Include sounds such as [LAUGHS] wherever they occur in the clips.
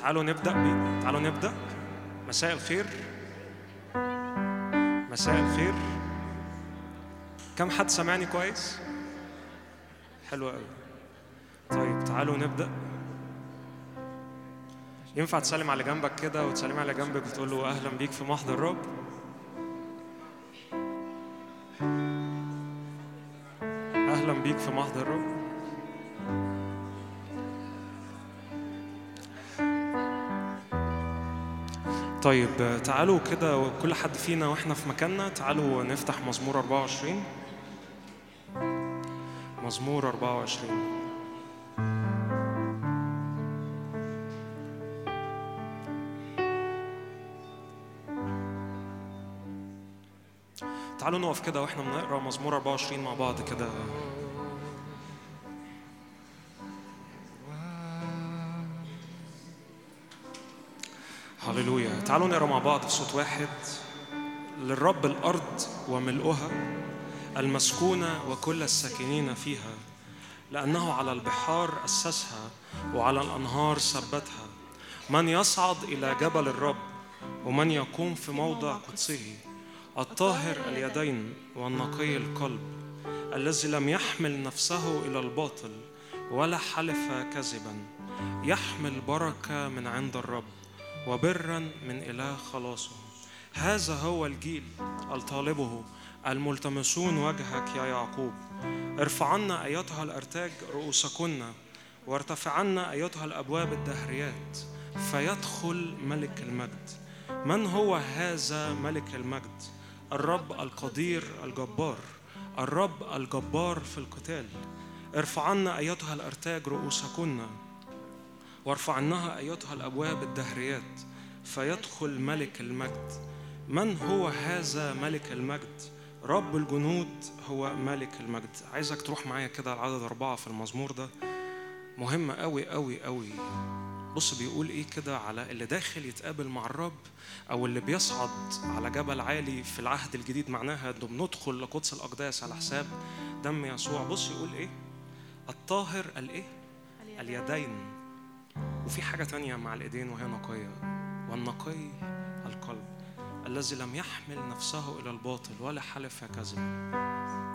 تعالوا نبدأ بي. تعالوا نبدأ. مساء الخير. مساء الخير. كم حد سمعني كويس؟ حلو قوي طيب تعالوا نبدأ. ينفع تسلم على جنبك كده وتسلم على جنبك وتقول له أهلا بيك في محضر الرب أهلا بيك في محضر الرب طيب تعالوا كده كل حد فينا وإحنا في مكاننا تعالوا نفتح مزمور 24 مزمور 24 تعالوا نقف كده وإحنا بنقرأ مزمور 24 مع بعض كده. تعالوا نقرا مع بعض بصوت واحد. للرب الأرض وملؤها المسكونة وكل الساكنين فيها لأنه على البحار أسسها وعلى الأنهار ثبتها. من يصعد إلى جبل الرب ومن يقوم في موضع قدسه الطاهر اليدين والنقي القلب الذي لم يحمل نفسه إلى الباطل ولا حلف كذبا يحمل بركة من عند الرب. وبرا من إله خلاصه. هذا هو الجيل الطالبه الملتمسون وجهك يا يعقوب. ارفعن أيتها الأرتاج رؤوسكن وارتفعن أيتها الأبواب الدهريات فيدخل ملك المجد. من هو هذا ملك المجد؟ الرب القدير الجبار الرب الجبار في القتال. ارفعن أيتها الأرتاج رؤوسكن وارفعنها أيتها الأبواب الدهريات فيدخل ملك المجد. من هو هذا ملك المجد؟ رب الجنود هو ملك المجد. عايزك تروح معايا كده العدد أربعة في المزمور ده. مهم قوي قوي قوي بص بيقول إيه كده على اللي داخل يتقابل مع الرب أو اللي بيصعد على جبل عالي في العهد الجديد معناها إنه بندخل لقدس الأقداس على حساب دم يسوع. بص يقول إيه؟ الطاهر الايه اليدين. وفي حاجة تانية مع الإيدين وهي نقية. والنقي القلب الذي لم يحمل نفسه إلى الباطل ولا حلف كذبا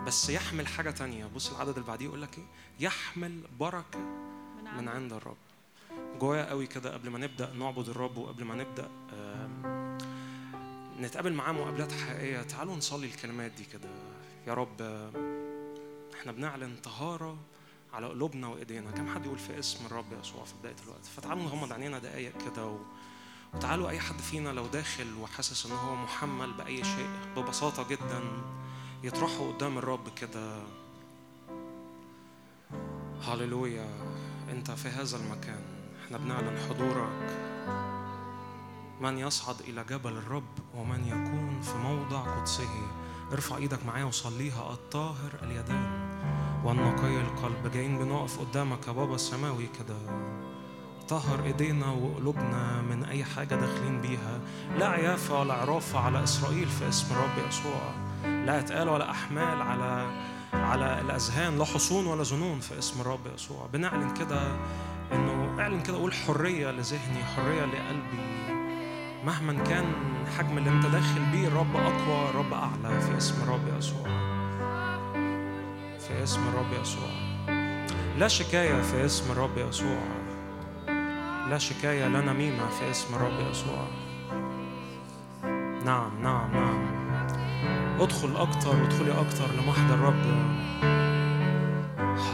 بس يحمل حاجة تانية. بص العدد اللي بعديه يقول لك إيه؟ يحمل بركة من عند الرب. جوايا قوي كده قبل ما نبدأ نعبد الرب وقبل ما نبدأ نتقابل معاه مقابلات حقيقية. تعالوا نصلي الكلمات دي كده. يا رب إحنا بنعلن طهارة على قلوبنا وإيدينا. كم حد يقول في اسم الرب يسوع في بداية الوقت؟ فتعالوا نغمض عينينا دقايق كده و... وتعالوا أي حد فينا لو داخل وحاسس إن هو محمل بأي شيء ببساطة جدا يطرحه قدام الرب كده. هللويا. أنت في هذا المكان. إحنا بنعلن حضورك. من يصعد إلى جبل الرب ومن يكون في موضع قدسه. ارفع إيدك معايا وصليها. الطاهر اليدين. والنقي القلب جايين بنقف قدامك يا بابا السماوي كده. طهر إيدينا وقلوبنا من أي حاجة داخلين بيها. لا عيافة ولا عرافة على إسرائيل في اسم الرب يسوع. لا أتقال ولا أحمال على على الأذهان لا حصون ولا ظنون في اسم الرب يسوع. بنعلن كده إنه اعلن كده قول حرية لذهني حرية لقلبي. مهما كان حجم اللي أنت داخل بيه الرب أقوى الرب أعلى في اسم الرب يسوع. في اسم الرب يسوع. لا شكاية في اسم الرب يسوع. لا شكاية لا نميمه في اسم الرب يسوع. نعم نعم نعم. ادخل أكتر وادخلي أكتر لمحضر الرب.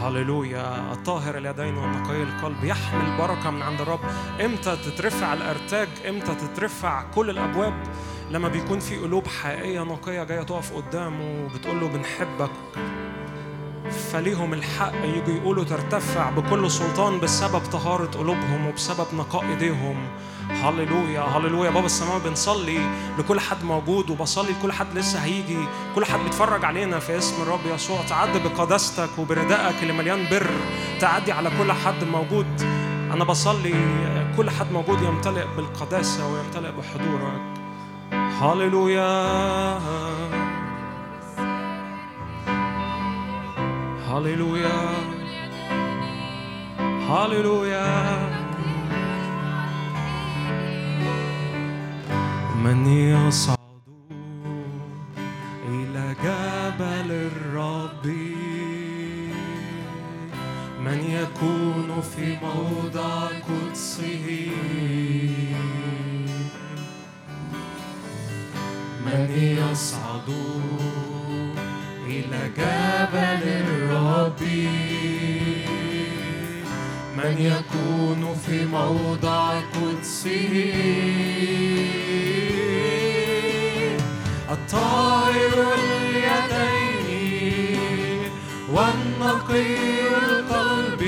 هللويا. الطاهر اليدين والنقي القلب يحمل بركة من عند الرب. إمتى تترفع الإرتاج؟ إمتى تترفع كل الأبواب؟ لما بيكون في قلوب حقيقية نقية جاية تقف قدامه وبتقول له بنحبك. فليهم الحق يجوا يقولوا ترتفع بكل سلطان بسبب طهارة قلوبهم وبسبب نقاء ايديهم. هللويا هللويا. بابا السماوي بنصلي لكل حد موجود وبصلي لكل حد لسه هيجي. كل حد بيتفرج علينا في اسم الرب يسوع. تعدي بقداستك وبردائك اللي مليان بر. تعدي على كل حد موجود. أنا بصلي كل حد موجود يمتلئ بالقداسة ويمتلئ بحضورك. هللويا. هللويا هللويا من يصعد إلى جبل الرب من يكون في موضع قدسه من يصعد إلى جبل الرب من يكون في موضع قدسه. الطاهر اليدين والنقي القلب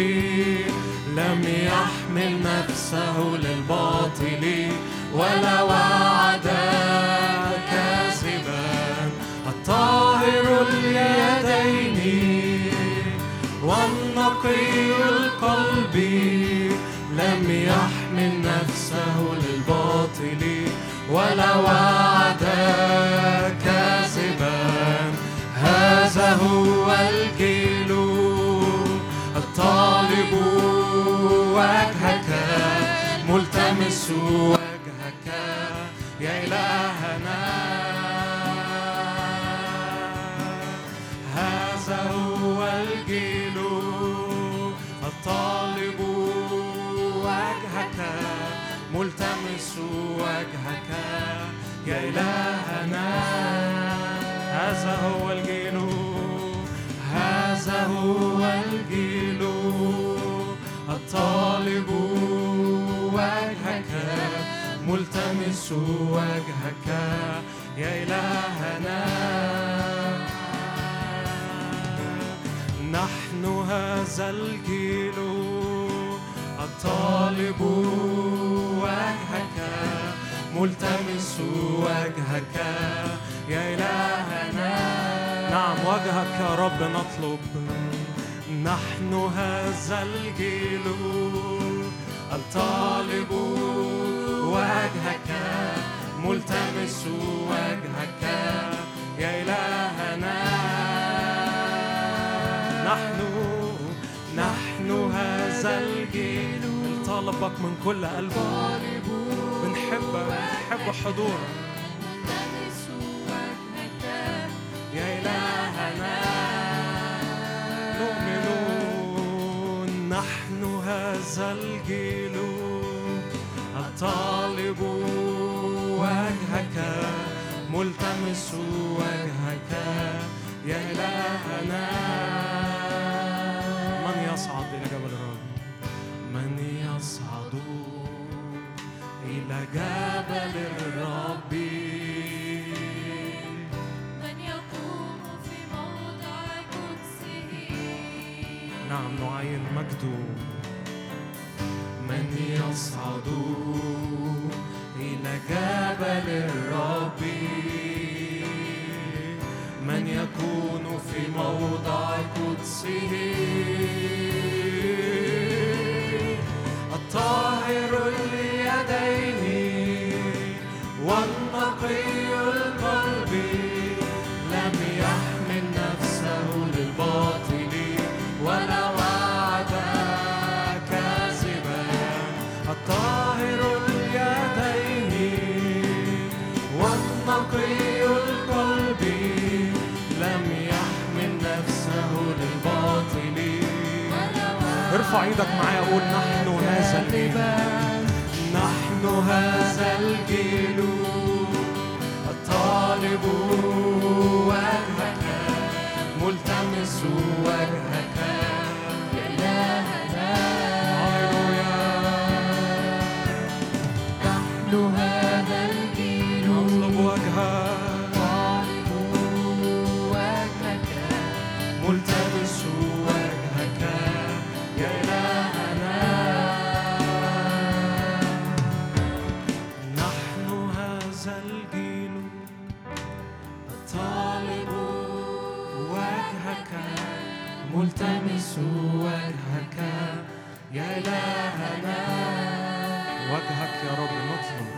لم يحمل نفسه للباطل ولا وعد الطاهر اليدين والنقي القلب لم يحمل نفسه للباطل ولا وعد كاذبا. هذا هو الجيل الطالب وجهك ملتمس وجهك. يا إلهنا. الطالب وجهك ملتمس وجهك. يا إلهنا هذا هو الجيل. هذا هو الجيل. الطالب وجهك ملتمس وجهك. يا إلهنا. نحن هذا الجيل الطالب وجهك ملتمس وجهك يا إلهنا. نعم وجهك يا رب نطلب. نحن هذا الجيل الطالب وجهك ملتمس وجهك يا إلهنا. نحن نحن هذا الجيل. طالبك من كل قلبه بنحبك بنحب حضورك. يا إلهنا. نحن هذا الجيل. الطالب وجهك ملتمس وجهك. يا إلهنا. من يصعد إلى جبل الرب. من يقوم في موضع قدسه. نعم نعين مجده من يصعد إلى جبل الرب. من يكون في موضع قدسه. الطاهر اليدين والنقي القلب لم يحمل نفسه للباطل ولا وعد كاذبا. الطاهر اليدين والنقي القلب لم يحمل نفسه للباطل. ارفع إيدك معايا قول نحن هذا الجيل الطالب وجهك ملتمس وجهك ملتمس وجهك يا إلهنا. وجهك يا رب نطلب.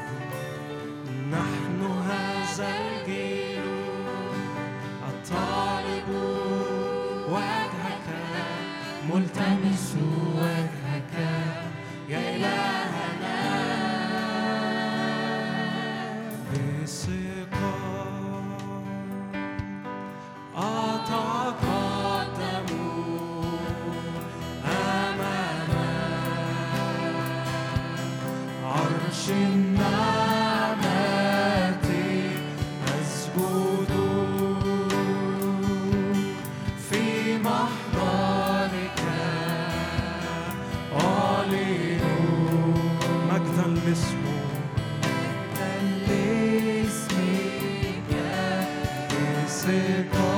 نحن هذا الجيل الطالب. وجهك ملتمس وجهك. يا você pode.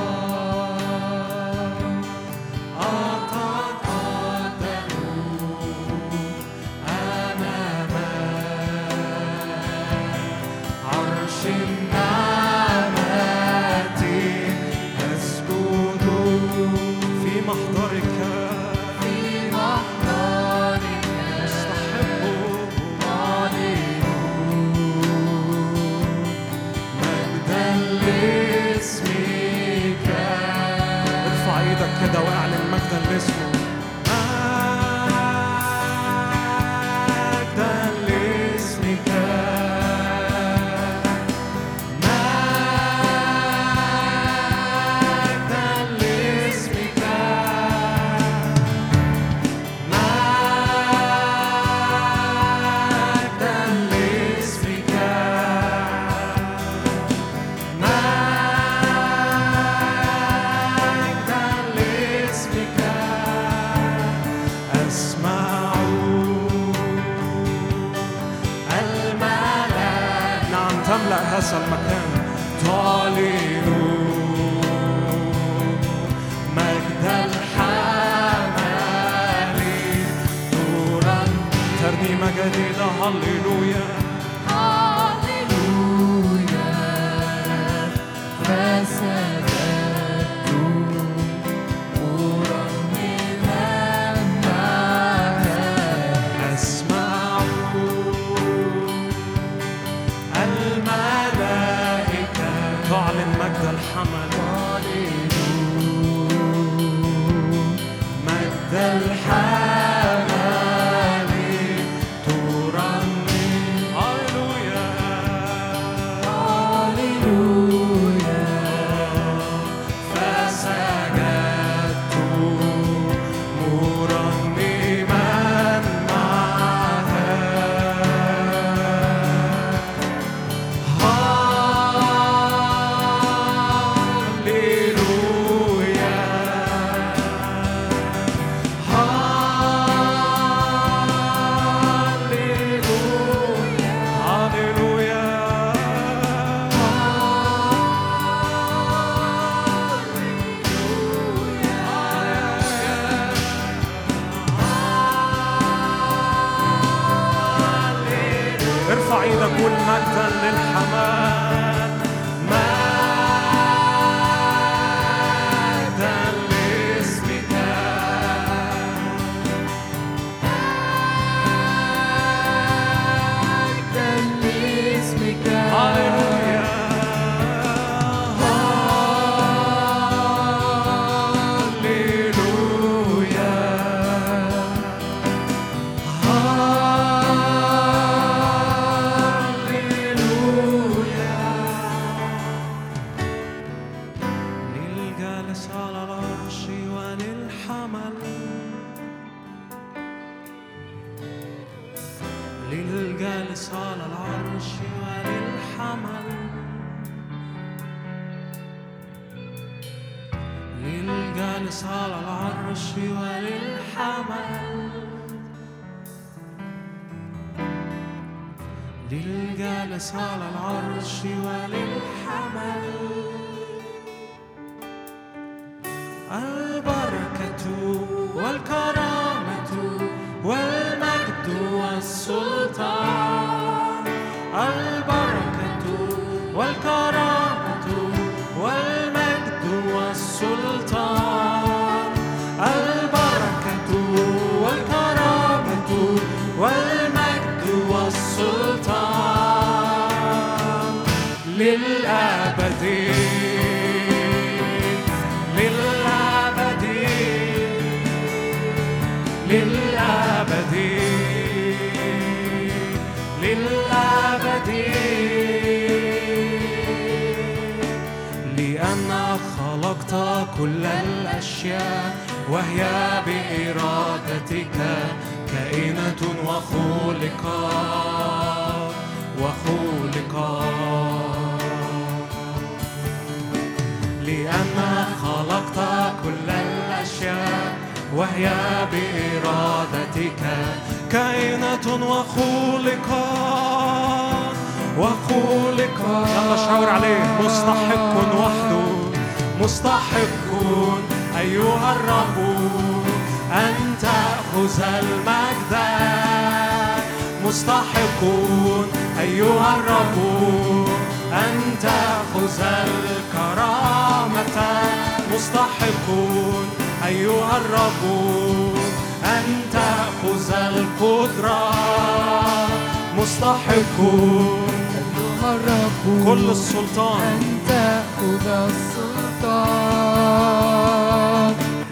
أيها الرب كل السلطان. أن تأخذ السلطان.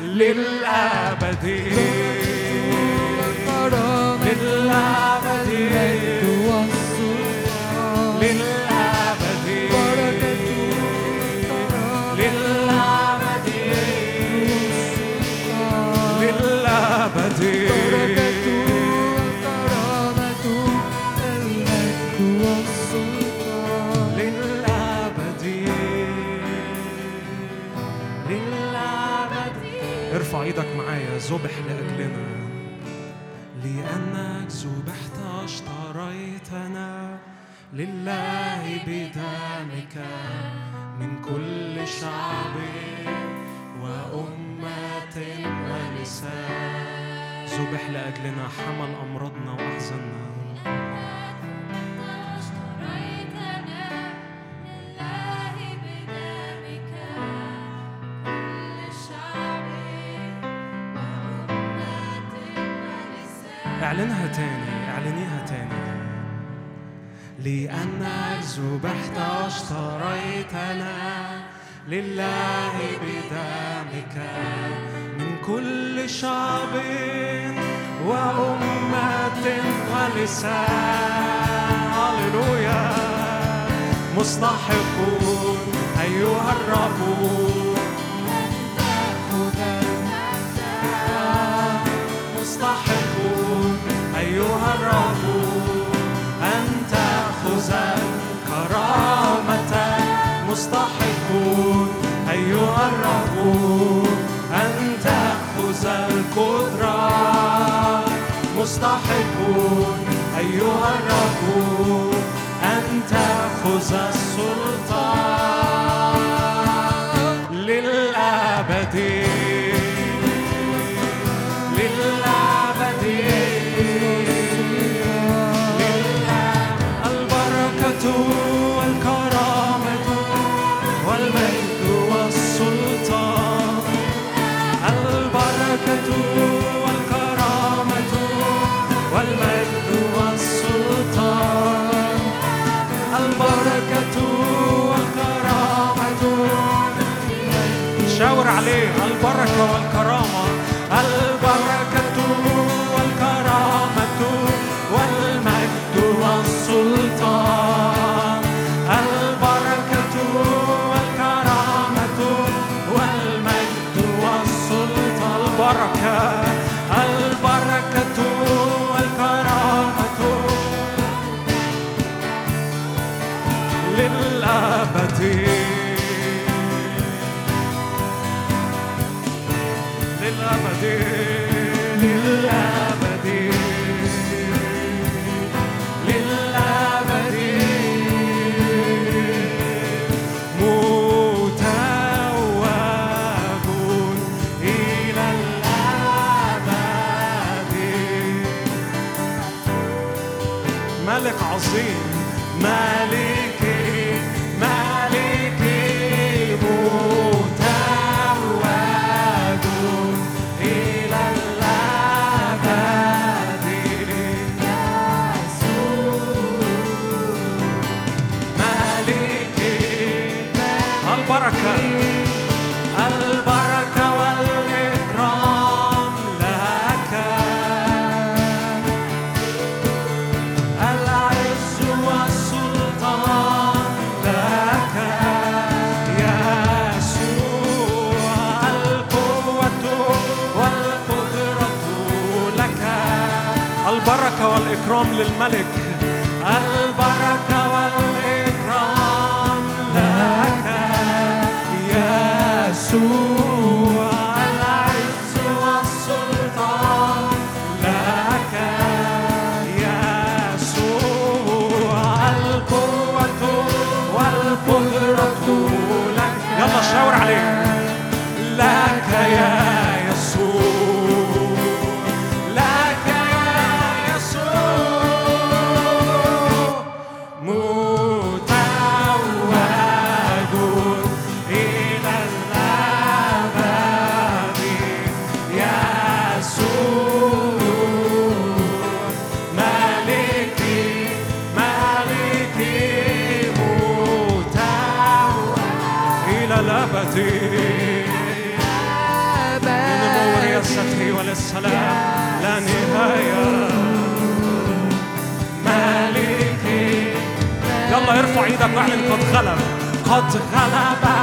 للأبد للأبد ارفع إيدك معايا ذبح لأجلنا. لأنك ذبحت اشتريتنا لله بدمك من كل شعب وأمة ولسان ذبح لأجلنا حمل أمراضنا وأحزاننا. لأنك ذبحت اشتريتنا لله بدمك من كل شعب وأمة ولسان هللويا. مستحق أيها الرب. مستحق أيها الرب. مستحق أيها الرب أن تأخذ القدرة. أن تأخذ السلطان. للأبد البركة والكرامة. والإكرام للملك. واعلن قد غلب قد غلب.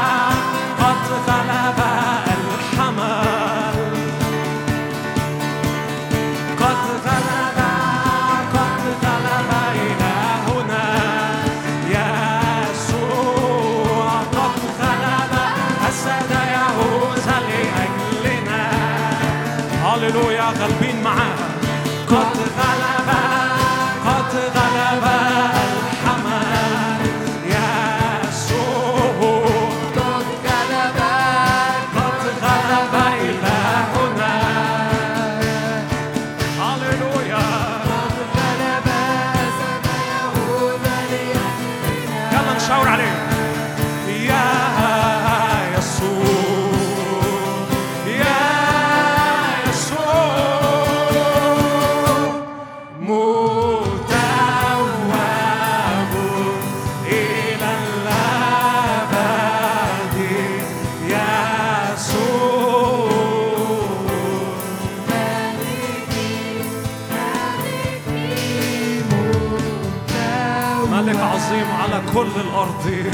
كل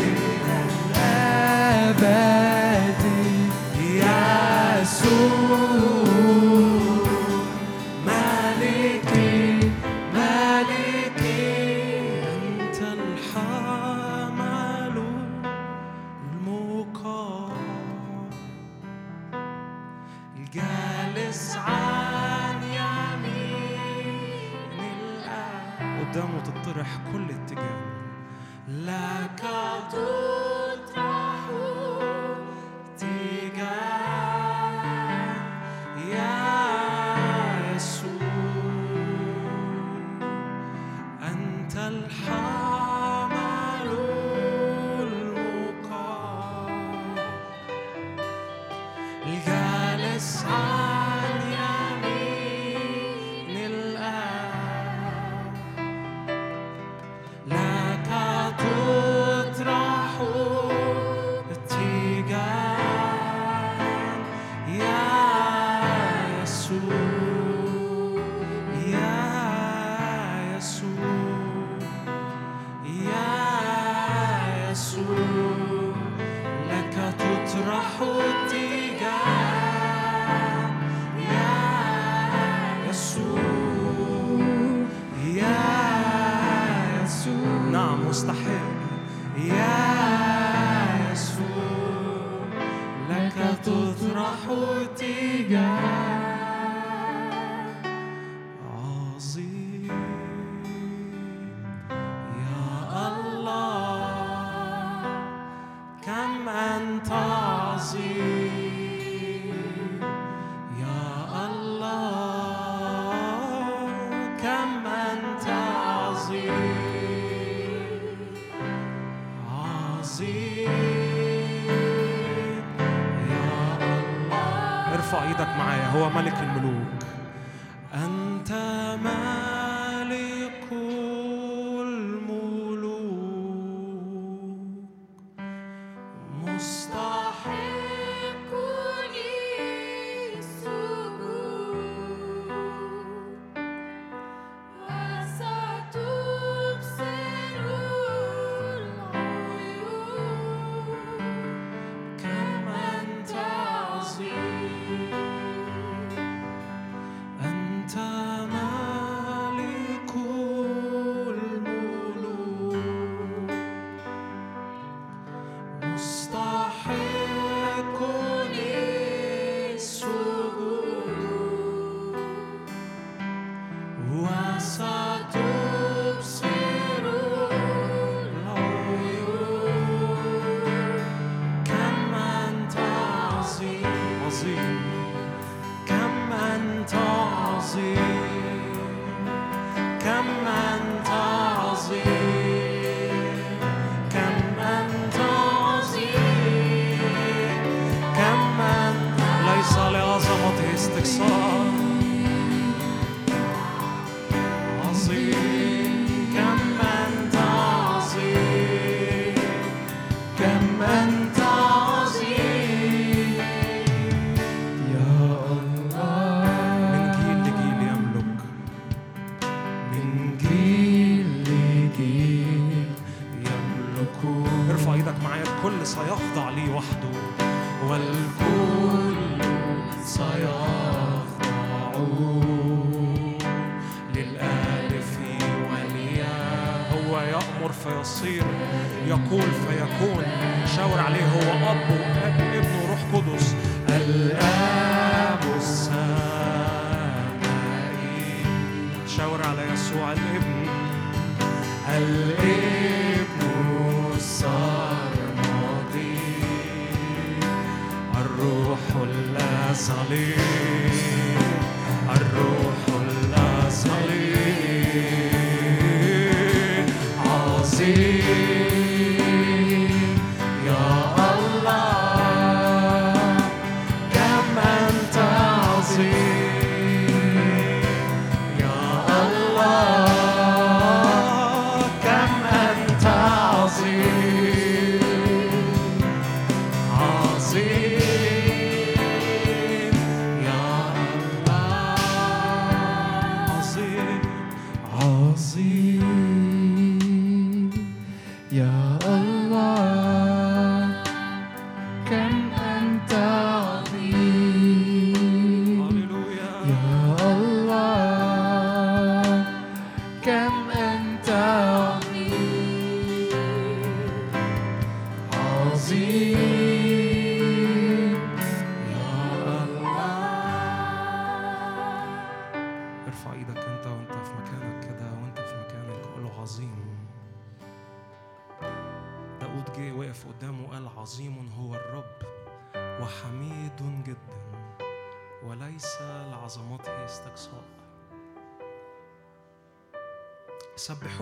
الابن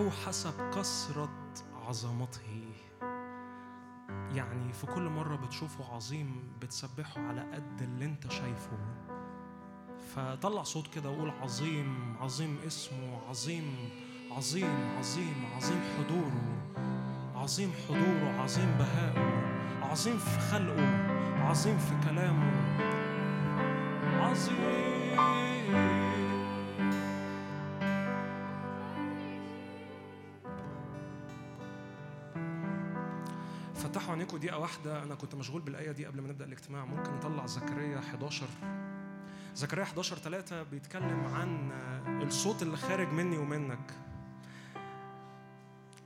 سبحوه حسب كثرة عظمته. يعني في كل مرة بتشوفه عظيم بتسبحه على قد اللي انت شايفه. فطلع صوت كده وقول عظيم عظيم اسمه عظيم عظيم عظيم عظيم حضوره عظيم حضوره عظيم بهائه عظيم في خلقه عظيم في كلامه. عظيم. فتحوا عينيكم دقيقة واحدة أنا كنت مشغول بالآية دي قبل ما نبدأ الاجتماع ممكن نطلع زكريا 11 زكريا 11 3 بيتكلم عن الصوت اللي خارج مني ومنك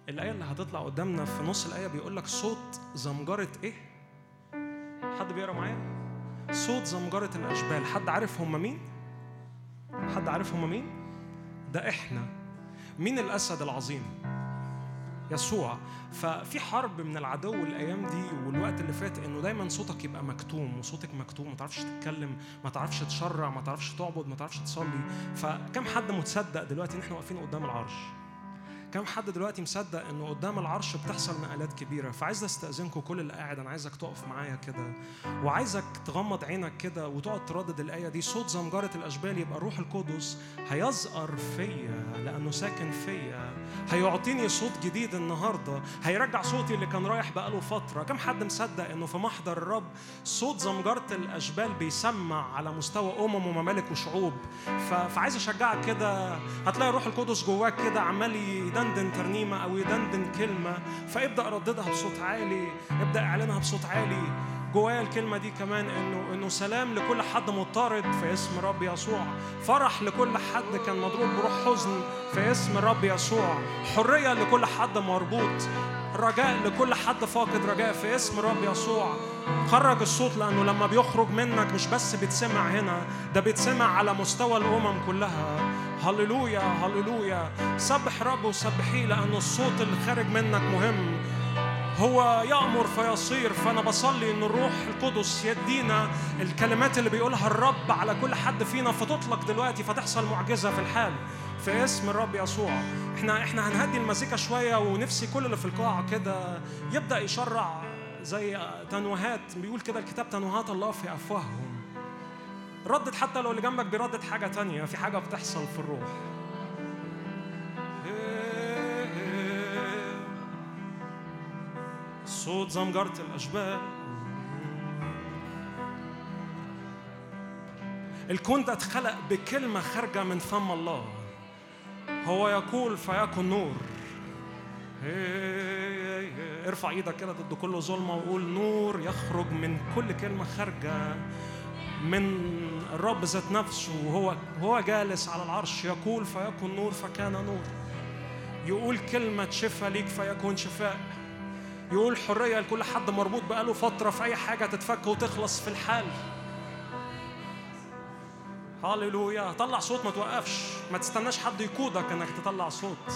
الآية اللي هتطلع قدامنا في نص الآية بيقول لك صوت زمجرة إيه؟ حد بيقرأ معايا؟ صوت زمجرة الأشبال حد عارف هم مين؟ حد عارف هم مين؟ ده إحنا مين الأسد العظيم؟ يسوع. ففي حرب من العدو الأيام دي والوقت اللي فات إنه دايما صوتك يبقى مكتوم وصوتك مكتوم ما تعرفش تتكلم ما تعرفش تشرع ما تعرفش تعبد ما تعرفش تصلي. فكم حد متصدق دلوقتي إن إحنا واقفين قدام العرش؟ كم حد دلوقتي مصدق إنه قدام العرش بتحصل نقلات كبيرة؟ فعايز أستأذنكم كل اللي قاعد أنا عايزك تقف معايا كده وعايزك تغمض عينك كده وتقعد تردد الآية دي. صوت زمجره الأشبال يبقى الروح القدس هيزقر فيا لأنه ساكن فيا. هيعطيني صوت جديد النهارده. هيرجع صوتي اللي كان رايح بقاله فترة. كم حد مصدق إنه في محضر الرب صوت زمجره الأشبال بيسمع على مستوى أمم وممالك وشعوب؟ فعايز أشجعك كده. هتلاقي الروح القدس جواك كده عمال يدندن ترنيمة أو يدندن كلمة فابدأ رددها بصوت عالي ابدأ اعلنها بصوت عالي جوايا الكلمة دي كمان إنه إنه سلام لكل حد مضطرد في اسم رب يسوع، فرح لكل حد كان مضروب بروح حزن في اسم رب يسوع، حرية لكل حد مربوط، رجاء لكل حد فاقد رجاء في اسم رب يسوع. خرج الصوت لأنه لما بيخرج منك مش بس بيتسمع هنا، ده بيتسمع على مستوى الأمم كلها. هللويا هللويا، سبح رب وسبحيه لأنه الصوت اللي خارج منك مهم. هو يأمر فيصير فأنا بصلي إن الروح القدس يدينا الكلمات اللي بيقولها الرب على كل حد فينا فتطلق دلوقتي فتحصل معجزة في الحال. في اسم الرب يسوع. إحنا إحنا هنهدي المزيكا شوية ونفسي كل اللي في القاعة كده يبدأ يشرع زي تنوهات. بيقول كده الكتاب تنوهات الله في أفواههم. ردد حتى لو اللي جنبك بيردد حاجة تانية في حاجة بتحصل في الروح. صوت زمجرة الأشبال الكون ده اتخلق بكلمة خارجة من فم الله. هو يقول فيكن نور. ارفع إيدك كده ضد كل ظلمة وقول نور يخرج من كل كلمة خارجة. من الرب ذات نفسه وهو هو جالس على العرش يقول فيكن نور فكان نور. يقول كلمة شفاء ليك فيكون شفاء. يقول حرية لكل حد مربوط بقاله فترة في أي حاجة تتفك وتخلص في الحال. هاليلويا طلع صوت ما توقفش. ما تستناش حد يقودك إنك تطلع صوت.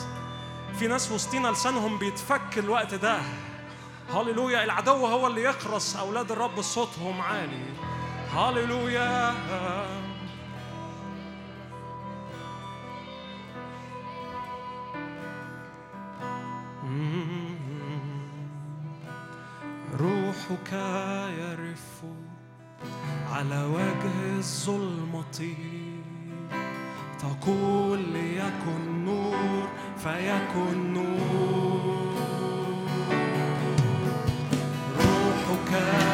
في ناس وسطينا لسانهم بيتفك الوقت ده. هاليلويا العدو هو اللي يخرس أولاد الرب صوتهم عالي. هاليلويا روحك يرف على وجه الظلمة تقول ليكن نور فيكن نور روحك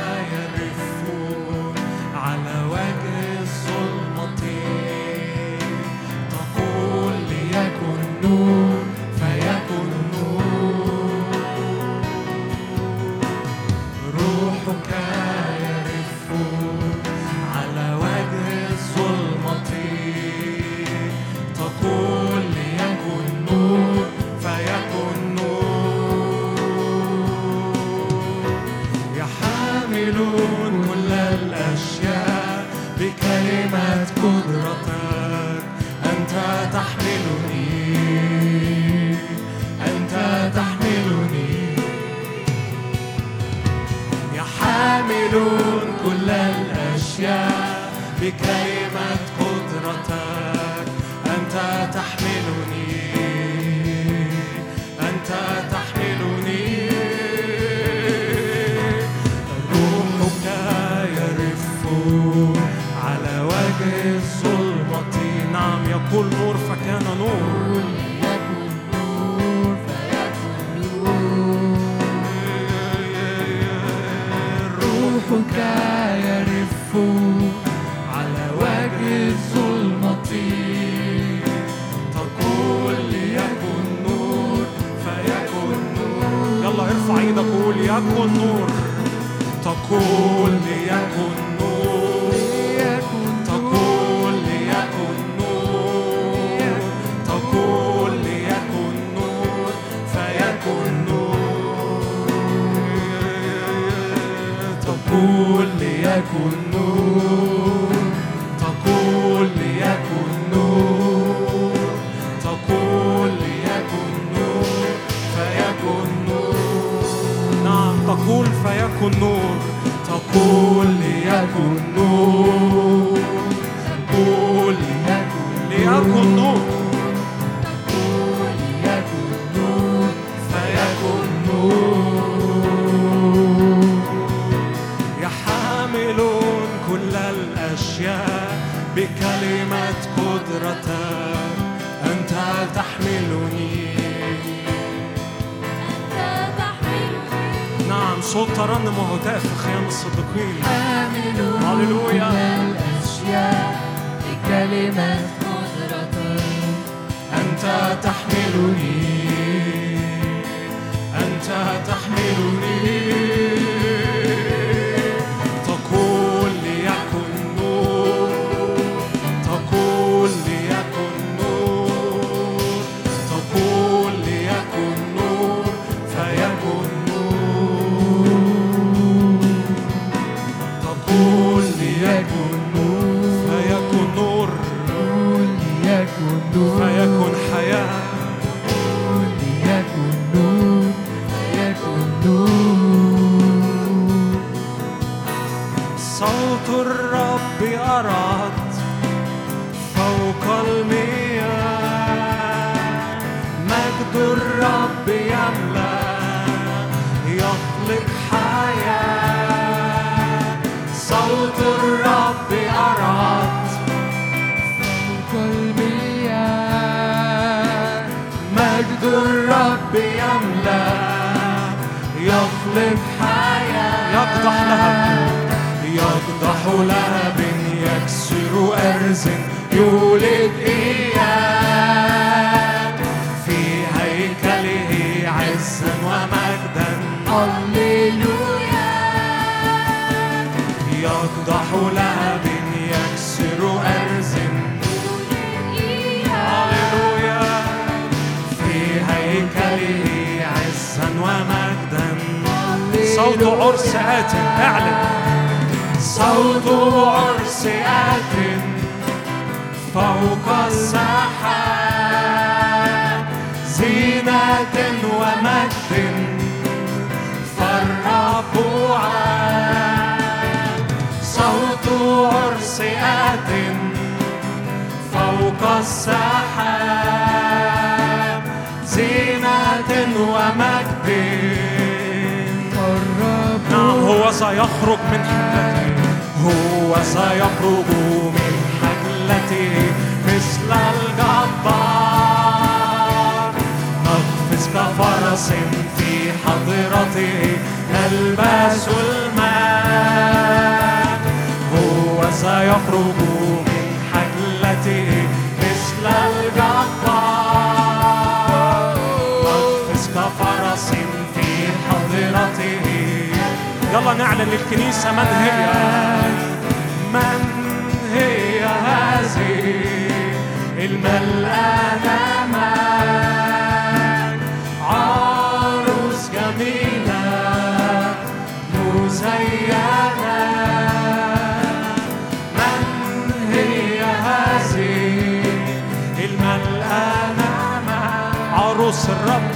يقول نور فكان نور. يكن روحك يرف على وجه الظلمة تقول ليكن نور فيكن نور. يلا ارفع إيدك وقول يكن نور. تقول ليكن فيكن نور تقول يلا نعلن للكنيسة من هي. من هي هذه؟ الملآنة مجد عروس جميلة مزينة. من هي هذه؟ عروس الرب.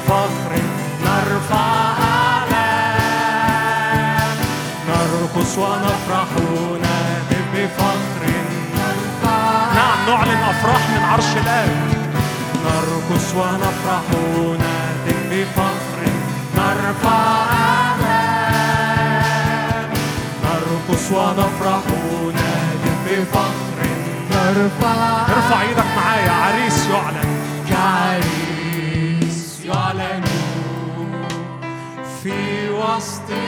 بفخر نرفع أعلام نرقص ونفرح نهتف بفخر نعم نعلن أفراح من عرش الآب. نرقص ونفرح نهتف بفخر نرفع أعلام نرقص ونفرح نهتف بفخر نرفع ارفع إيدك معايا عريس يعلن. في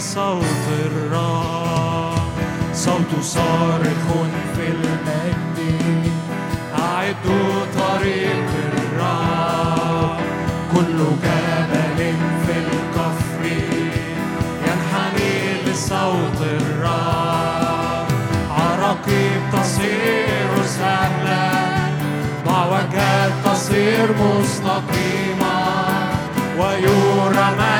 لصوت الرب صوت صارخ في المجد. أعدوا طريق الرب كل جبل في الكفر ينحني لصوت الرب عراقيب تصير سهلة معوجات تصير مستقيمة ويرى مجد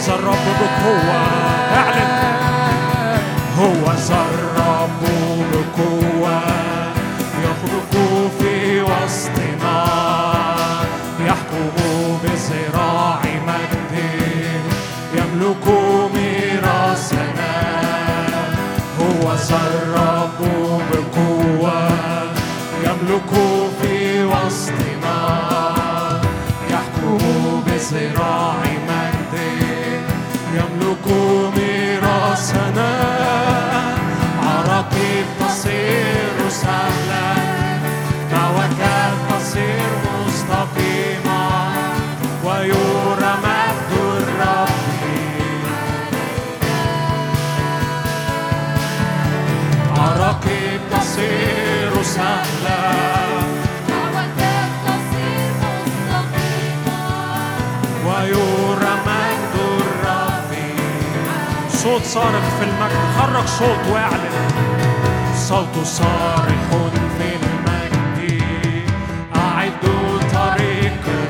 ذا الرب بقوة. أعلن. هو ذا الرب بقوة. يخرج في وسطنا. يحكم بذراع مجد. يملك ميراثنا. هو ذا وسطنا يحكم بزراع مجد. يملك ميراثنا. عراقيب تصير سهلا. كوكب تصير مستقيمة ويرى مجد الرب عراقيب تصير سهلا. صوت صارخ في المجد. خرج صوت واعلن. صوت صارخ في المجد. أعدوا طريق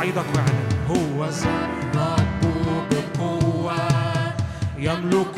صعيدك واعلن هو الرب بقوة يملك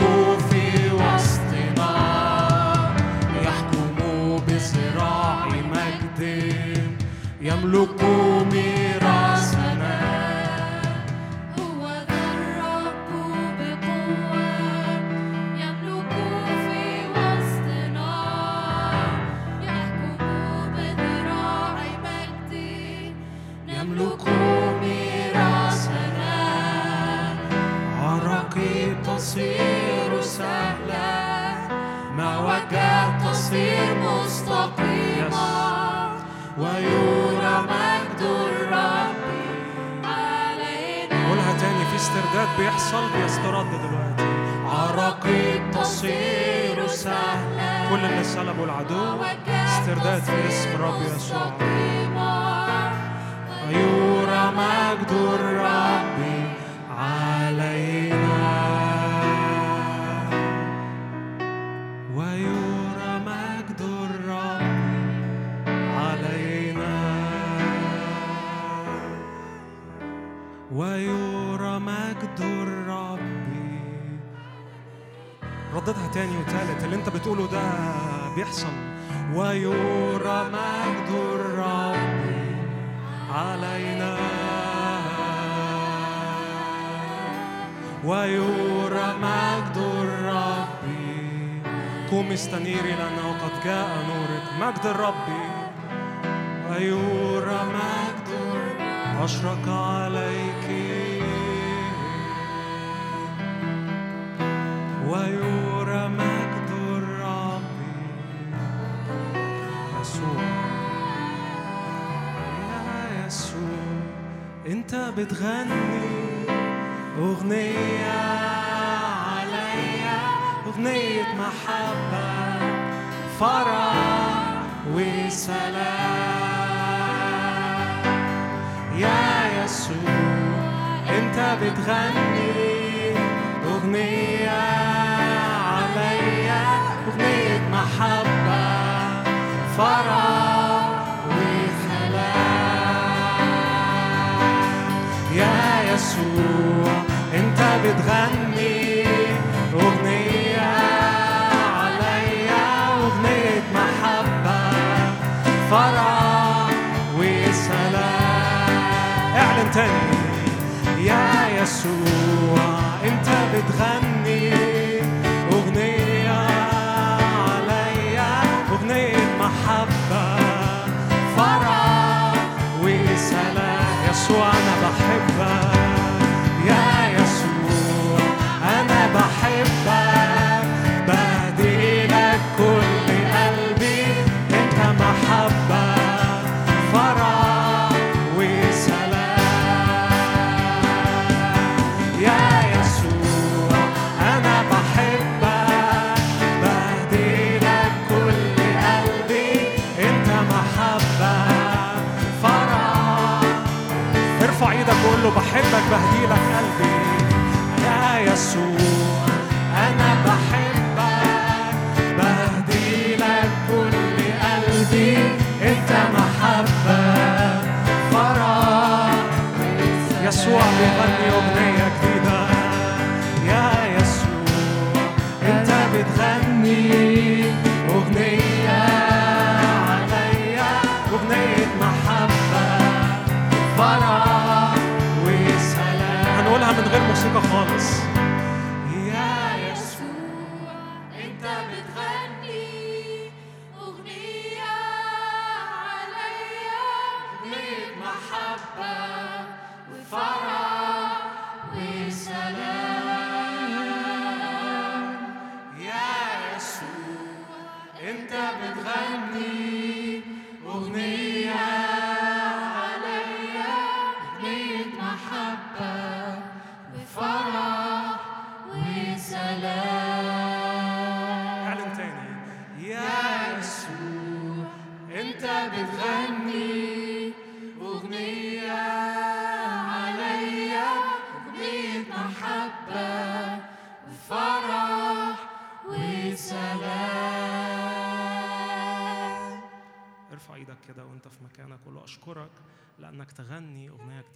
ביתכם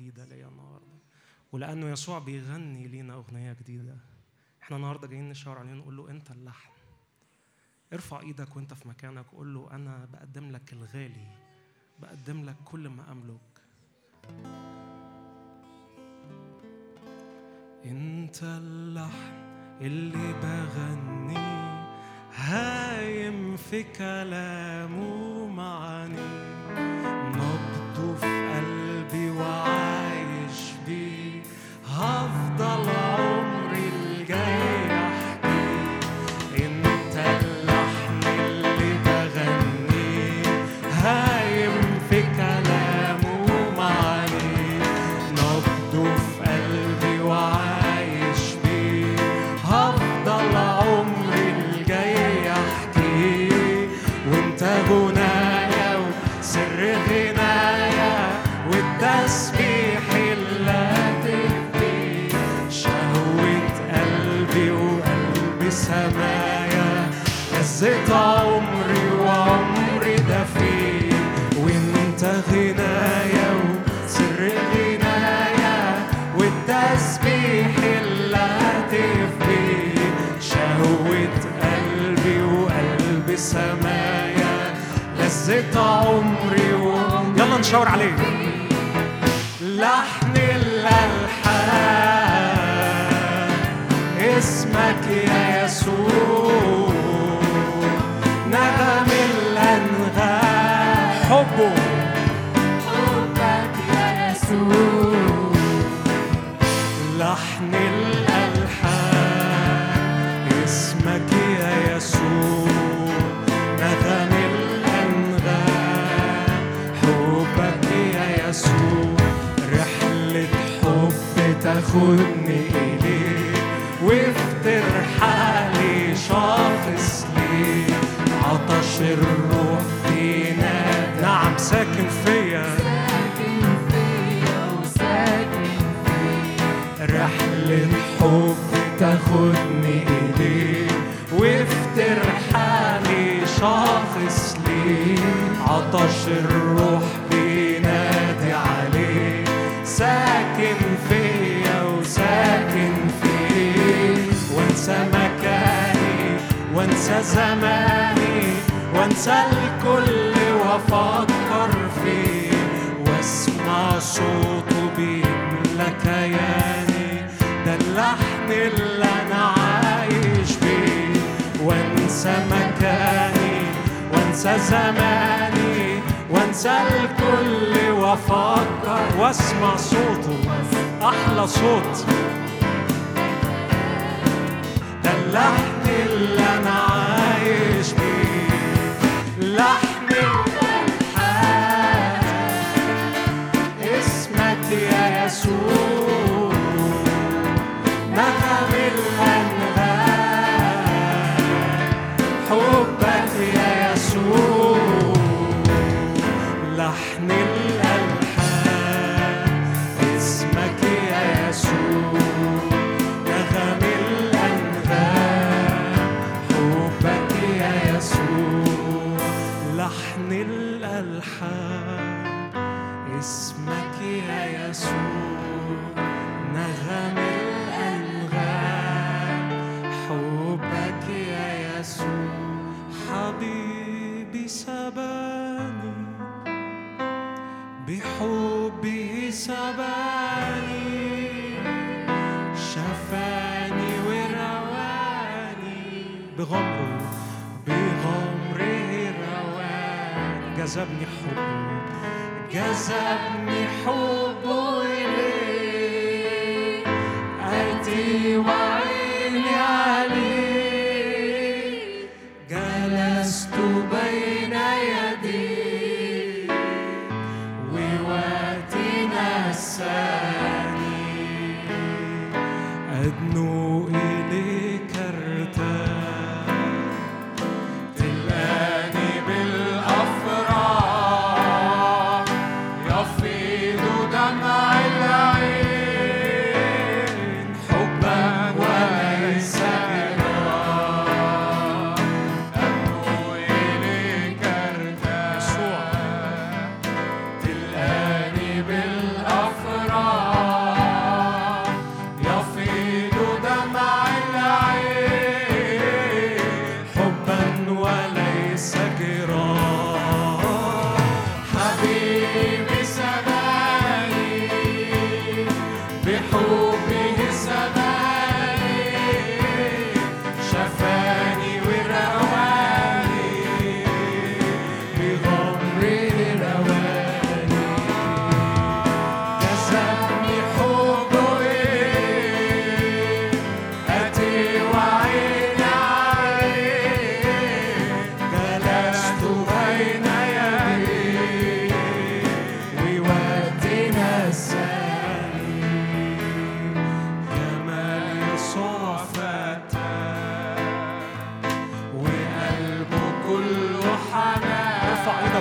جديدة ليا النهارده. ولأنه يسوع بيغني لينا أغنية جديدة. إحنا النهارده جايين نشاور عليه نقول له أنت اللحن. ارفع إيدك وأنت في مكانك قول له أنا بقدم لك الغالي. بقدم لك كل ما أملك. أنت اللحن اللي بغني. هايم في كلامه معني نبضه في قلبي why.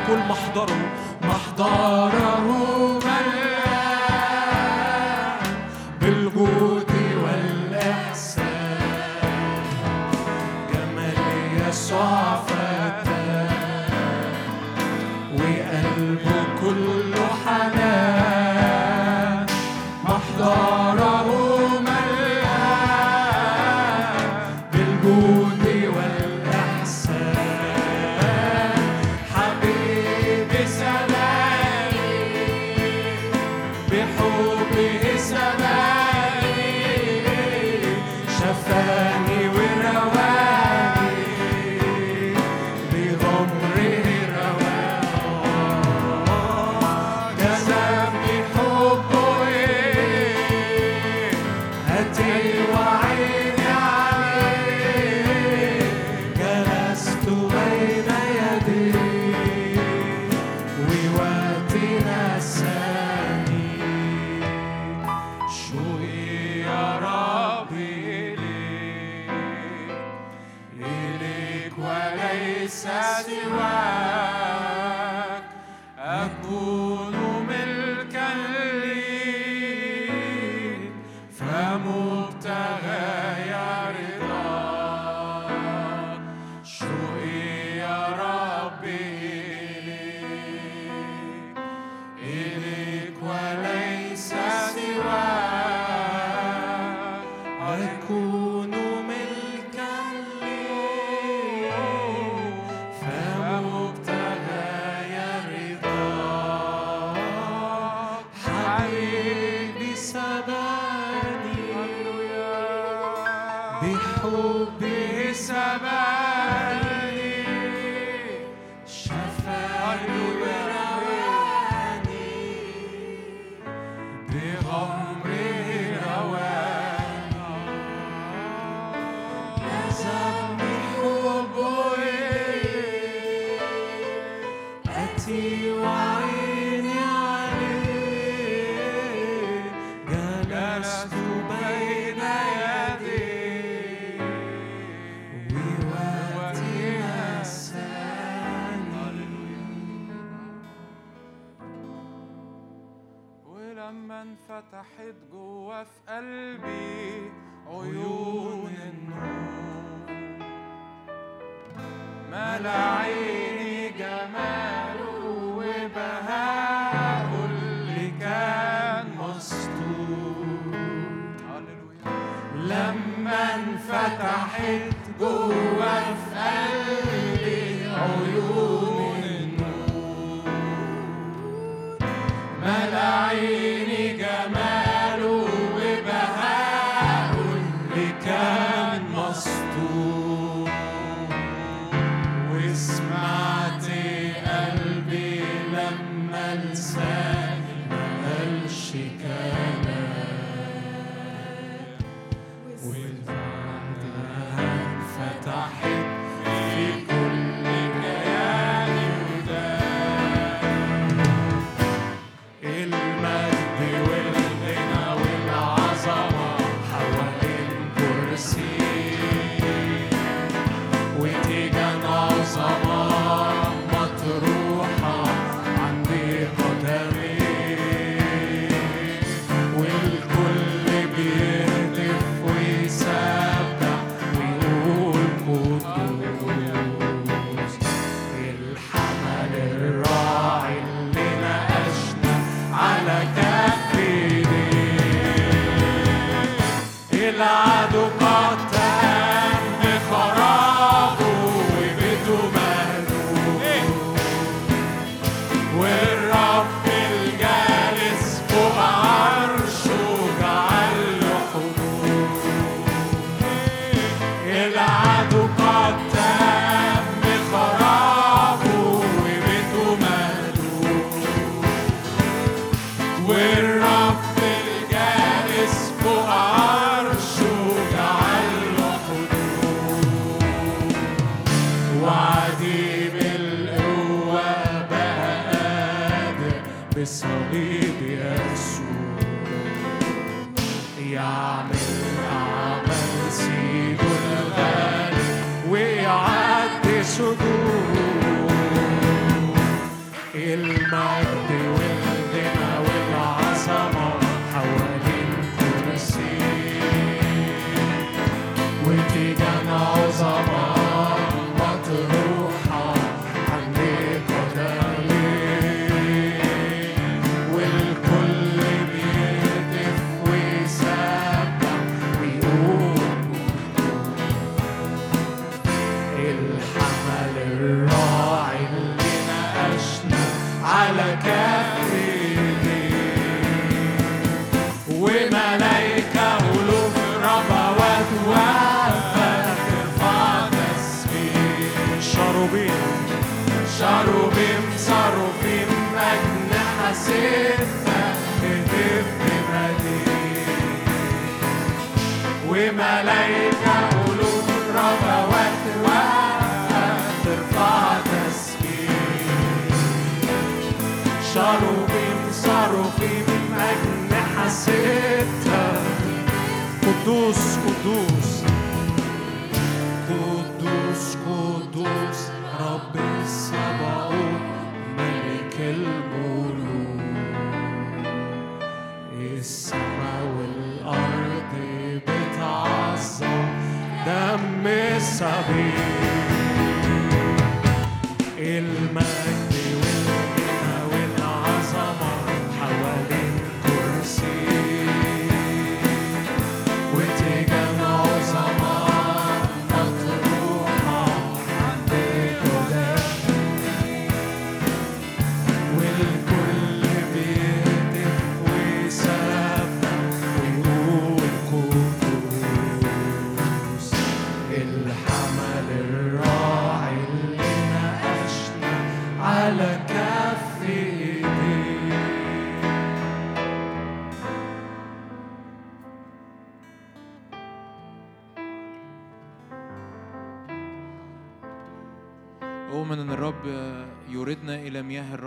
قول محضره محضره.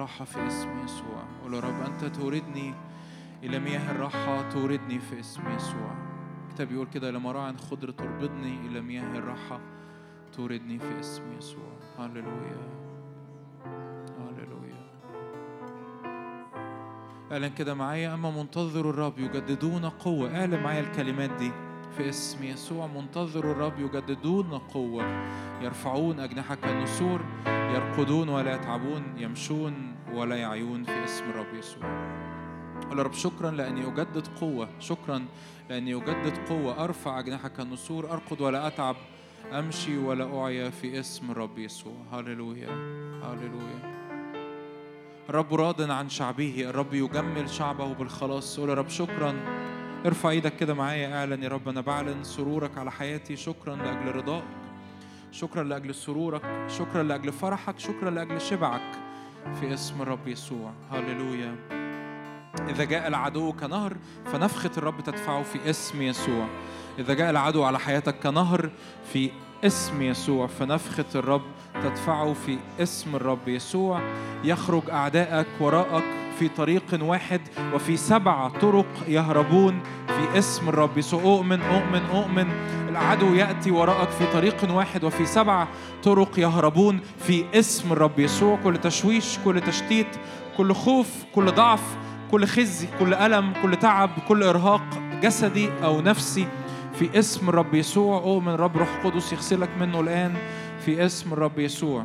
الراحة في اسم يسوع. قول يا رب أنت توردني إلى مياه الراحة توردني في اسم يسوع. الكتاب يقول كده لما راعٍ خضر تربضني إلى مياه الراحة توردني في اسم يسوع. هللويا. هللويا. أعلن كده معايا أما منتظر الرب يجددون قوة. أعلن معايا الكلمات دي في اسم يسوع. منتظر الرب يجددون قوة. يرفعون أجنحة كالنسور يرقدون ولا يتعبون يمشون ولا يعيون في اسم الرب يسوع. يا رب شكرا لأني أجدد قوة. شكرا لأني أجدد قوة. أرفع أجنحة كالنسور أرقد ولا أتعب. أمشي ولا أعيا في اسم الرب يسوع. هللويا. هللويا. الرب راض عن شعبه. الرب يجمل شعبه بالخلاص. قول رب شكرا. ارفع إيدك كده معايا. اعلن يا رب أنا بعلن سرورك على حياتي. شكرا لأجل رضاك. شكرا لأجل سرورك. شكرا لأجل فرحك. شكرا لأجل شبعك. في اسم الرب يسوع. هللويا. إذا جاء العدو كنهر فنفخة الرب تدفعه في اسم يسوع. إذا جاء العدو على حياتك كنهر في اسم يسوع. فنفخة الرب تدفعه في اسم الرب يسوع. يخرج أعدائك وراءك في طريق واحد وفي سبع طرق يهربون في اسم الرب يسوع. أؤمن أؤمن أؤمن. العدو يأتي وراءك في طريق واحد وفي سبع طرق يهربون في اسم الرب يسوع. كل تشويش كل تشتيت كل خوف كل ضعف كل خزي كل ألم كل تعب كل إرهاق جسدي أو نفسي في اسم الرب يسوع. أؤمن رب روح قدس يغسلك منه الآن في اسم الرب يسوع.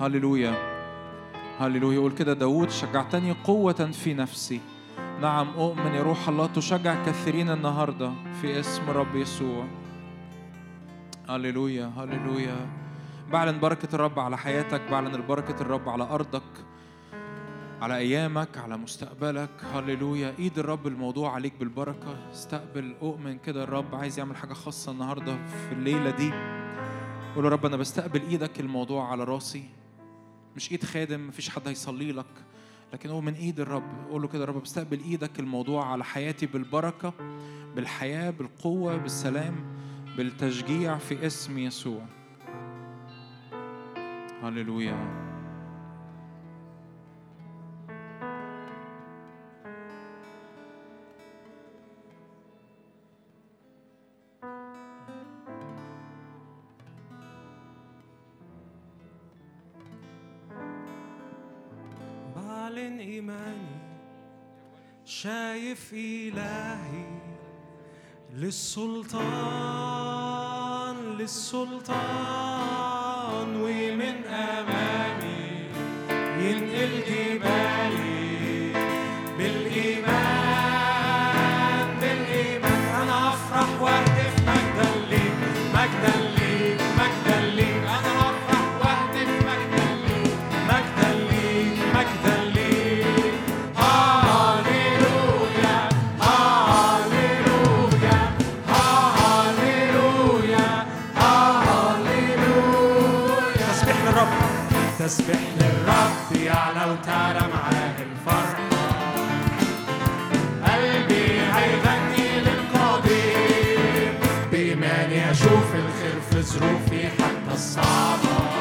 هللويا. هللويا. يقول كده داود شجعتني قوة في نفسي. نعم أؤمن. يا روح الله تشجع كثيرين النهاردة في اسم الرب يسوع. هللويا هللويا. بعلن بركة الرب على حياتك بعلن بركة الرب على أرضك على أيامك على مستقبلك. هللويا. إيد الرب الموضوع عليك بالبركة. استقبل أؤمن كده. الرب عايز يعمل حاجة خاصة النهاردة في الليلة دي. قول رب أنا بستقبل إيدك الموضوع على راسي. مش إيد خادم مفيش حد هيصلي لك. لكن هو من إيد الرب. قول له كده رب بستقبل إيدك الموضوع على حياتي بالبركة بالحياة بالقوة بالسلام بالتشجيع في اسم يسوع. هللويا. إيماني شايف إلهي للسلطان للسلطان ومن أمامي ينقل جبالي تسبيح للرب يعلى وتعلى معاه الفرحة قلبي هيغني للقدير بإيماني أشوف الخير في ظروفي حتى الصعبة.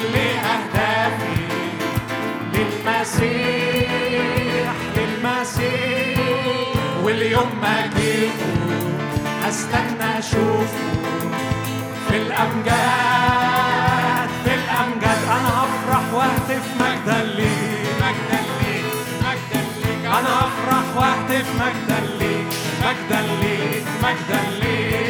كل أهدافي للمسيح للمسيح. أستنى أشوفه في الأمجاد في الأمجاد. أنا أنا مجدا ليك مجدا ليك مجدا ليك.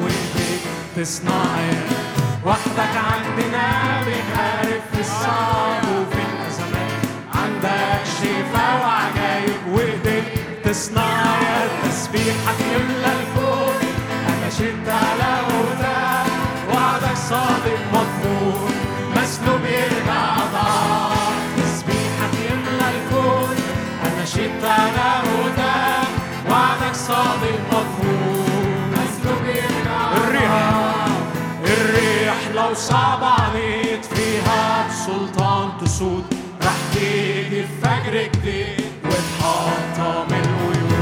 وإيديك تصنعي وحدك عندنا بيحارب في الصعب وفي الأزمات. عندك شفاء وعجايب وإيديك تصنعي تسبيحك يملى الكون أنا شد على صعب عليك فيها بسلطان تسود. راح تيجي فجر جديد وتحطم القيود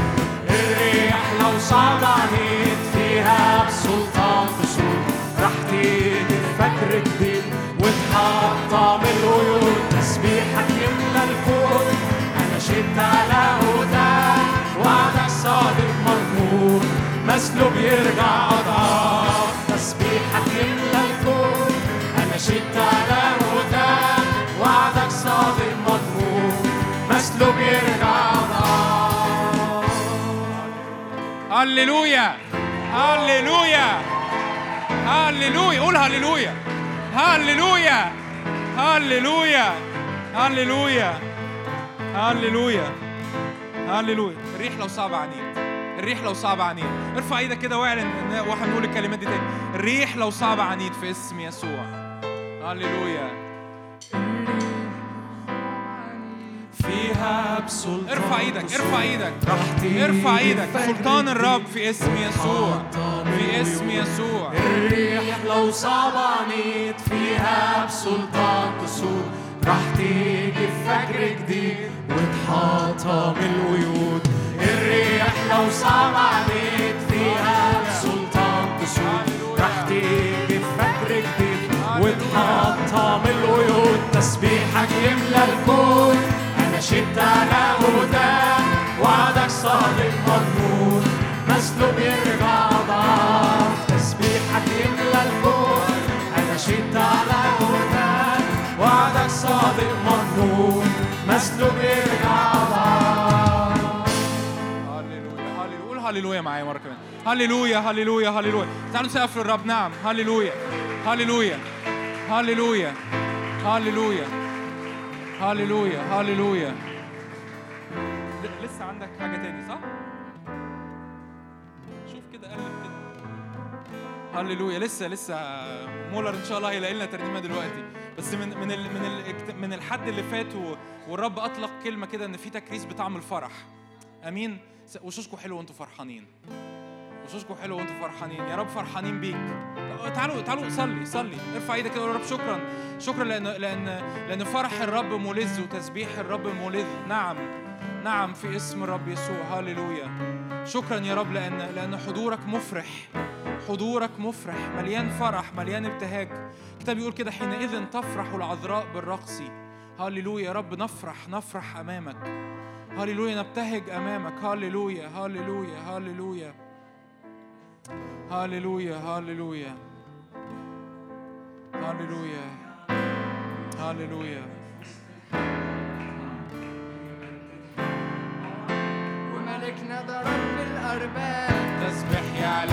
الريح لو صعب عليك فيها بسلطان تسود. راح تيجي فجر جديد وتحطم القيود تسبيحك يملى الكون أنا شدت على هداك. وعدك صادق مضمون. مسلوب يرجع هللويا. هللويا. هللويا. قول هللويا. هللويا. هللويا. هللويا. هللويا. هللويا. الريح لو صعب عنيد. الريح لو صعب عنيد. ارفع إيدك كده واعلن وإحنا بنقول الكلمات دي تاني. الريح لو صعب عنيد في اسم يسوع. هللويا. فيها بسلطان ارفع إيدك ارفع إيدك. ارفع إيدك. سلطان. الرب في اسم يسوع. في اسم يسوع. الريح لو صعب عنيد فيها بسلطان تسود. راح تيجي في فجر جديد وتحطم القيود الريح لو صعب عنيد فيها بسلطان تسود. راح تيجي في فجر جديد وتحطم القيود تسبيحك يملى الكون. على هداك وعدك صادق مضمون مسلوب يرجع ضعف تسبيحك يملى الكون شدت على هداك وعدك صادق مضمون مسلوب يرجع ضعف هللويا هللويا هللويا معايا مره كمان هللويا هللويا هللويا تعالوا نسقف للرب نعم هللويا هللويا هللويا هللويا هللويا هللويا لسه عندك حاجة تاني صح؟ شوف كده قلب كده. هللويا لسه لسه. مولر إن شاء الله هيلاقي لنا ترنيمه دلوقتي. بس من من ال من ال من الحد اللي فات والرب أطلق كلمة كده إن في تكريس بطعم الفرح. آمين؟ وشوشكم حلو وأنتم فرحانين. وشوشكم حلو وأنتم فرحانين. يا رب فرحانين بيك. تعالوا تعالوا صلي صلي. ارفع إيدك كده يا رب. شكرا. شكرا لأن لأن لأن فرح الرب ملذ وتسبيح الرب ملذ. نعم. نعم في اسم الرب يسوع. هللويا شكرا يا رب لأن لأن حضورك مفرح. حضورك مفرح. مليان فرح مليان ابتهاج. الكتاب بيقول كده حينئذ تفرح العذراء بالرقص. هللويا يا رب نفرح نفرح أمامك. هللويا نبتهج أمامك. هللويا هللويا هللويا هللويا هللويا هللويا هللويا وملكنا ده رب الأرباب تسبح يعلى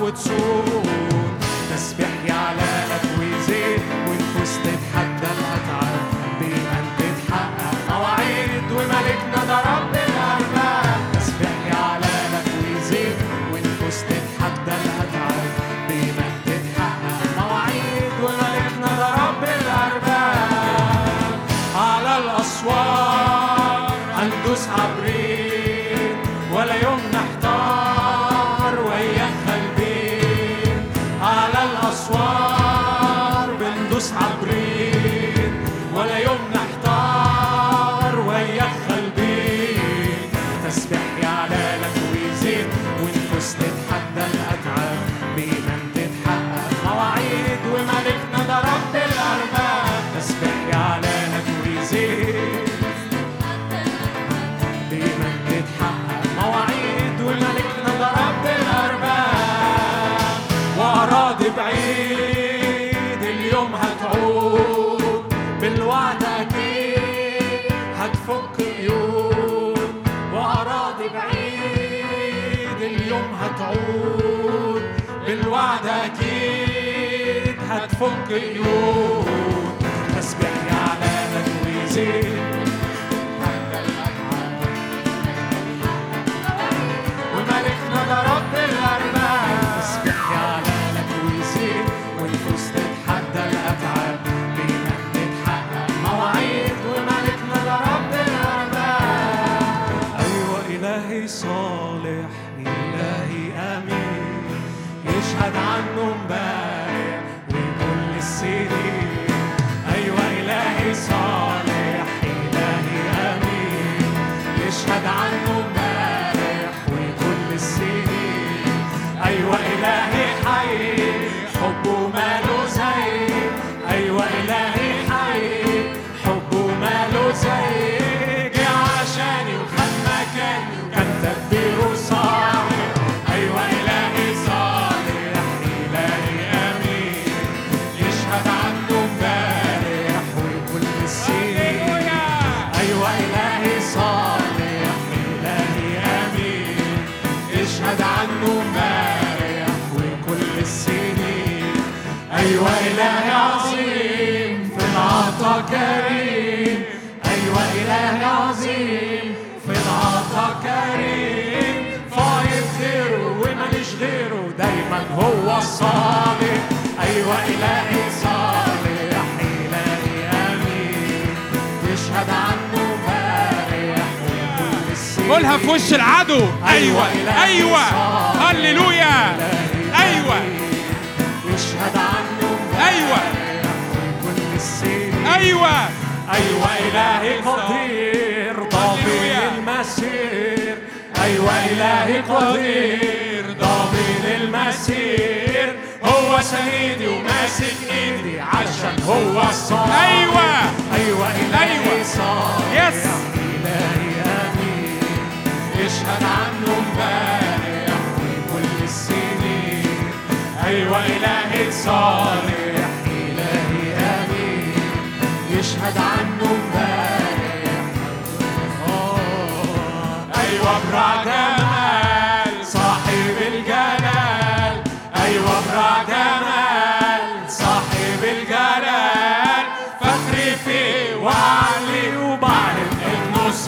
now it's. هتفك قيود تسبح يعلى لك ويزيد وملكنا والفوز تتحدى تتحقق مواعيد. ده رب الأرباب. أيوة إلهي صالح. إلهي أمين. يشهد عنه امبارح الصالح. أيوة إلهي صالح. إلهي أمين يشهد عنه قولها في وش العدو. أيوه إلهي أيوه. صالح. هللويا. أيوه. يشهد عنه أيوة. كل السنين أيوه. أيوة إلهي قدير ضامن. المسير. أيوة إلهي قدير ضامن المسير هو سيدي وماسك إيدي عشان هو الصالح أيوه. أيوة إلهي أيوة. صالح يس. إلهي أمين. يشهد عنه امبارح وكل السنين. أيوة إلهي صالح. إلهي أمين. يشهد عنه امبارح آه. أيوة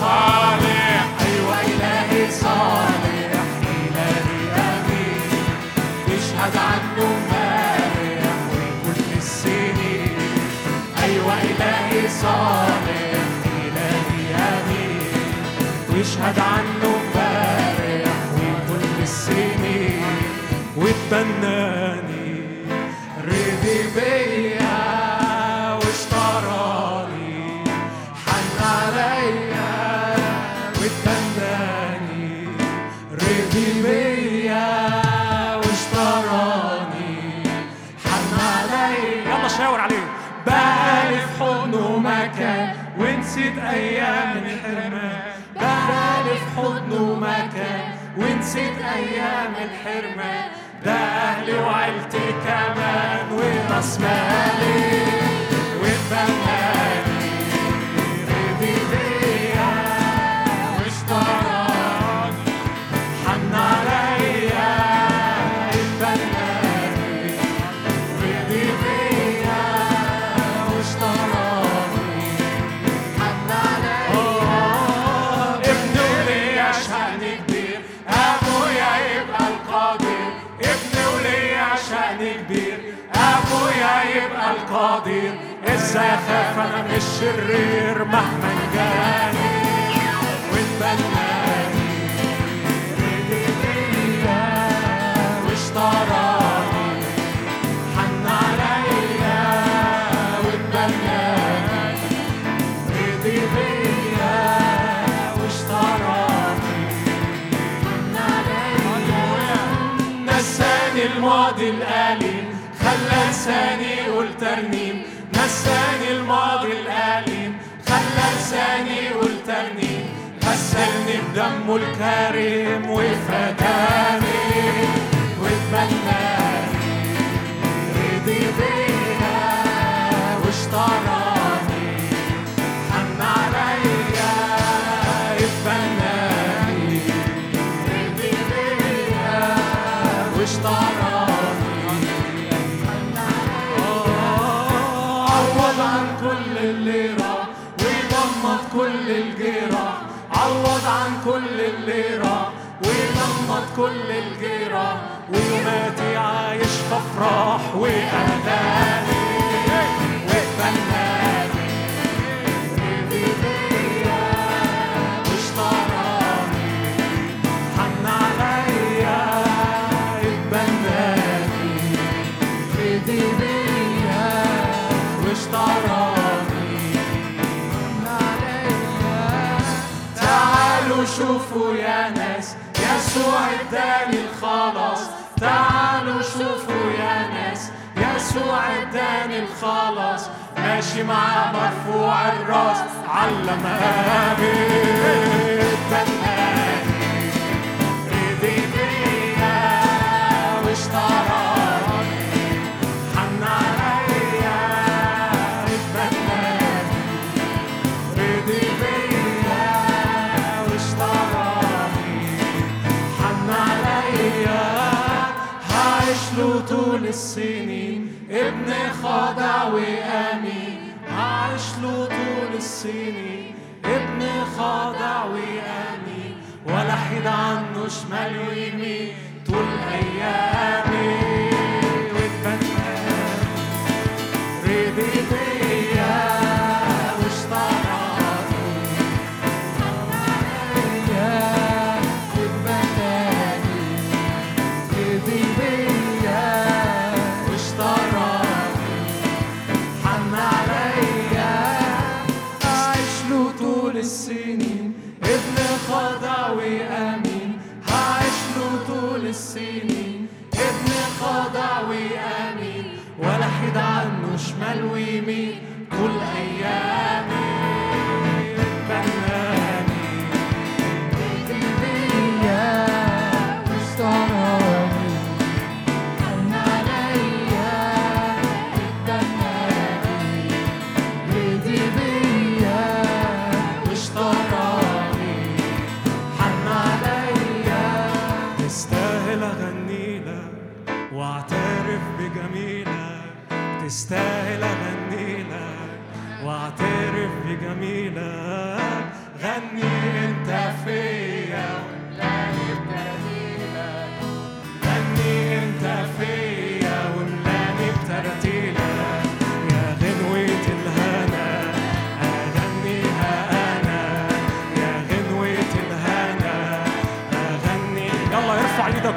صالح. أيوة إلهي صالح. إلهي أمين. يشهد عنه امبارح وكل السنين. أيوة إلهي صالح. إلهي أمين. ويشهد عنه امبارح وكل السنين. واتبناني أيام الحرمان ده أهلي وعيلتي كمان وراس مالي. القادر إزاي اخاف أنا من الشرير مهما جاني وانت واتبناني رضي بيا لساني يقول ترنيم نساني الماضي الأليم. خلى لساني يقول ترنيم غسلني بدمه الكريم وفداني. واتبناني عن كل اللي راح ويضمد كل الجراح ويوماتي عايش في افراح اداني الخلاص. تعالوا شوفوا يا ناس يسوع اداني الخلاص. ماشي معاه مرفوع الراس علم ابي ابن خاضع وامين هعيش له طول السنين. ابن خاضع وامين ولا حيد عنه شمال ويمين طول أيامي. حيد عنه شمال ويمين طول أيامي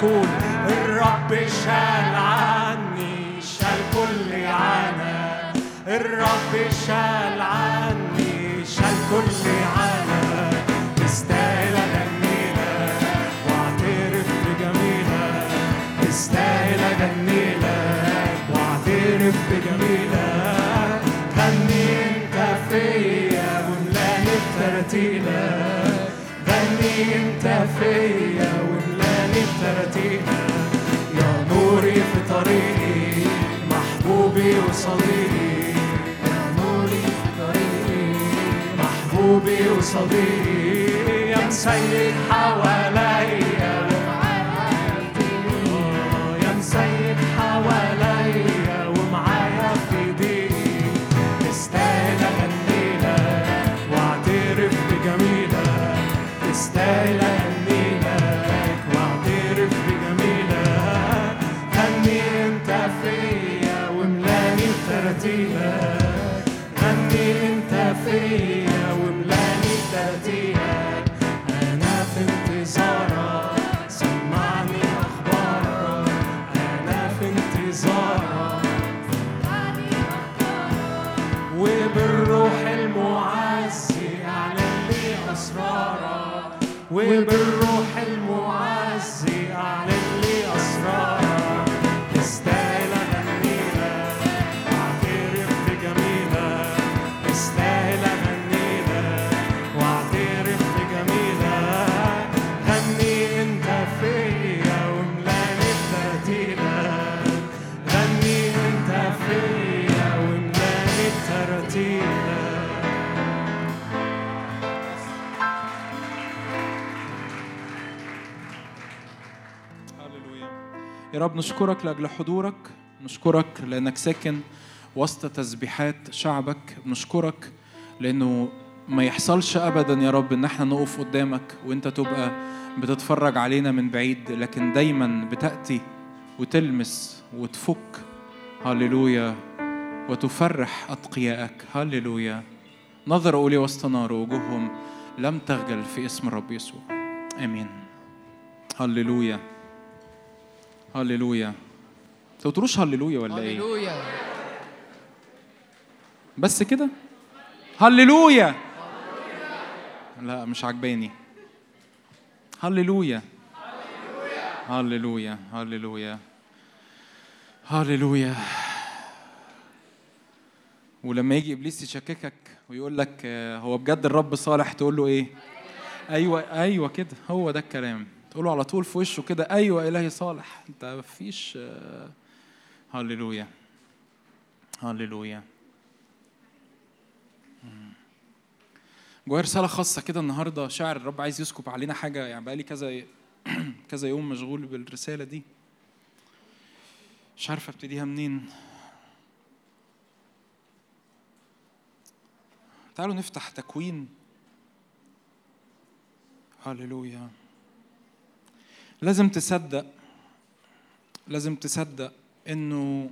قول الرب شال عني شال كل عنا الرب شال عني شال كل عنا تستاهل اغني لك واعترف بجميلك تستاهل اغني لك واعترف بجميلك غني أنت فيا وملاني بترتيلك غني أنت فيا يا نوري في طريقي محبوبي وصديقي. يا نوري في طريقي محبوبي وصديقي. يا مسيد حواليا river يا رب نشكرك لأجل حضورك نشكرك لأنك ساكن وسط تسبيحات شعبك نشكرك لأنه ما يحصلش ابدا يا رب إن إحنا نقف قدامك وإنت تبقى بتتفرج علينا من بعيد لكن دايما بتأتي وتلمس وتفك. هللويا. وتفرح أتقيائك. هللويا. نظر اولي وسط نار وجوههم لم تخجل في اسم الرب يسوع. آمين. هللويا. هللويا. لو تقولوش هللويا ولا إيه؟ هللويا. بس كده؟ هللويا. لا مش عجباني. هللويا. هللويا. هللويا. هللويا. ولما يجي إبليس يشككك ويقول لك آه، هو بجد الرب صالح؟ تقول له إيه؟ أيوه أيوه كده. هو ده الكلام. تقول له على طول في وشه كده أيوه إلهي صالح. أنت مفيش هللويا. هللويا. جوايا رسالة خاصة كده النهاردة. شاعر الرب عايز يسكب علينا حاجة يعني بقالي كذا [CLEARS THROAT] كذا يوم مشغول بالرسالة دي. مش عارف أبتديها منين. تعالوا نفتح تكوين. هللويا. لازم تصدق لازم تصدق إنه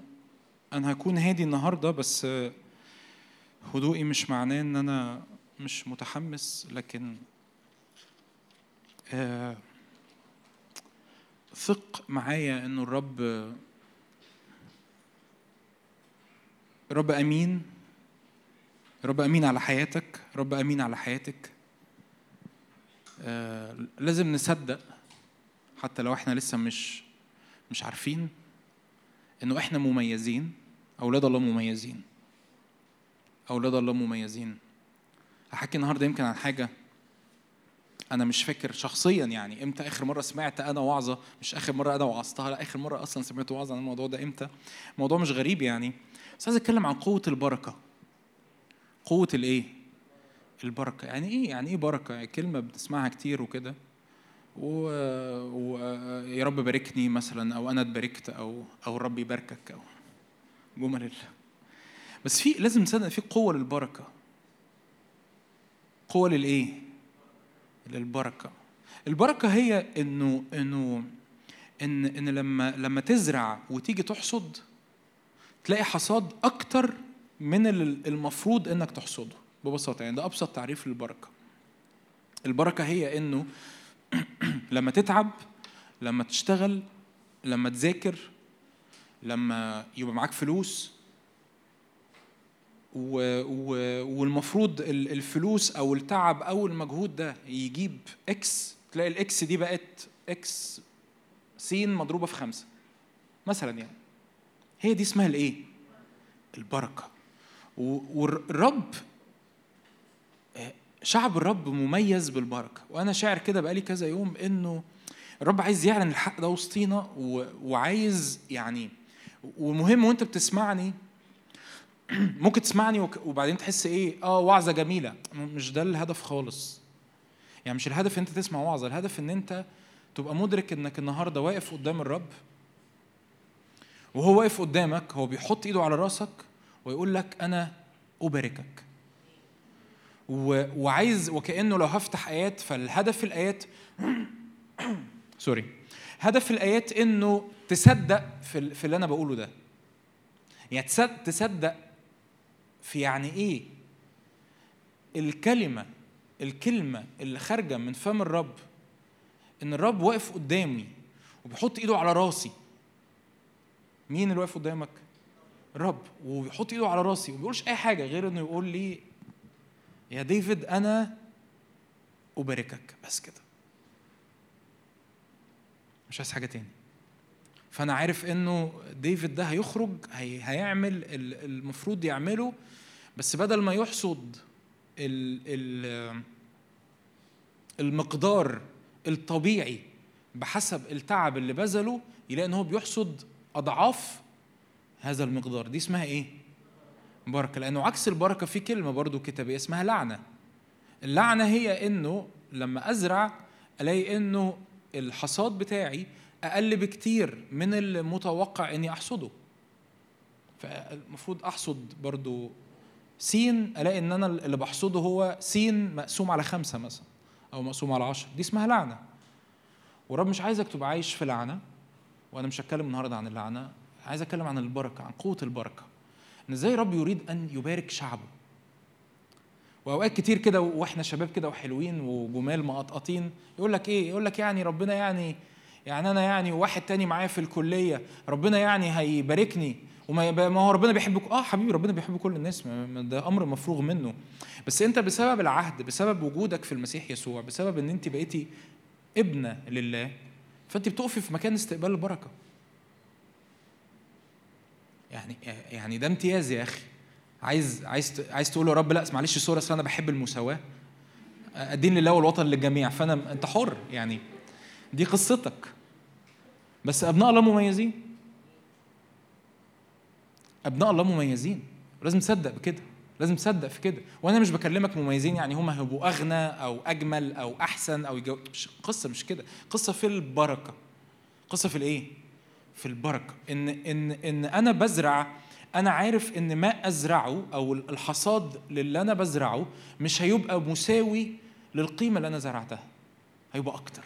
أنا هكون هادي النهارده بس هدوئي مش معناه إن أنا مش متحمس لكن آه، ثق معايا إنه الرب رب أمين رب أمين على حياتك رب أمين على حياتك. آه، لازم نصدق. حتى لو إحنا لسه مش مش عارفين انه إحنا مميزين أولاد الله مميزين. أولاد الله مميزين. هحكي النهارده يمكن عن حاجة أنا مش فاكر شخصيا يعني إمتى آخر مرة سمعت أنا وعظة. مش آخر مرة أنا وعظتها لا آخر مرة أصلا سمعت وعظة عن الموضوع ده إمتى. الموضوع مش غريب يعني. بس عايز أتكلم عن قوة البركة. قوة الإيه؟ البركة. يعني إيه؟ يعني إيه بركة؟ يعني كلمة بنسمعها كتير وكده. و... و... يا رب باركني مثلا أو أنا اتباركت أو أو الرب يباركك أو جمل ال... بس في لازم نصدق في قوة للبركة. قوة للإيه؟ للبركة. البركة هي إنه إنه إن إن لما لما تزرع وتيجي تحصد تلاقي حصاد أكتر من ال- المفروض إنك تحصده. ببساطة يعني ده أبسط تعريف للبركة. البركة هي إنه [CLEARS THROAT] لما تتعب لما تشتغل لما تذاكر لما يبقى معاك فلوس. و و والمفروض ال- الفلوس أو التعب أو المجهود ده يجيب إكس تلاقي الاكس دي بقت إكس سين مضروبة في خمسة. مثلا يعني. هي دي اسمها الايه؟ البركة. والرب شعب الرب مميز بالبركة. وأنا شاعر كده بقالي كذا يوم إنه الرب عايز يعلن الحق ده وسطينا وعايز يعني ومهم وأنت بتسمعني [CLEARS THROAT] ممكن تسمعني وبعدين تحس إيه؟ آه وعظة جميلة. مش ده الهدف خالص. يعني مش الهدف إن أنت تسمع وعظة الهدف إن أنت تبقى مدرك إنك النهارده واقف قدام الرب. وهو واقف قدامك هو بيحط إيده على راسك ويقول لك أنا أباركك. وعايز وكأنه لو هفتح آيات فالهدف الآيات [COUGHS] سوري. هدف الآيات إنه تصدق في, في اللي أنا بقوله ده. يعني تصدق, تصدق في يعني إيه؟ الكلمة الكلمة اللي خارجة من فم الرب إن الرب واقف قدامي وبيحط إيده على راسي. مين اللي واقف قدامك؟ الرب وبيحط إيده على راسي وما بيقولش أي حاجة غير إنه يقول لي يا ديفيد أنا أباركك بس كده. مش عايز حاجة تاني. فأنا عارف إنه ديفيد ده هيخرج هي هيعمل ال- المفروض يعمله بس بدل ما يحصد ال ال المقدار الطبيعي بحسب التعب اللي بذله يلاقي إن هو بيحصد أضعاف هذا المقدار. دي اسمها إيه؟ بركة لأنه عكس البركة في كلمة برضو كتابية اسمها لعنة. اللعنة هي إنه لما أزرع ألاقي إنه الحصاد بتاعي أقل بكتير من المتوقع إني أحصده. فالمفروض أحصد برضو سين ألاقي إن أنا اللي بحصده هو سين مقسوم على خمسة مثلا أو مقسوم على عشرة. دي اسمها لعنة. ورب مش عايزك تبقى عايش في لعنة وأنا مش هتكلم النهارده عن اللعنة عايز أتكلم عن البركة عن قوة البركة. إن إزاي رب يريد أن يبارك شعبه؟ وأوقات كتير كده وإحنا شباب كده وحلوين وجمال مقطقطين يقول لك إيه؟ يقول لك يعني ربنا يعني يعني أنا يعني واحد تاني معايا في الكلية ربنا يعني هيباركني وما ما هو ربنا بيحبك. آه حبيبي ربنا بيحب كل الناس ده أمر مفروغ منه. بس أنت بسبب العهد بسبب وجودك في المسيح يسوع بسبب إن أنت بقيتي ابنة لله فأنت بتقفي في مكان استقبال البركة. يعني يعني ده امتياز يا أخي. عايز عايز عايز تقول له رب لا معلش سوري أصل أنا بحب المساواة. الدين لله والوطن للجميع. فأنا أنت حر يعني. دي قصتك. بس أبناء الله مميزين. أبناء الله مميزين. لازم تصدق بكده. لازم تصدق في كده. وأنا مش بكلمك مميزين يعني هم هيبقوا أغنى أو أجمل أو أحسن أو يجو... مش قصة مش كده. قصة في البركة. قصة في الإيه؟ في البركة. إن إن إن أنا بزرع أنا عارف إن ما أزرعه أو الحصاد للي أنا بزرعه مش هيبقى مساوي للقيمة اللي أنا زرعتها. هيبقى أكتر.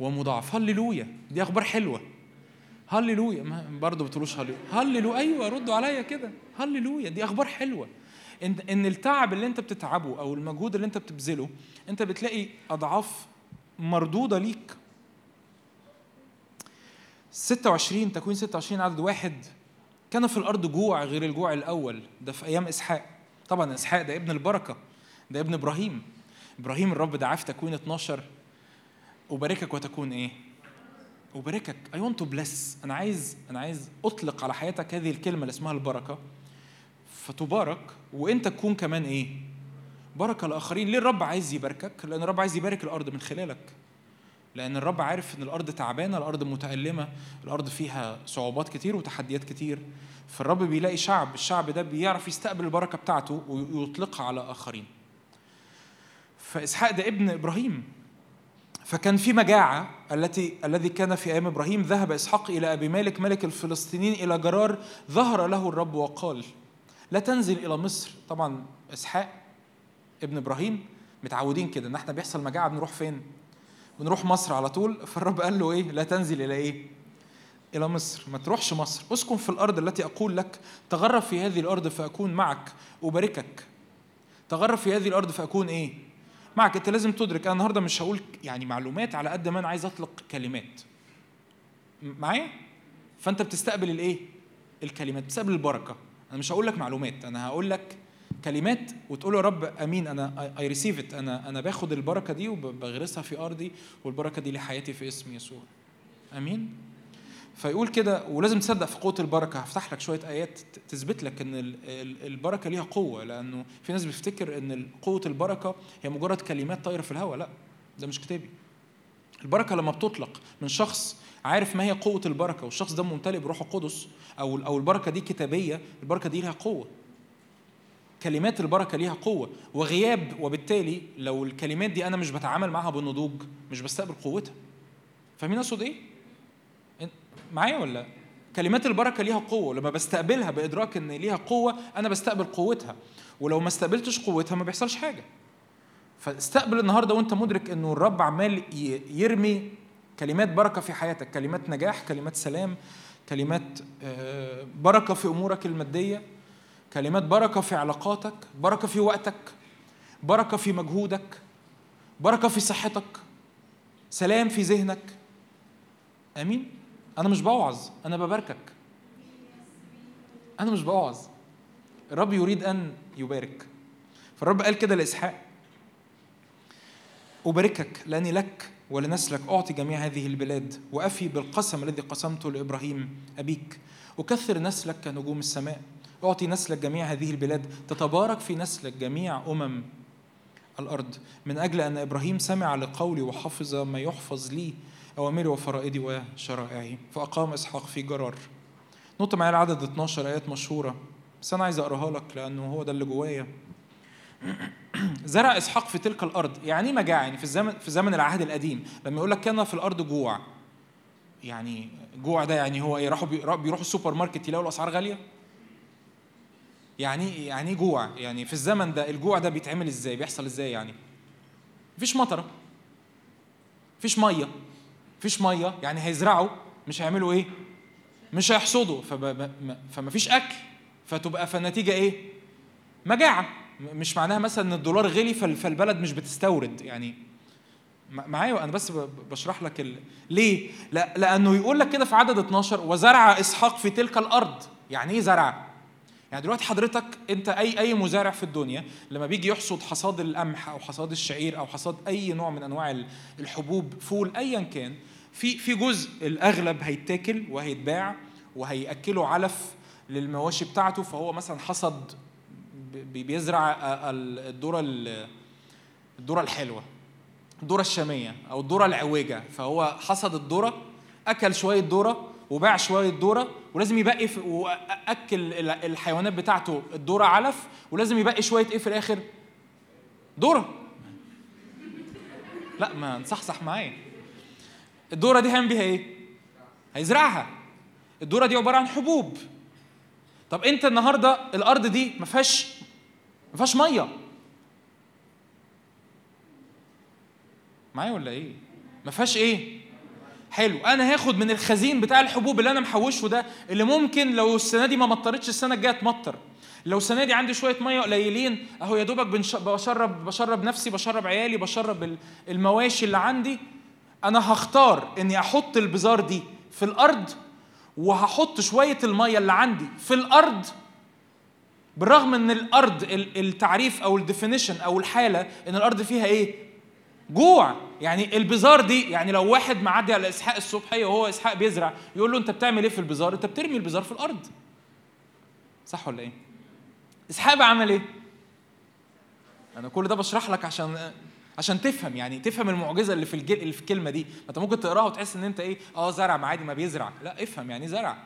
ومضاعف. هللويا دي أخبار حلوة. هللويا ما برضه بتقولوش هللويا هللويا أيوه ردوا عليا كده. هللويا دي أخبار حلوة. إن إن التعب اللي أنت بتتعبه أو المجهود اللي أنت بتبذله أنت بتلاقي أضعاف مردودة ليك. 26 تكوين 26 عدد واحد كان في الأرض جوع غير الجوع الأول. ده في أيام إسحاق. طبعا إسحاق ده ابن البركة ده ابن إبراهيم. إبراهيم الرب دعاه في تكوين 12 أباركك وتكون إيه؟ أباركك. I want to bless. أنا عايز أنا عايز أطلق على حياتك هذه الكلمة اللي اسمها البركة. فتبارك وأنت تكون كمان إيه؟ بركة لآخرين ليه الرب عايز يباركك؟ لأن الرب عايز يبارك الأرض من خلالك. لأن الرب عارف إن الأرض تعبانة الأرض متألمة الأرض فيها صعوبات كتير وتحديات كتير. فالرب بيلاقي شعب الشعب ده بيعرف يستقبل البركة بتاعته ويطلقها على آخرين. فإسحاق ده ابن إبراهيم. فكان في مجاعة التي الذي كان في أيام إبراهيم ذهب إسحاق إلى أبي مالك ملك الفلسطينيين إلى جرار ظهر له الرب وقال لا تنزل إلى مصر. طبعا إسحاق ابن إبراهيم متعودين كده إن إحنا بيحصل مجاعة بنروح فين؟ بنروح مصر على طول فالرب قال له إيه؟ لا تنزل إلى إيه؟ إلى مصر ما تروحش مصر. اسكن في الأرض التي أقول لك تغرب في هذه الأرض فأكون معك أباركك تغرب في هذه الأرض فأكون إيه؟ معك. أنت لازم تدرك أنا النهارده مش هقول يعني معلومات على قد ما أنا عايز أطلق كلمات. معايا؟ فأنت بتستقبل الإيه؟ الكلمات بتستقبل البركة. أنا مش هقول لك معلومات أنا هقول لك كلمات وتقول يا رب آمين أنا اي ريسيف ات أنا أنا باخد البركة دي وبغرسها في أرضي والبركة دي لحياتي في اسم يسوع. آمين؟ فيقول كده ولازم تصدق في قوة البركة. هفتح لك شوية آيات تثبت لك إن البركة ليها قوة لأنه في ناس بتفتكر إن قوة البركة هي مجرد كلمات طايرة في الهواء لا ده مش كتابي. البركة لما بتطلق من شخص عارف ما هي قوة البركة والشخص ده ممتلئ بروح القدس أو أو البركة دي كتابية البركة دي ليها قوة. كلمات البركة ليها قوة وغياب وبالتالي لو الكلمات دي أنا مش بتعامل معاها بالنضوج مش بستقبل قوتها. فاهمين أقصد إيه؟ معايا ولا؟ كلمات البركة ليها قوة. لما بستقبلها بإدراك إن ليها قوة أنا بستقبل قوتها. ولو ما استقبلتش قوتها ما بيحصلش حاجة. فاستقبل النهارده وأنت مدرك إنه الرب عمال يرمي كلمات بركة في حياتك. كلمات نجاح كلمات سلام كلمات بركة في أمورك المادية. كلمات بركة في علاقاتك بركة في وقتك بركة في مجهودك بركة في صحتك سلام في ذهنك. آمين؟ أنا مش بوعظ أنا بباركك. أنا مش بوعظ. الرب يريد أن يبارك. فالرب قال كده لإسحاق أباركك لأني لك ولنسلك أعطي جميع هذه البلاد وأفي بالقسم الذي قسمته لإبراهيم أبيك. أكثر نسلك كنجوم السماء. أعطي نسلك جميع هذه البلاد تتبارك في نسلك جميع أمم الأرض. من أجل أن إبراهيم سمع لقولي وحفظ ما يحفظ لي أوامري وفرائدي وشرائعي. فأقام إسحاق في جرار. نط معايا العدد 12 آيات مشهورة. بس أنا عايز أقراها لك لأنه هو ده اللي جوايا. [CLEARS THROAT] زرع إسحاق في تلك الأرض. يعني إيه مجاعه يعني في الزمن في زمن العهد القديم. لما يقول لك كان في الأرض جوع. يعني جوع ده يعني هو إيه راحوا بيروحوا السوبر ماركت يلاقوا الأسعار غالية؟ يعني يعني إيه جوع؟ يعني في الزمن ده الجوع ده بيتعمل إزاي؟ بيحصل إزاي يعني؟ مفيش مطره مفيش مية. مفيش مية. يعني هيزرعوا مش هيعملوا إيه؟ مش هيحصدوا. فما فيش أكل. فتبقى فالنتيجه إيه؟ مجاعة. مش معناها مثلا إن الدولار غلي فالبلد مش بتستورد. يعني معايا. أنا بس بشرح لك ال... ليه؟ لا لأنه يقول لك كده في عدد 12 وزرع إسحاق في تلك الأرض. يعني إيه زرع؟ يعني دلوقتي حضرتك انت اي اي مزارع في الدنيا لما بيجي يحصد حصاد القمح أو حصاد الشعير أو حصاد اي نوع من انواع الحبوب فول ايا كان في في جزء الاغلب هيتاكل وهيتباع وهيأكله علف للمواشي بتاعته فهو مثلا حصد بيزرع الذره الذره الحلوة الذره الشامية أو الذره العويجه فهو حصد الذره أكل شوية ذره وباع شوية ذرة ولازم يبقي وأكل الحيوانات بتاعته الذرة علف ولازم يبقي شوية إيه في الآخر؟ ذرة. لا ما نصحصح معايا. الذرة دي هيعمل بيها إيه؟ هيزرعها. الذرة دي عبارة عن حبوب. طب أنت النهارده الأرض دي ما فيهاش ما فيهاش مية. معايا ولا إيه؟ ما فيهاش إيه؟ حلو. أنا هاخد من الخزين بتاع الحبوب اللي أنا محوشه ده اللي ممكن لو السنة دي ما مطرتش السنة الجاية تمطر. لو السنة دي عندي شوية مية قليلين أهو يا دوبك بشرب بشرب نفسي بشرب عيالي بشرب المواشي اللي عندي. أنا هختار إني أحط البذار دي في الأرض وهحط شوية المية اللي عندي في الأرض. بالرغم إن الأرض التعريف أو ال definition أو الحالة إن الأرض فيها إيه؟ جوع. يعني البزار دي يعني لو واحد معدي على إسحاق الصبحيه وهو إسحاق بيزرع يقول له أنت بتعمل إيه في البزار أنت بترمي البزار في الأرض. صح ولا إيه؟ إسحاق عمل إيه؟ أنا كل ده بشرح لك عشان عشان تفهم يعني تفهم المعجزة اللي في الجل... اللي في الكلمة دي. ما أنت ممكن تقراها وتحس إن أنت إيه؟ آه زرع ما عادي ما بيزرع. لا افهم يعني زرع.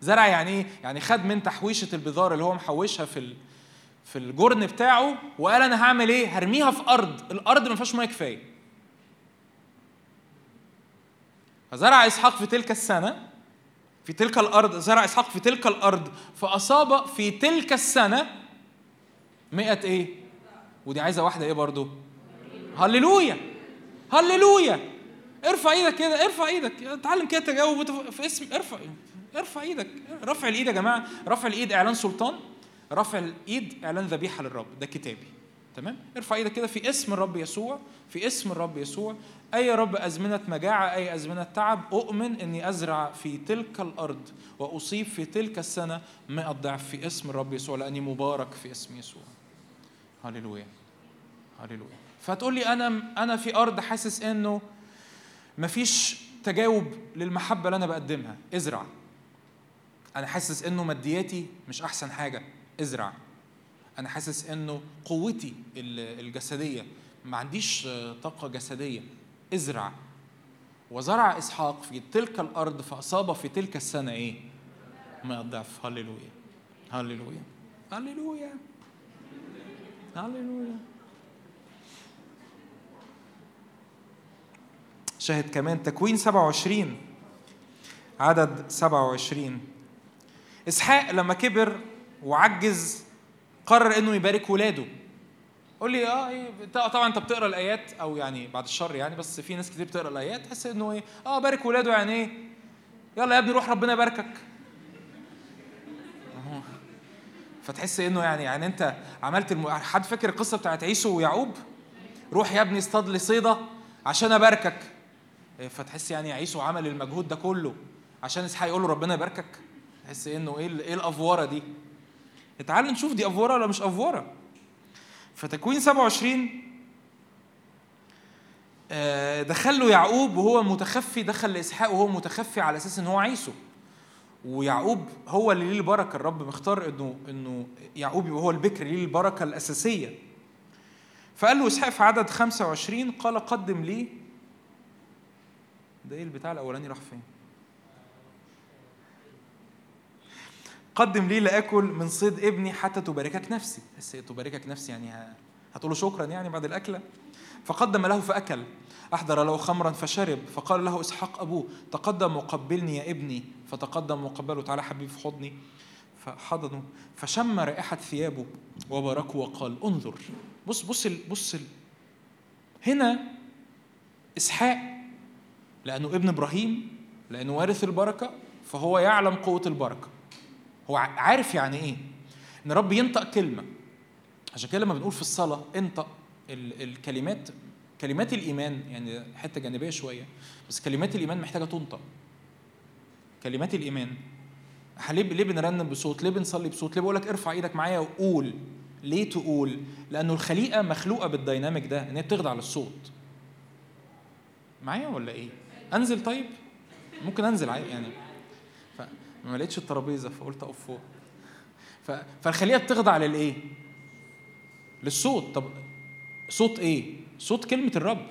زرع يعني إيه؟ يعني خد من تحويشة البذار اللي هو محوشها في ال... في الجرن بتاعه وقال أنا هعمل إيه؟ هرميها في أرض. الأرض ما فيهاش مية كفاية. فزرع إسحاق في تلك السنة في تلك الأرض زرع إسحاق في تلك الأرض فأصاب في تلك السنة مئة إيه؟ ودي عايزة واحدة إيه برضو؟ هللويا! هللويا! ارفع إيدك كده ارفع إيدك. اتعلم كده تجاوب في اسم ارفع ارفع إيدك. رفع الإيد يا جماعة. رفع الإيد إعلان سلطان. رفع الايد اعلان ذبيحة للرب. ده كتابي. تمام؟ ارفع إيدك كده. في اسم الرب يسوع في اسم الرب يسوع. أي رب أزمنة مجاعة أي أزمنة تعب أؤمن إني أزرع في تلك الأرض وأصيب في تلك السنة 100 ضعف في اسم الرب يسوع لأني مبارك في اسم يسوع. هللويا. هللويا. فتقول لي أنا أنا في أرض حاسس إنه مفيش تجاوب للمحبة اللي أنا بقدمها. ازرع. أنا حاسس إنه مادياتي مش أحسن حاجة. ازرع أنا حاسس إنه قوتي الجسدية ما عنديش طاقة جسدية. ازرع وزرع إسحاق في تلك الأرض فأصاب في تلك السنة إيه؟ ما الضعف هللويا. هللويا. هللويا. هللويا. شاهد كمان تكوين 27 عدد 27 إسحاق لما كبر وعجز قرر إنه يبارك ولاده. قول لي آه إيه طبعا أنت بتقرأ الآيات أو يعني بعد الشر يعني بس في ناس كتير بتقرأ الآيات تحس إنه إيه آه بارك ولاده يعني إيه. يلا يا ابني روح ربنا يباركك. [LAUGHS] فتحس إنه يعني يعني أنت عملت الم... حد فاكر القصة بتاعت عيسو ويعقوب؟ روح يا ابني اصطاد لي صيده عشان أباركك. فتحس يعني عيسو عمل المجهود ده كله عشان إسحاق يقول له ربنا يباركك. تحس إنه إيه إيه الافوره دي؟ تعال نشوف دي أفورة ولا مش أفورة. فتكوين 27 آه، دخل له يعقوب وهو متخفي دخل لإسحاق وهو متخفي على أساس إن هو عيسو. ويعقوب هو اللي ليه البركة الرب مختار إنه إنه يعقوب يبقى هو البكر ليه البركة الأساسية. فقال له إسحاق في عدد 25 قال قدم لي. ده إيه البتاع الأولاني راح فين؟ قدم لي لاكل من صيد ابني حتى تباركك نفسي. بس تباركك نفسي يعني هتقول شكرا يعني بعد الأكلة. فقدم له فأكل. أحضر له خمرا فشرب. فقال له إسحاق أبوه تقدم وقبلني يا ابني. فتقدم وقبله تعالى حبيبي في حضني فحضنه. فشم رائحة ثيابه وباركه وقال انظر. بص بص بص هنا إسحاق لأنه ابن إبراهيم لأنه وارث البركة فهو يعلم قوة البركة. هو عارف يعني إيه؟ إن رب ينطق كلمة. عشان كده لما بنقول في الصلاة انطق ال- الكلمات كلمات الإيمان يعني حتة جانبية شوية بس كلمات الإيمان محتاجة تنطق. كلمات الإيمان. ليه ليه بنرنم بصوت؟ ليه بنصلي بصوت؟ ليه بقول لك ارفع إيدك معايا وقول؟ ليه تقول؟ لأنه الخليقة مخلوقة بالديناميك ده إن هي بتخضع للصوت. معايا ولا إيه؟ أنزل طيب؟ ممكن أنزل عادي يعني. فما لقيتش الترابيزة فقلت أقف فوق. ف... فالخليقه بتخضع للإيه؟ للصوت. طب صوت إيه؟ صوت كلمة الرب.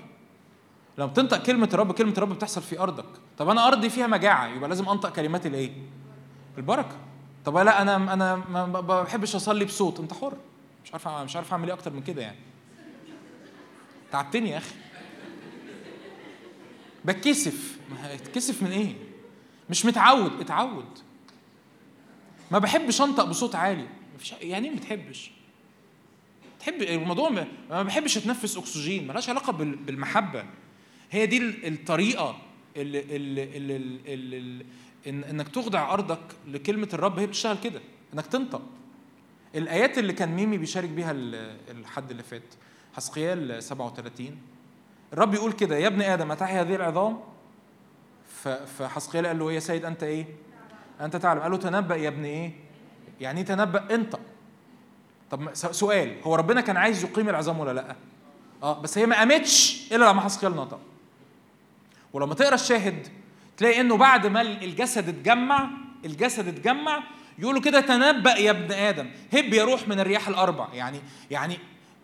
لما بتنطق كلمة الرب كلمة الرب بتحصل في أرضك. طب أنا أرضي فيها مجاعة يبقى لازم أنطق كلمات الإيه؟ البركة. طب لا أنا أنا ما ما بحبش أصلي بصوت. أنت حر. مش عارف مش عارف أعمل إيه أكتر من كده يعني. تعبتني يا أخي. بتكسف. ما اتكسف من إيه؟ مش متعود. اتعود. ما بحبش أنطق بصوت عالي. مفيش يعني إيه ما بتحبش تحب الموضوع ما بحبش أتنفس أكسجين. ملهاش علاقة بال- بالمحبة. هي دي ال- الطريقة اللي, اللي, اللي, اللي, اللي إن إنك تخضع أرضك لكلمة الرب. هي بتشتغل كده إنك تنطق. الآيات اللي كان ميمي بيشارك بيها ال- الحد اللي فات حسقيال 37 الرب يقول كده يا ابن آدم اتحي هذه العظام؟ فحسقيال قال له إيه؟ يا سيد أنت إيه؟ أنت تعلم. قال له تنبأ يا ابن إيه؟ يعني إيه تنبأ؟ انطق طب سؤال. هو ربنا كان عايز يقيم العظام ولا لأ؟ آه بس هي ما قامتش إلا لما حسقيال نطق ولما تقرأ الشاهد تلاقي إنه بعد ما الجسد اتجمع الجسد اتجمع يقولوا كده تنبأ يا ابن آدم. هب يا روح من الرياح الأربع. يعني يعني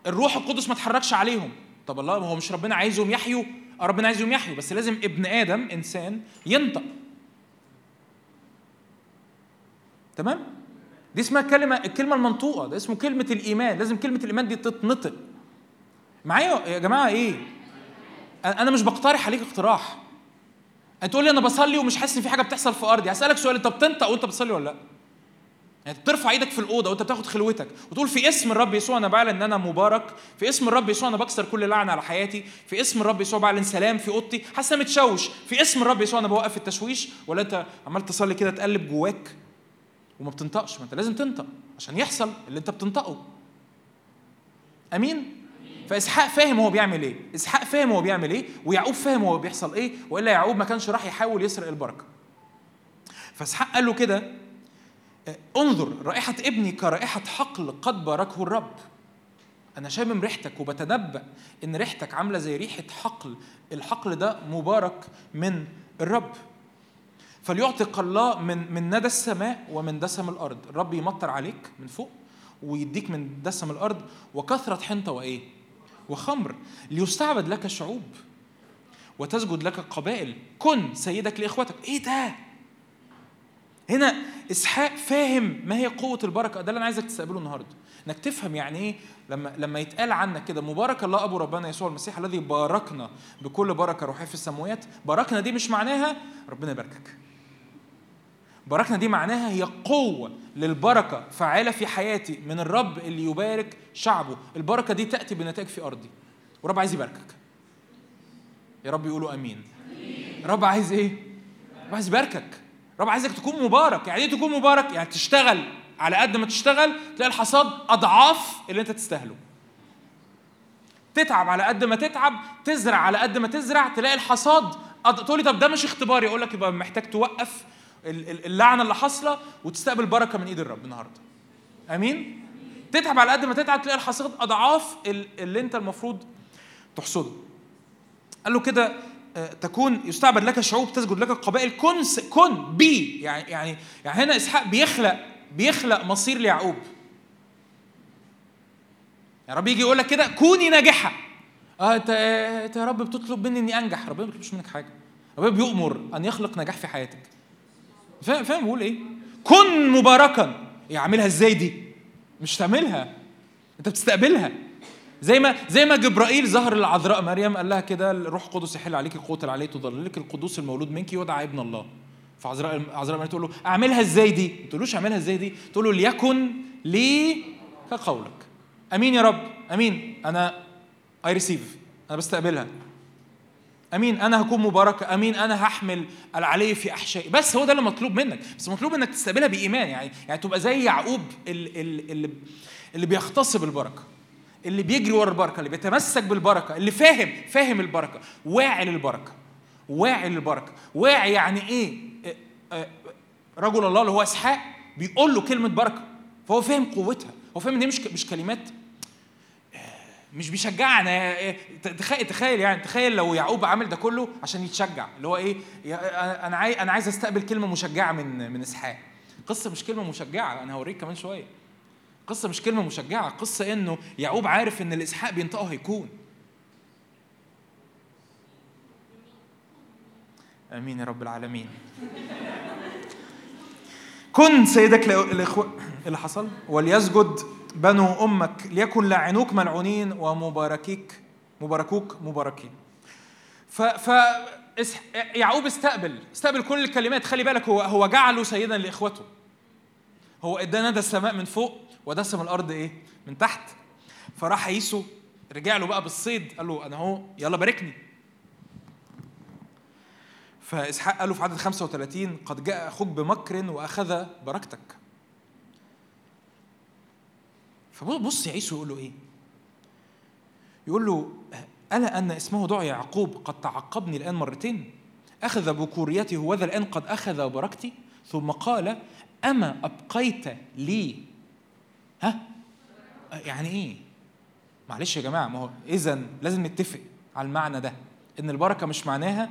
الروح القدس ما اتحركش عليهم. طب الله هو مش ربنا عايزهم يحيوا؟ ربنا عايزهم يحيوا. بس لازم ابن آدم إنسان ينطق. تمام؟ دي اسمها كلمة الكلمة المنطوقة ده اسمه كلمة الإيمان لازم كلمة الإيمان دي تتنطق. معايا يا جماعة إيه؟ أنا مش بقترح عليك اقتراح. انت تقول لي أنا بصلي ومش حاسس إن في حاجة بتحصل في أرضي. هسألك سؤال أنت بتنطق وانت بتصلي ولا لأ؟ يعني بترفع إيدك في الأوضة وأنت بتاخد خلوتك وتقول في اسم الرب يسوع أنا بعلن إن أنا مبارك في اسم الرب يسوع أنا بكسر كل لعنه على حياتي في اسم الرب يسوع بعلن سلام في أوضتي. أنا متشوش. في اسم الرب يسوع أنا بوقف التشويش؟ ولا أنت عمال تصلي كده تقلب جواك؟ وما بتنطقش ما انت لازم تنطق عشان يحصل اللي انت بتنطقه. امين؟ فإسحاق فاهم هو بيعمل إيه. إسحاق فاهم هو بيعمل إيه ويعقوب فاهم هو بيحصل إيه وإلا يعقوب ما كانش راح يحاول يسرق البركة. فإسحاق قال له كده انظر رائحة ابني كرائحة حقل قد باركه الرب. أنا شامم ريحتك وبتنبأ إن ريحتك عاملة زي ريحة حقل. الحقل ده مبارك من الرب. فليعتق الله من من ندى السماء ومن دسم الأرض. الرب يمطر عليك من فوق ويديك من دسم الأرض. وكثرة حنطة وإيه؟ وخمر. ليستعبد لك شعوب وتسجد لك قبائل. كن سيدك لإخوتك. إيه ده؟ هنا إسحاق فاهم ما هي قوة البركة. ده اللي أنا عايزك تستقبله النهارده. إنك تفهم يعني إيه؟ لما لما يتقال عنك كده مبارك الله أبو ربنا يسوع المسيح الذي باركنا بكل بركة روحية في السماوات. باركنا دي مش معناها ربنا يباركك. باركنا دي معناها هي قوة للبركة فعالة في حياتي من الرب اللي يبارك شعبه. البركة دي تأتي بنتائج في أرضي. ورب عايز يباركك. يا رب يقولوا أمين. رب عايز إيه؟ رب عايز يباركك. رب عايزك تكون مبارك. يعني إيه تكون مبارك؟ يعني تشتغل. على قد ما تشتغل تلاقي الحصاد أضعاف اللي أنت تستاهله. تتعب على قد ما تتعب تزرع على قد ما تزرع تلاقي الحصاد أض... تقول لي طب ده مش اختبار يقول لك يبقى محتاج توقف اللعنة اللي حاصلة وتستقبل بركة من إيد الرب النهارده. آمين؟ تتعب على قد ما تتعب تلاقي الحصاد أضعاف ال- اللي أنت المفروض تحصده. قال له كده آه، تكون يستعبد لك شعوب تسجد لك قبائل كن كن بي. يعني يعني يعني هنا إسحاق بيخلق بيخلق مصير ليعقوب. يا رب يجي يقول لك كده كوني ناجحة. آه أنت آه، أنت يا رب بتطلب مني إني أنجح. ربنا ما بيطلبش منك حاجة. ربنا بيؤمر أن يخلق نجاح في حياتك. فاهم فاهم بقول إيه؟ كن مباركا. يعملها إزاي دي؟ مش تعملها. أنت بتستقبلها. زي ما زي ما جبرائيل ظهر للعذراء مريم قال لها كده الروح القدس يحل عليك القوه العليه تضللك القدوس المولود منك يدعى ابن الله. فعذراء عذراء مريم تقول له أعملها إزاي دي؟ ما تقولوش أعملها إزاي دي تقول له ليكن لي كقولك. أمين يا رب. أمين. أنا اي ريسيف أنا بستقبلها. أمين أنا هكون مباركة. أمين أنا هحمل العلي في أحشائي. بس هو ده اللي مطلوب منك. بس مطلوب إنك تستقبلها بإيمان. يعني يعني تبقى زي يعقوب اللي, اللي, بيغتصب البركه اللي بيجري ورا البركة اللي بيتمسك بالبركة اللي فاهم فاهم البركة واعي للبركة واعي للبركة. واعي يعني إيه؟ رجل الله اللي هو إسحاق بيقول له كلمة بركة. فهو فاهم قوتها. هو فاهم إن هي مش مش كلمات مش بيشجعنا. تخيل تخيل يعني تخيل لو يعقوب عامل ده كله عشان يتشجع. اللي هو إيه أنا عايز أنا عايز أستقبل كلمة مشجعة من من إسحاق. قصة مش كلمة مشجعة أنا هوريك كمان شوية. قصة مش كلمة مشجعة قصة إنه يعقوب عارف إن الإسحاق بينطقه هيكون. آمين يا رب العالمين. كن سيدك الاخوه اللي حصل وليسجد بنو أمك ليكن لاعنوك ملعونين ومباركيك مباركوك مباركين. ف ف يعقوب استقبل استقبل كل الكلمات. خلي بالك هو هو جعله سيدا لإخوته. هو ادانا ده السماء من فوق ودسم الأرض إيه؟ من تحت. فراح عيسو رجع له بقى بالصيد قال له أنا أهو يلا باركني. فإسحاق قال له في عدد 35 قد جاء أخوك بمكر وأخذ بركتك. فبص عيسو يقول له إيه؟ يقول له ألا أن اسمه دعي يعقوب قد تعقبني الآن مرتين؟ أخذ بكوريتي وذا الآن قد أخذ بركتي ثم قال أما أبقيت لي؟ ها؟ يعني إيه؟ معلش يا جماعة ما هو إذا لازم نتفق على المعنى ده إن البركة مش معناها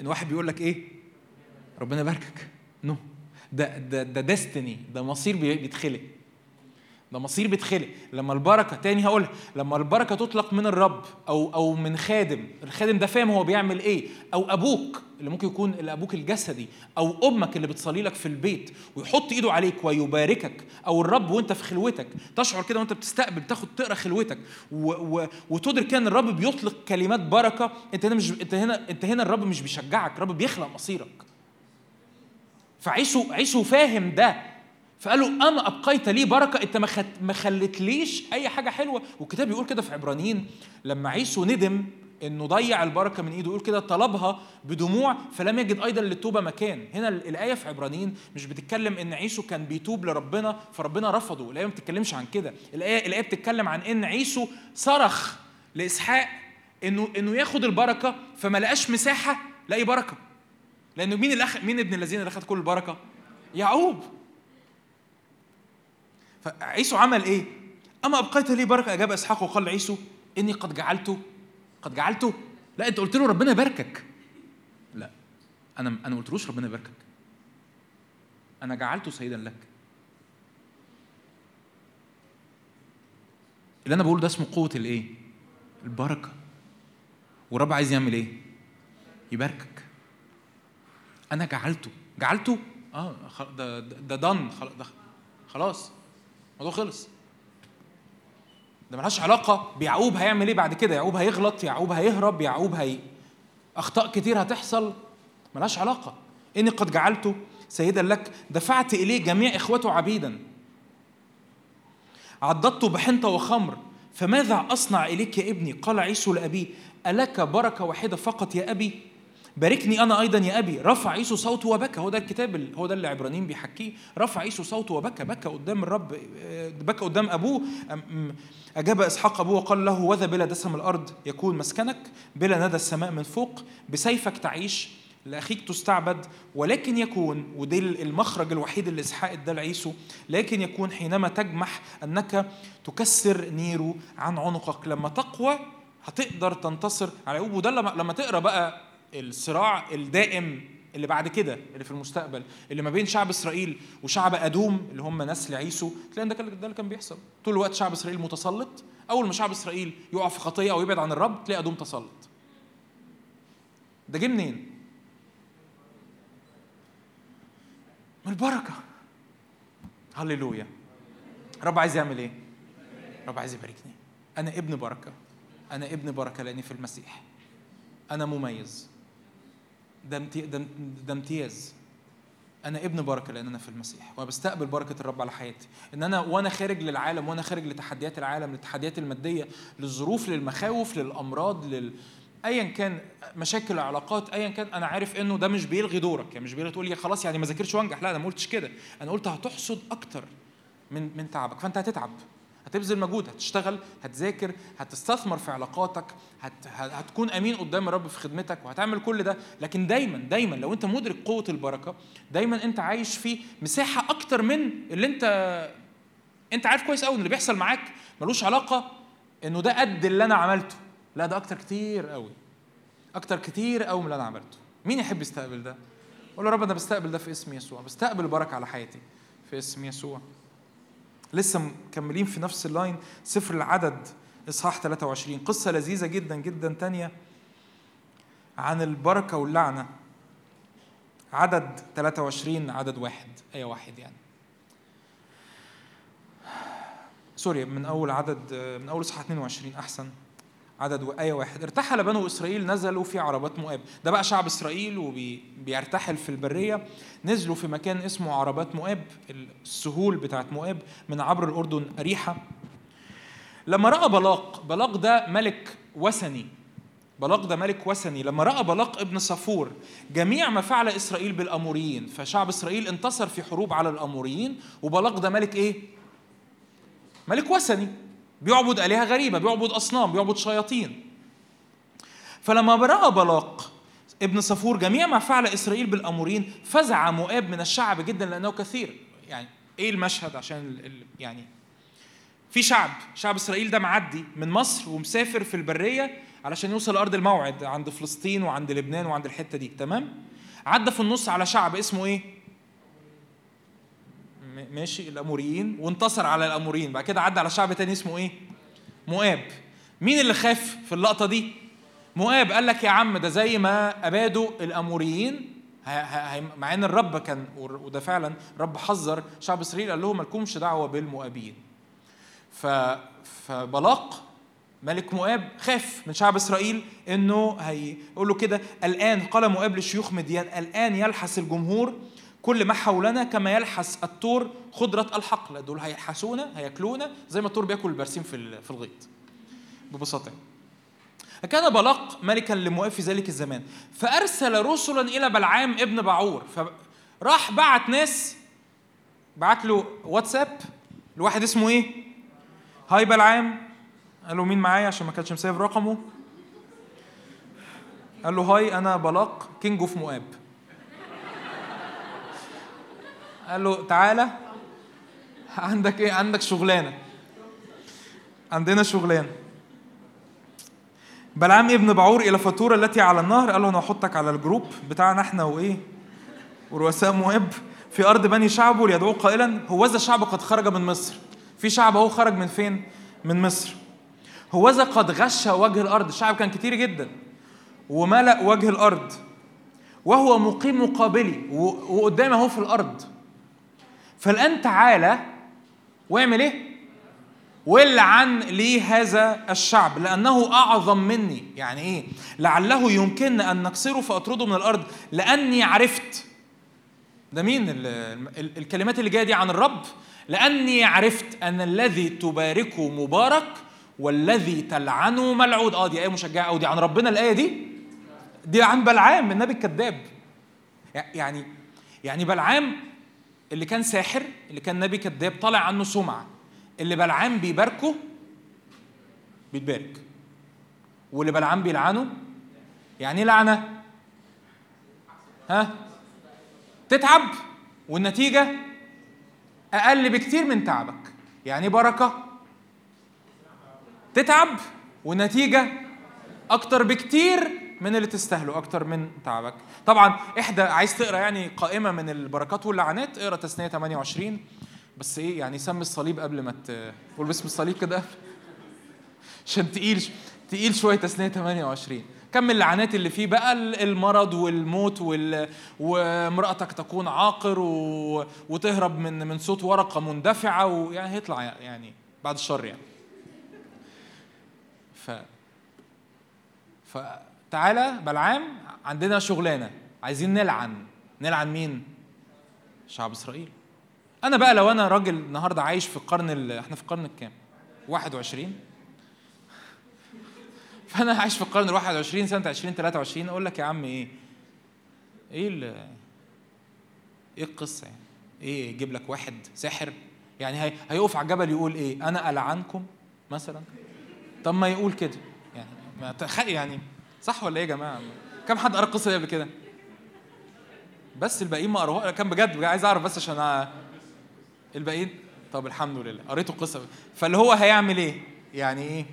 إن واحد بيقول لك إيه؟ ربنا يباركك. No. ده ده ده destiny ده مصير بي- بيتخلق. ده مصير بيتخلق. لما البركة تاني هقولها لما البركة تطلق من الرب أو أو من خادم الخادم ده فاهم هو بيعمل إيه. أو أبوك اللي ممكن يكون الابوك الجسدي أو أمك اللي بتصلي لك في البيت ويحط إيده عليك ويباركك أو الرب وأنت في خلوتك. تشعر كده وأنت بتستقبل تاخد تقرأ خلوتك. و و وتدرك إن الرب بيطلق كلمات بركة. أنت هنا مش أنت هنا أنت هنا الرب مش بيشجعك الرب بيخلق مصيرك. فعيسو عيسو فاهم ده. فقال له أما أبقيت لي بركة؟ أنت ما خلتليش أي حاجة حلوة. والكتاب بيقول كده في عبرانيين لما عيسو ندم إنه ضيع البركة من إيده يقول كده طلبها بدموع فلم يجد أيضا للتوبة مكان. هنا ال- الآية في عبرانيين مش بتتكلم إن عيسو كان بيتوب لربنا فربنا رفضه. الآية ما بتتكلمش عن كده. الآية الآية بتتكلم عن إن عيسو صرخ لإسحاق إنه إنه ياخد البركة فما لقاش مساحة لأي بركة. لأنه مين اللي. مين ابن الذين اللي اخذ كل البركة؟ يعقوب. فعيسو عمل إيه؟ أما أبقيت لي بركة اجاب إسحاق وقال لعيسو إني قد جعلته قد جعلته لا أنت قلت له ربنا يباركك. لا أنا أنا ما قلتلوش ربنا يباركك. أنا جعلته سيدا لك. اللي أنا بقوله ده اسمه قوة الإيه؟ البركة. والرب عايز يعمل إيه؟ يباركك. أنا جعلته. جعلته؟ آه ده ده دن خلاص. الموضوع خلص. ده ملهاش علاقة بيعقوب هيعمل إيه بعد كده. يعقوب هيغلط يعقوب هيهرب يعقوب هي أخطاء كتير هتحصل. ملهاش علاقة. إني قد جعلته سيدا لك. دفعت إليه جميع إخوته عبيدا. عضدته بحنطة وخمر. فماذا أصنع إليك يا ابني؟ قال عيسو لأبيه ألك بركة واحدة فقط يا أبي؟ باركني أنا أيضا يا أبي. رفع عيسو صوته وبكى. هو ده الكتاب ال- هو ده اللي عبرانيين بيحكيه. رفع عيسو صوته وبكى. بكى قدام الرب آه، بكى قدام أم- أجاب إسحاق أبوه وقال له وذا بلا دسم الأرض يكون مسكنك. بلا ندى السماء من فوق. بسيفك تعيش. لأخيك تستعبد. ولكن يكون ودي المخرج الوحيد اللي إسحاق اداه لعيسو لكن يكون حينما تجمح أنك تكسر نيره عن عنقك. لما تقوى هتقدر تنتصر على يعقوب وده لما تقرأ بقى الصراع الدائم اللي بعد كده اللي في المستقبل اللي ما بين شعب إسرائيل وشعب أدوم اللي هم نسل عيسو تلاقي ده ده اللي كان بيحصل. طول الوقت شعب إسرائيل متسلط. أول ما شعب إسرائيل يقع في خطيه أو يبعد عن الرب تلاقي أدوم تسلط. ده جه منين؟ من البركة. هللويا. رب عايز يعمل إيه؟ رب عايز يباركني أنا ابن بركة. أنا ابن بركة لأني في المسيح. أنا مميز. ده امتي- ده ده امتياز. أنا ابن بركة لأن أنا في المسيح وبستقبل بركة الرب على حياتي. إن أنا وأنا خارج للعالم وأنا خارج لتحديات العالم للتحديات المادية للظروف للمخاوف للأمراض لل ايا كان مشاكل علاقات ايا كان أنا عارف إنه ده مش بيلغي دورك. يعني مش بيلغي تقول لي خلاص يعني ما ذاكرش وأنجح. لا أنا ما قلتش كده. أنا قلت هتحصد أكتر من من تعبك. فأنت هتتعب. هتبذل مجهود هتشتغل هتذاكر هتستثمر في علاقاتك هت... هتكون أمين قدام الرب في خدمتك وهتعمل كل ده. لكن دايما دايما لو أنت مدرك قوة البركة دايما أنت عايش في مساحة أكتر من اللي انت أنت عارف كويس قوي إن اللي بيحصل معاك ملوش علاقة إنه ده قد اللي أنا عملته. لا ده أكتر كتير قوي أكتر كتير قوي من اللي أنا عملته. مين يحب يستقبل ده؟ قول له رب أنا بستقبل ده في اسم يسوع. بستقبل بركه على حياتي في اسم يسوع. لسه مكملين في نفس اللاين سفر العدد إصحاح 23 قصة لذيذة جدا جدا تانية عن البركة واللعنة. عدد 23 عدد واحد. إيه واحد يعني. sorry من أول عدد من أول إصحاح 22 أحسن. عدد آية واحد. ارتحل بنو إسرائيل نزلوا في عربات مؤاب. ده بقى شعب إسرائيل وبيرتحل في البرية. نزلوا في مكان اسمه عربات مؤاب السهول بتاعت مؤاب من عبر الأردن أريحا لما رأى بلاق بلاق ده ملك وثني. بلاق ده ملك وثني. لما رأى بلاق ابن صفور جميع ما فعل إسرائيل بالأموريين. فشعب إسرائيل انتصر في حروب على الأموريين وبلاق ده ملك إيه؟ ملك وثني. بيعبد آلهة غريبة بيعبد أصنام بيعبد شياطين. فلما رأى بلاق ابن صفور جميع ما فعل إسرائيل بالأمورين فزع مؤاب من الشعب جدا لأنه كثير. يعني إيه المشهد عشان يعني في شعب شعب إسرائيل ده معدي من مصر ومسافر في البرية علشان يوصل لأرض الموعد عند فلسطين وعند لبنان وعند الحتة دي تمام؟ عدى في النص على شعب اسمه إيه؟ ماشي الأموريين وانتصر على الأموريين. بعد كده عدى على شعب تاني اسمه إيه؟ مؤاب. مين اللي خاف في اللقطة دي؟ مؤاب قال لك يا عم ده زي ما أبادوا الأموريين مع إن الرب كان وده فعلا رب حذر شعب إسرائيل قال لهم مالكمش دعوة بالمؤابين. فبلاق ملك مؤاب خاف من شعب إسرائيل إنه هيقول له كده الآن قال مؤاب لشيوخ مديان الآن يلحس الجمهور كل ما حولنا كما يلحس التور خضرة الحقل. دول هيلحسونا هياكلونا زي ما التور بياكل البرسيم في في الغيط. ببساطة. كان بلاق ملكا لمؤاب في ذلك الزمان فأرسل رسلا إلى بلعام ابن بعور. فراح بعت ناس بعت له واتساب لواحد اسمه إيه؟ Hi بلعام. قال له مين معايا؟ عشان ما كانش مسيف رقمه. قال له هاي أنا بالاق king of مؤاب. قال له تعالى عندك إيه؟ عندك شغلانة. عندنا شغلانة. بلعام ابن بعور إلى فتور التي على النهر قال له أنا هحطك على ال group بتاعنا إحنا وإيه؟ ورؤساء مؤاب في أرض بني شعبه ليدعوه قائلا هوذا الشعب قد خرج من مصر. في شعب أهو خرج من فين؟ من مصر. هوذا قد غش وجه الأرض. الشعب كان كتير جدا. وملأ وجه الأرض وهو مقيم مقابلي وقدامي أهو في الأرض. فالآن تعالى واعمل إيه؟ والعن لي هذا الشعب لأنه أعظم مني. يعني إيه؟ لعله يمكن أن نكسره فأطرده من الأرض لأني عرفت. ده مين؟ ال ال الكلمات اللي جاية دي عن الرب. لأني عرفت أن الذي تباركه مبارك والذي تلعنه ملعود آه دي آية مشجعة أو دي عن ربنا الآية دي؟ دي عن بلعام النبي الكذاب. يعني يعني بلعام اللي كان ساحر اللي كان نبي كذاب طالع عنه سمعة. اللي بلعام بيباركه بيتبارك. واللي بلعام بيلعنه يعني إيه لعنة. ها؟ تتعب والنتيجة أقل بكتير من تعبك. يعني بركة. تتعب والنتيجة أكتر بكتير من اللي تستاهله أكتر من تعبك. طبعا احدى عايز تقرأ يعني قائمة من البركات واللعنات اقرأ تثنيه 28 بس إيه يعني سمي الصليب قبل ما ت- قول باسم الصليب كده. [LAUGHS] عشان تقيل تقيل شوية تثنيه 28 كم اللعنات اللي فيه بقى؟ ال- المرض والموت وال... وامرأتك تكون عاقر و... وتهرب من من صوت ورقة مندفعة ويعني هيطلع يعني بعد الشر يعني. ف فتعالى بلعام عندنا شغلانة. عايزين نلعن. نلعن مين؟ شعب إسرائيل. أنا بقى لو أنا راجل النهاردة عايش في القرن ال... إحنا في القرن الكام؟ 21 فأنا عايش في القرن ال 21 سنة 2023 أقول لك يا عم إيه؟ إيه ال إيه القصة يعني؟ إيه يجيب لك واحد ساحر؟ يعني هي هيقف على الجبل يقول إيه؟ أنا ألعنكم مثلا؟ طب ما يقول كده. يعني ما تخ... يعني صح ولا إيه يا جماعة؟ كم حد قرأ القصة دي قبل كده؟ بس الباقيين ما قروها. كان بجد عايز أعرف بس عشان أ... الباقيين. طب الحمد لله. قريتوا القصة. فاللي هو هيعمل إيه؟ يعني إيه؟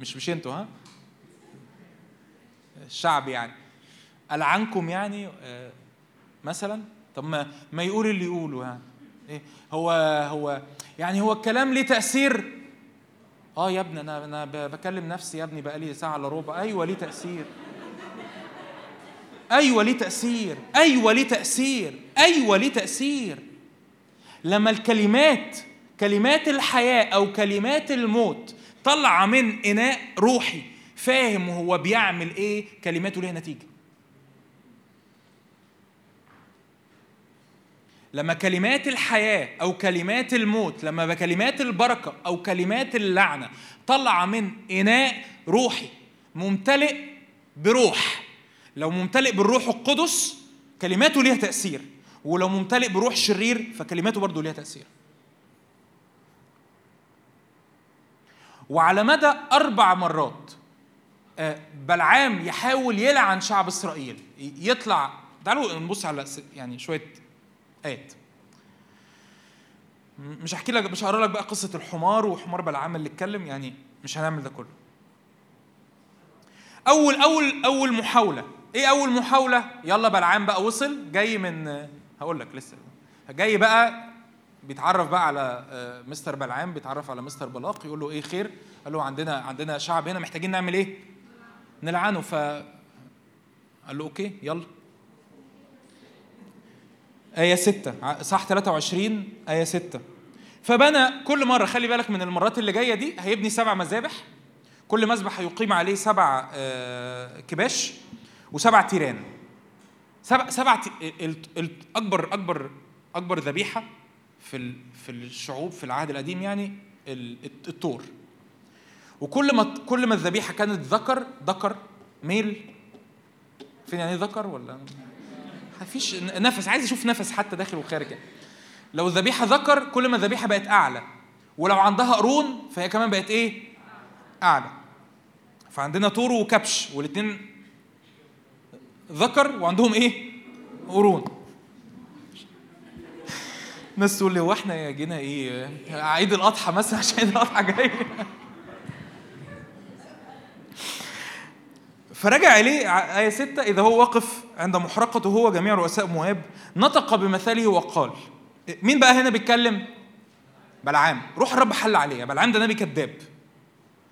مش مش أنتوا ها؟ الشعب يعني. ألعنكم يعني آه، مثلا؟ طب ما ما يقول اللي يقوله يعني. إيه؟ هو هو يعني هو الكلام ليه تأثير؟ آه يا ابني أنا أنا بكلم نفسي يا ابني بقالي ساعة إلا ربع. أيوه ليه تأثير؟ أيوه ليه تأثير؟ أيوه ليه تأثير؟ أيوه ليه تأثير؟ لما الكلمات كلمات الحياة أو كلمات الموت طلع من إناء روحي فاهم هو بيعمل إيه؟ كلماته ليها نتيجة. لما كلمات الحياة أو كلمات الموت لما بكلمات البركة أو كلمات اللعنة طلع من إناء روحي ممتلئ بروح. لو ممتلئ بالروح القدس كلماته ليها تأثير ولو ممتلئ بروح شرير فكلماته برضه ليها تأثير. وعلى مدى أربع مرات آه، بلعام يحاول يلعن شعب إسرائيل يطلع تعالوا نبص على يعني شوية آيات. مش هحكي لك مش هقرأ لك بقى قصة الحمار وحمار بلعام اللي اتكلم يعني مش هنعمل ده كله. أول أول أول محاولة. إيه أول محاولة؟ يلا بلعام بقى وصل جاي من هقول لك لسه جاي بقى بيتعرف بقى على آه، مستر بلعام بيتعرف على مستر بلاق يقول له إيه خير؟ قال له عندنا عندنا شعب هنا محتاجين نعمل إيه؟ نلعنه. ف قال له أوكي يلا. آية 6 صح 23 آية 6 فبنى كل مرة خلي بالك من المرات اللي جاية دي هيبني سبع مذابح. كل مذبح هيقيم عليه سبع آه، كباش وسبع تيران. سبع سبع أكبر أكبر أكبر ذبيحة في في الشعوب في العهد القديم يعني الطور وكل ما كل ما الذبيحة كانت ذكر ذكر ميل. فين يعني ذكر ولا؟ مفيش نفس عايز أشوف نفس حتى داخل وخارج يعني. لو الذبيحة ذكر كل ما الذبيحة بقت أعلى. ولو عندها قرون فهي كمان بقت إيه؟ أعلى. فعندنا طور وكبش والاثنين ذكر وعندهم إيه؟ قرون. ناس تقول لي هو إحنا جينا إيه؟ عيد الأضحى مثلا عشان عيد الأضحى جاي. فرجع إليه آية ستة إذا هو واقف عند محرقته هو جميع رؤساء مواب نطق بمثاله وقال مين بقى هنا بيتكلم؟ بلعام. روح الرب حل عليه بلعام ده نبي كذاب.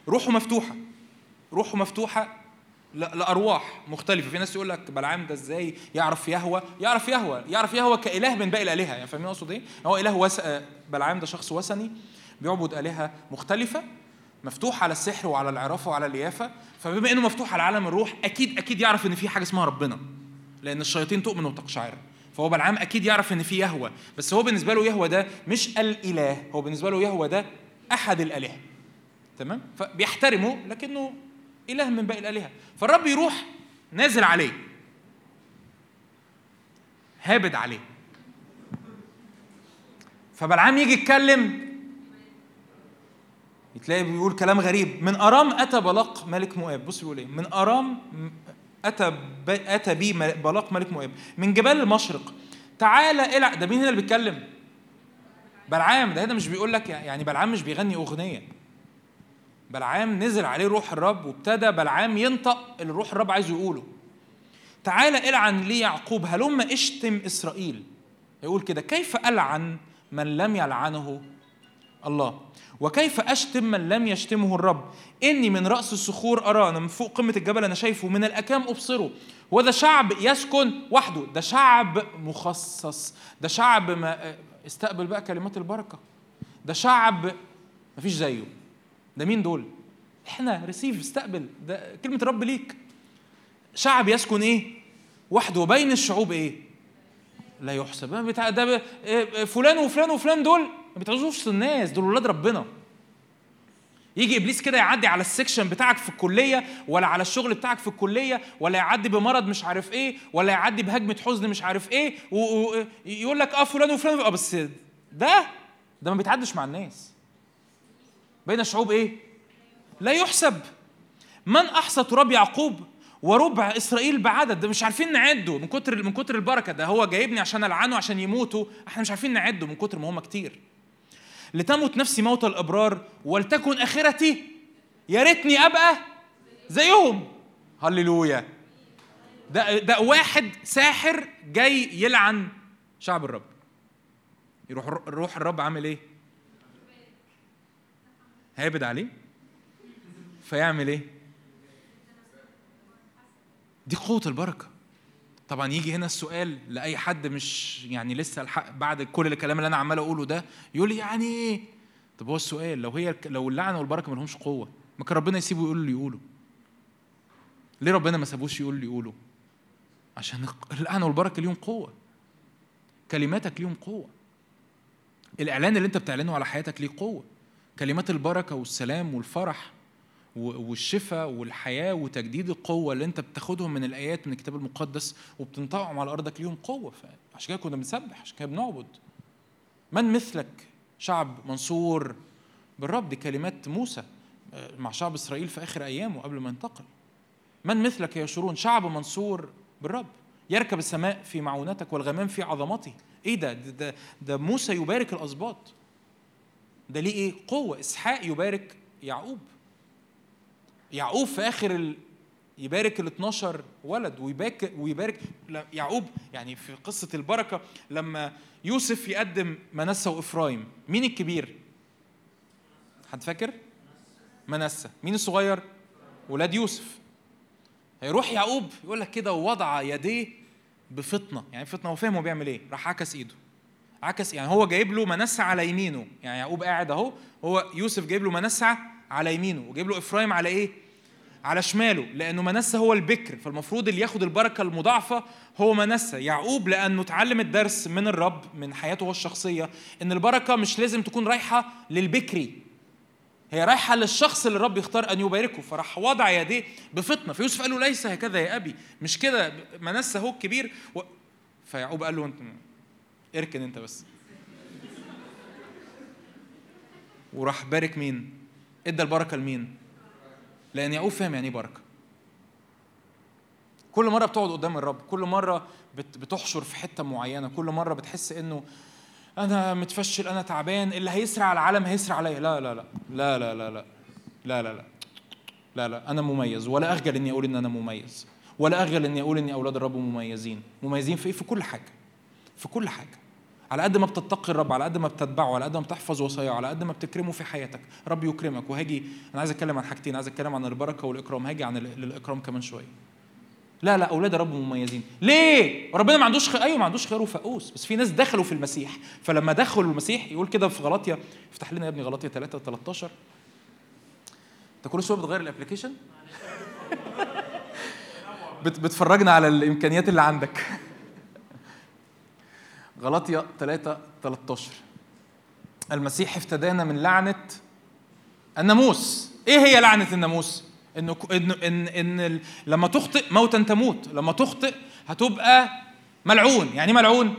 روحه مفتوحة. روحه مفتوحة لأرواح مختلفة. في ناس يقول لك بلعام ده إزاي يعرف يهوى؟ يعرف يهوى. يعرف يهوى كإله من باقي الآلهة. يعني فاهمين أقصد إيه؟ هو إله وس... آه، بلعام ده شخص وثني بيعبد آلهة مختلفة. مفتوح على السحر وعلى العرافة وعلى اليافة فبما إنه مفتوح على عالم الروح أكيد أكيد يعرف إن في حاجة اسمها ربنا لأن الشياطين تؤمن وتقشعر. فهو بلعام أكيد يعرف إن في يهوى بس هو بالنسبة له يهوى ده مش الإله هو بالنسبة له يهوى ده أحد الآلهة. تمام؟ فبيحترمه لكنه إله من باقي الآلهة. فالرب يروح نازل عليه. هابد عليه. فبلعام يجي يتكلم يتلاقي بيقول كلام غريب. من أرام أتى بلاق ملك مؤاب. بص بيقول إيه. من أرام أتى ب... أتى بي بلاق ملك مؤاب. من جبال المشرق. تعالى إلى ده مين هنا اللي بيتكلم؟ بلعام. ده هنا مش بيقول لك يعني بلعام مش بيغني أغنية. بلعام نزل عليه روح الرب وابتدى بلعام ينطق اللي روح الرب عايزه يقوله. تعالى إلعن لي يعقوب. هلم إشتم إسرائيل. يقول كده. كيف ألعن من لم يلعنه الله؟ وكيف أشتم من لم يشتمه الرب؟ إني من رأس الصخور أراه أنا من فوق قمة الجبل أنا شايفه من الأكام أبصره. وده شعب يسكن وحده ده شعب مخصص ده شعب ما استقبل بقى كلمات البركة. ده شعب مفيش زيه. ده مين دول؟ إحنا ريسيف استقبل. ده كلمة الرب ليك. شعب يسكن إيه؟ وحده. وبين الشعوب إيه؟ لا يحسب. أنا بتاع ده ب- إيه، فلان وفلان وفلان دول ما بيتعوزوش الناس دول ولاد ربنا. يجي إبليس كده يعدي على السكشن بتاعك في الكلية ولا على الشغل بتاعك في الكلية ولا يعدي بمرض مش عارف إيه ولا يعدي بهجمة حزن مش عارف إيه ويقول لك آه فلان وفلان آه بس ده ده ما بيتعدش مع الناس. بين الشعوب إيه؟ لا يحسب. من أحصى تراب يعقوب وربع إسرائيل بعدد؟ ده مش عارفين نعده. من كتر من كتر البركة ده هو جايبني عشان ألعنه عشان يموتوا. إحنا مش عارفين نعده من كتر ما هم كتير. لتمت نفسي موت الأبرار ولتكن آخرتي. يا ريتني أبقى زيهم. هللويا. ده ده واحد ساحر جاي يلعن شعب الرب. يروح روح الرب عامل إيه؟ هيبد عليه. فيعمل إيه؟ دي قوة البركة. طبعا يجي هنا السؤال لأي حد مش يعني لسه الحق بعد كل الكلام اللي أنا عمال أقوله ده يقول لي يعني إيه؟ طب هو السؤال لو هي لو اللعنة والبركة ما لهمش قوة ما كان ربنا يسيبه يقول اللي يقوله؟ ليه ربنا ما سابوش يقول اللي يقوله؟ عشان اللعنة والبركة ليهم قوة. كلماتك ليهم قوة. الإعلان اللي أنت بتعلنه على حياتك ليه قوة. كلمات البركة والسلام والفرح والشفاء والحياة وتجديد القوة اللي انت بتاخدهم من الآيات من الكتاب المقدس وبتنطقهم على أرضك ليهم قوة. عشان كده كنا بنسبح عشان كده بنعبد. من مثلك؟ شعب منصور بالرب. دي كلمات موسى مع شعب إسرائيل في آخر أيامه قبل ما ينتقل. من مثلك يا شرون شعب منصور بالرب. يركب السماء في معونتك والغمام في عظمته. إيه ده, ده, ده موسى يبارك الأسباط. ده ليه إيه؟ قوة. إسحاق يبارك يعقوب. يعقوب في آخر ال... يبارك ال 12 ولد ويبارك ويبارك يعقوب يعني في قصة البركة لما يوسف يقدم منسى وإفرايم مين الكبير؟ حد فاكر؟ منسى مين الصغير؟ ولاد يوسف. هيروح يعقوب يقول لك كده ووضع يديه بفطنة. يعني فطنة؟ هو فاهم هو بيعمل إيه. راح عكس إيده. عكس يعني هو جايب له منسى على يمينه. يعني يعقوب قاعد أهو هو يوسف جايب له منسى على يمينه وجايب له إفرايم على إيه؟ على شماله لأنه منسى هو البكر فالمفروض اللي ياخد البركة المضاعفة هو منسى. يعقوب لأنه اتعلم الدرس من الرب من حياته هو الشخصية إن البركة مش لازم تكون رايحة للبكري. هي رايحة للشخص اللي الرب يختار أن يباركه. فراح وضع يديه بفطنة. فيوسف قال له ليس هكذا يا أبي. مش كده؟ منسى هو الكبير. و... فيعقوب قال له أنت اركن أنت بس. وراح بارك مين؟ ادى البركه لمين لأن يعقوب فاهم يعني إيه بركه كل مره بتقعد قدام الرب كل مره بتحشر في حتة معينه كل مره بتحس انه أنا متفشل أنا تعبان اللي هيسرع العالم هيسرع عليا لا لا لا لا لا لا لا لا لا لا لا لا أنا مميز ولا اخجل اني أقول ان أنا مميز ولا اخجل اني أقول اني أولاد الرب مميزين مميزين في إيه في كل حاجة في كل حاجة على قد ما بتتقي الرب على قد ما بتتبعه على قد ما بتحفظ وصاياه على قد ما بتكرمه في حياتك رب يكرمك. وهاجي أنا عايز أتكلم عن حاجتين عايز أتكلم عن البركة والإكرام. هاجي عن الاكرام كمان شوية. لا لا أولاد الرب مميزين. ليه؟ ربنا ما عندوش خير أيوه ما عندوش خير وفقوس بس في ناس دخلوا في المسيح. فلما دخلوا المسيح يقول كده في غلطيا افتح لنا يا ابني غلطيا 3 13 أنت كل شوية بتغير الابلكيشن [LAUGHS] بتفرجنا على الإمكانيات اللي عندك. [LAUGHS] غلطيا 3 13 المسيح افتدانا من لعنة الناموس. إيه هي لعنة الناموس؟ إنه ان إن, إن لما تخطئ موتا تموت. لما تخطئ هتبقى ملعون. يعني إيه ملعون؟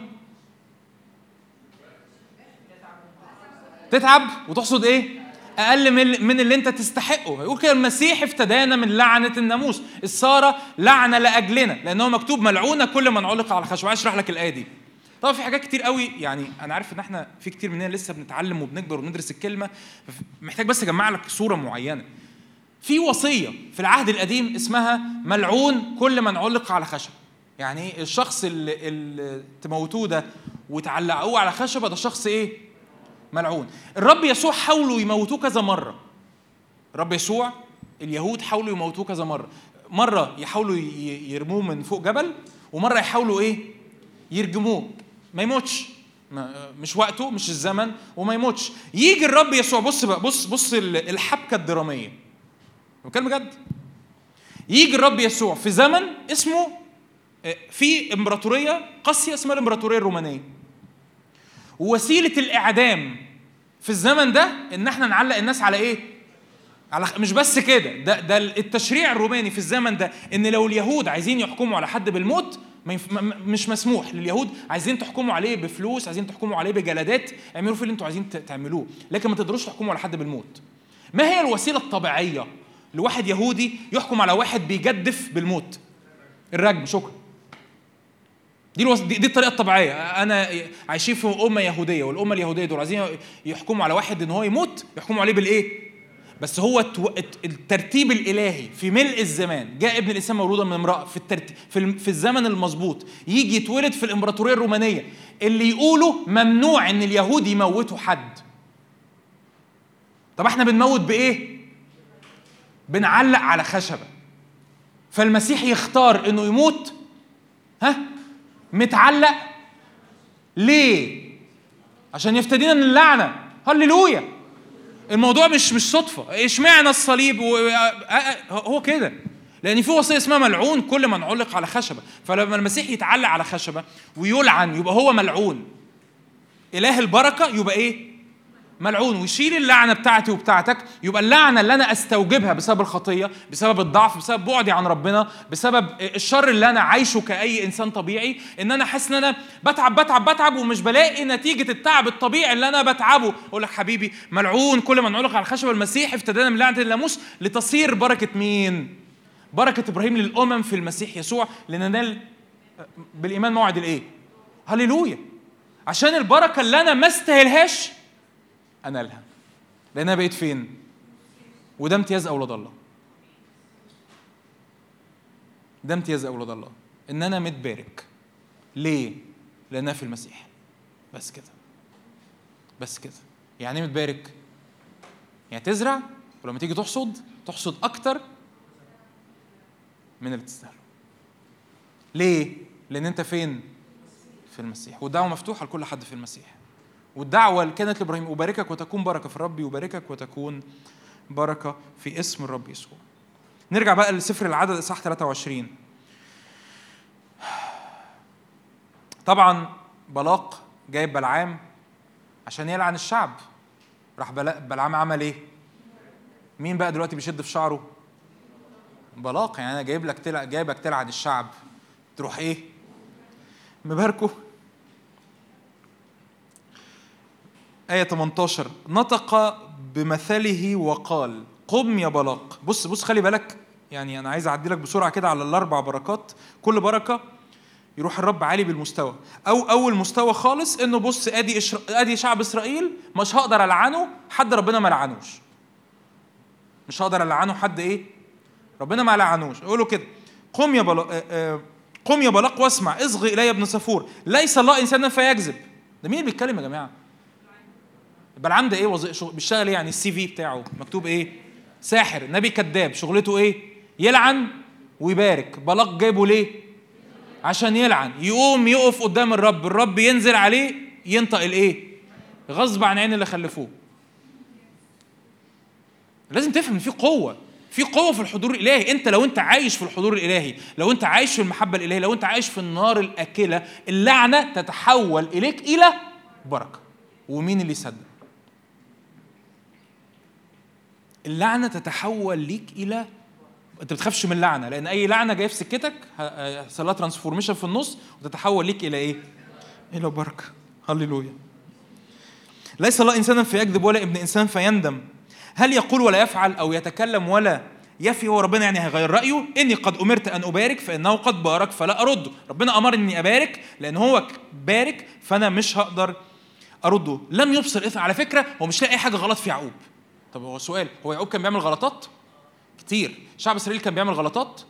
تتعب. وتقصد إيه؟ أقل من من اللي أنت تستحقه. يقول كده المسيح افتدانا من لعنة الناموس. السارة لعنه لأجلنا لأنه مكتوب ملعونة كل من علق على الخشب أشرح لك الآية دي. طبعا في حاجات كتير قوي يعني أنا عارف إن إحنا في كتير مننا لسه بنتعلم وبنكبر وبندرس الكلمة محتاج بس أجمع لك صورة معينة. في وصية في العهد القديم اسمها ملعون كل من علق على خشب. يعني إيه؟ الشخص اللي, اللي تموتوه ده وتعلقوه على خشبة ده شخص إيه؟ ملعون. الرب يسوع حاولوا يموتوه كذا مرة. الرب يسوع اليهود حاولوا يموتوه كذا مرة. مرة يحاولوا يرموه من فوق جبل ومرة يحاولوا إيه؟ يرجموه. ما يموتش. مش وقته مش الزمن وما يموتش. يجي الرب يسوع بص بقى بص بص ال- الحبكة الدرامية. بتكلم بجد. يجي الرب يسوع في زمن اسمه آه، في إمبراطورية قاسية اسمها الإمبراطورية الرومانية. ووسيلة الإعدام في الزمن ده إن إحنا نعلق الناس على إيه؟ على مش بس كده ده ده التشريع الروماني في الزمن ده إن لو اليهود عايزين يحكموا على حد بالموت مش مسموح لليهود. عايزين تحكموا عليه بفلوس عايزين تحكموا عليه بجلدات اعملوا في اللي أنتوا عايزين تعملوه. لكن ما تقدروش تحكموا على حد بالموت. ما هي الوسيلة الطبيعية لواحد يهودي يحكم على واحد بيجدف بالموت؟ الرجم. شكرا. دي الوس... دي, دي الطريقة الطبيعية. أنا عايشين في أمة يهودية والأمة اليهودية دول عايزين يحكموا على واحد إن هو يموت يحكموا عليه بالإيه؟ بس هو الترتيب الإلهي في ملء الزمان جاء ابن الإنسان مولودا من امرأة في الترتيب في. في الزمن المظبوط. يجي يتولد في الإمبراطورية الرومانية. اللي يقولوا ممنوع إن اليهود يموتوا حد. طب إحنا بنموت بإيه؟ بنعلق على خشبة. فالمسيح يختار إنه يموت ها؟ متعلق ليه؟ عشان يفتدينا من اللعنة. هللويا. الموضوع مش مش صدفة. اشمعنى الصليب؟ و... هو كده. لأن في وصية اسمها ملعون كل من علق على خشبة. فلما المسيح يتعلق على خشبة ويلعن يبقى هو ملعون. إله البركة يبقى إيه؟ ملعون ويشيل اللعنة بتاعتي وبتاعتك يبقى اللعنة اللي أنا أستوجبها بسبب الخطية بسبب الضعف بسبب بعدي عن ربنا بسبب الشر اللي أنا عايشه كأي إنسان طبيعي إن أنا حاسس إن أنا بتعب بتعب بتعب ومش بلاقي نتيجة التعب الطبيعي اللي أنا بتعبه. أقول لك حبيبي ملعون كل من علق على الخشب المسيح افتدانا من لعنة الناموس لتصير بركة مين؟ بركة إبراهيم للأمم في المسيح يسوع لننال بالإيمان موعد الإيه؟ هللويا. عشان البركة اللي أنا ما استاهلهاش انالها لأنها بقيت فين؟ وده امتياز أولاد الله. ده امتياز أولاد الله. إن أنا متبارك. ليه؟ لأنها في المسيح. بس كده. بس كده. يعني إيه متبارك؟ يعني تزرع؟ ولما تيجي تحصد تحصد أكتر من اللي تستاهله ليه؟ لأن أنت فين؟ في المسيح. والدعوة مفتوحة لكل حد في المسيح. والدعوة اللي كانت لإبراهيم أباركك وتكون بركة في الرب يباركك وتكون بركة في اسم الرب يسوع. نرجع بقى لسفر العدد إصحاح 23 طبعا بلاق جايب بلعام عشان يلعن الشعب. راح بلعام عمل إيه؟ مين بقى دلوقتي بيشد في شعره؟ بلاق. يعني أنا جايب لك تلع... جايبك تلعن الشعب. تروح إيه؟ مباركه. آية 18 نطق بمثله وقال قم يا بلاق. بص بص خلي بالك يعني أنا عايز أعدي لك بسرعة كده على الأربع بركات. كل بركة يروح الرب عالي بالمستوى. أو أول مستوى خالص إنه بص أدي إشر... أدي شعب إسرائيل مش هقدر ألعنه حد ربنا ما لعنوش. مش هقدر ألعنه حد إيه؟ ربنا ما لعنوش. يقولوا كده قم يا بلاق آه، آه، قم يا بلاق واسمع اصغي إلي ابن صفور ليس الله إنسانا فيكذب. ده مين اللي بيتكلم يا جماعة؟ بلعام ده إيه وظيفة شغل بيشتغل إيه يعني السي في بتاعه؟ مكتوب إيه؟ ساحر نبي كذاب. شغلته إيه؟ يلعن ويبارك. بلاق جايبه ليه؟ عشان يلعن. يقوم يقف قدام الرب. الرب ينزل عليه ينطق الايه غصب عن عين اللي خلفوه. لازم تفهم إن في قوة. في قوة في الحضور الإلهي. أنت لو أنت عايش في الحضور الإلهي لو أنت عايش في المحبة الإلهية لو أنت عايش في النار الأكلة اللعنة تتحول إليك إلى بركة. ومين اللي يصدق؟ اللعنة تتحول ليك إلى أنت بتخافش من اللعنه لأن أي لعنة جاية في سكتك هيحصل لها transformation في النص وتتحول ليك إلى إيه؟ إلى بركة. هللويا. ليس الله إنسانا فيكذب ولا ابن إنسان فيندم. هل يقول ولا يفعل أو يتكلم ولا يفي هو ربنا؟ يعني هيغير رأيه. إني قد أمرت أن أبارك فإنه قد بارك فلا ارده ربنا أمرني إني أبارك لأن هو بارك فأنا مش هقدر أرده. لم يبصر إثم. على فكرة هو مش لاقي أي حاجة غلط في يعقوب. طب هو سؤال هو يعقوب كان بيعمل غلطات؟ كتير. شعب إسرائيل كان بيعمل غلطات؟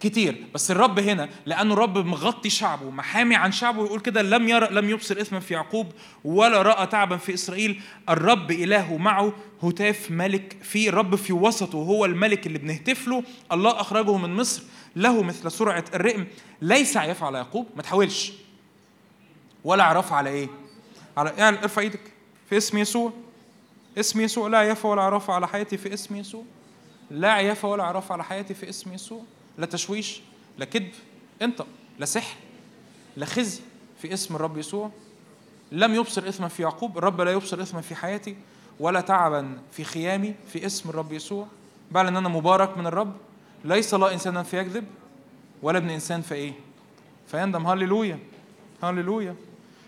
كتير. بس الرب هنا لأنه الرب مغطي شعبه محامي عن شعبه يقول كده لم يرى لم يبصر إثما في يعقوب ولا رأى تعبا في إسرائيل. الرب إلهه معه هتاف ملك في الرب في وسطه هو الملك اللي بنهتف له. الله أخرجه من مصر له مثل سرعة الرئم. ليس عياف على يعقوب ما تحاولش. ولا عرف على إيه؟ على يعني ارفع إيدك في اسم يسوع. اسم يسوع لا عيافه ولا عرف على حياتي في اسم يسوع. لا عيافه ولا عرف على حياتي في اسم يسوع. لا تشويش لا كذب انطق لا سحر لا خزي في اسم الرب يسوع. لم يبصر إثما في يعقوب الرب لا يبصر إثما في حياتي ولا تعبا في خيامي في اسم الرب يسوع. بعد إن أنا مبارك من الرب ليس الله انسانا فيكذب ولا ابن إنسان فايه فيندم هللويا هللويا.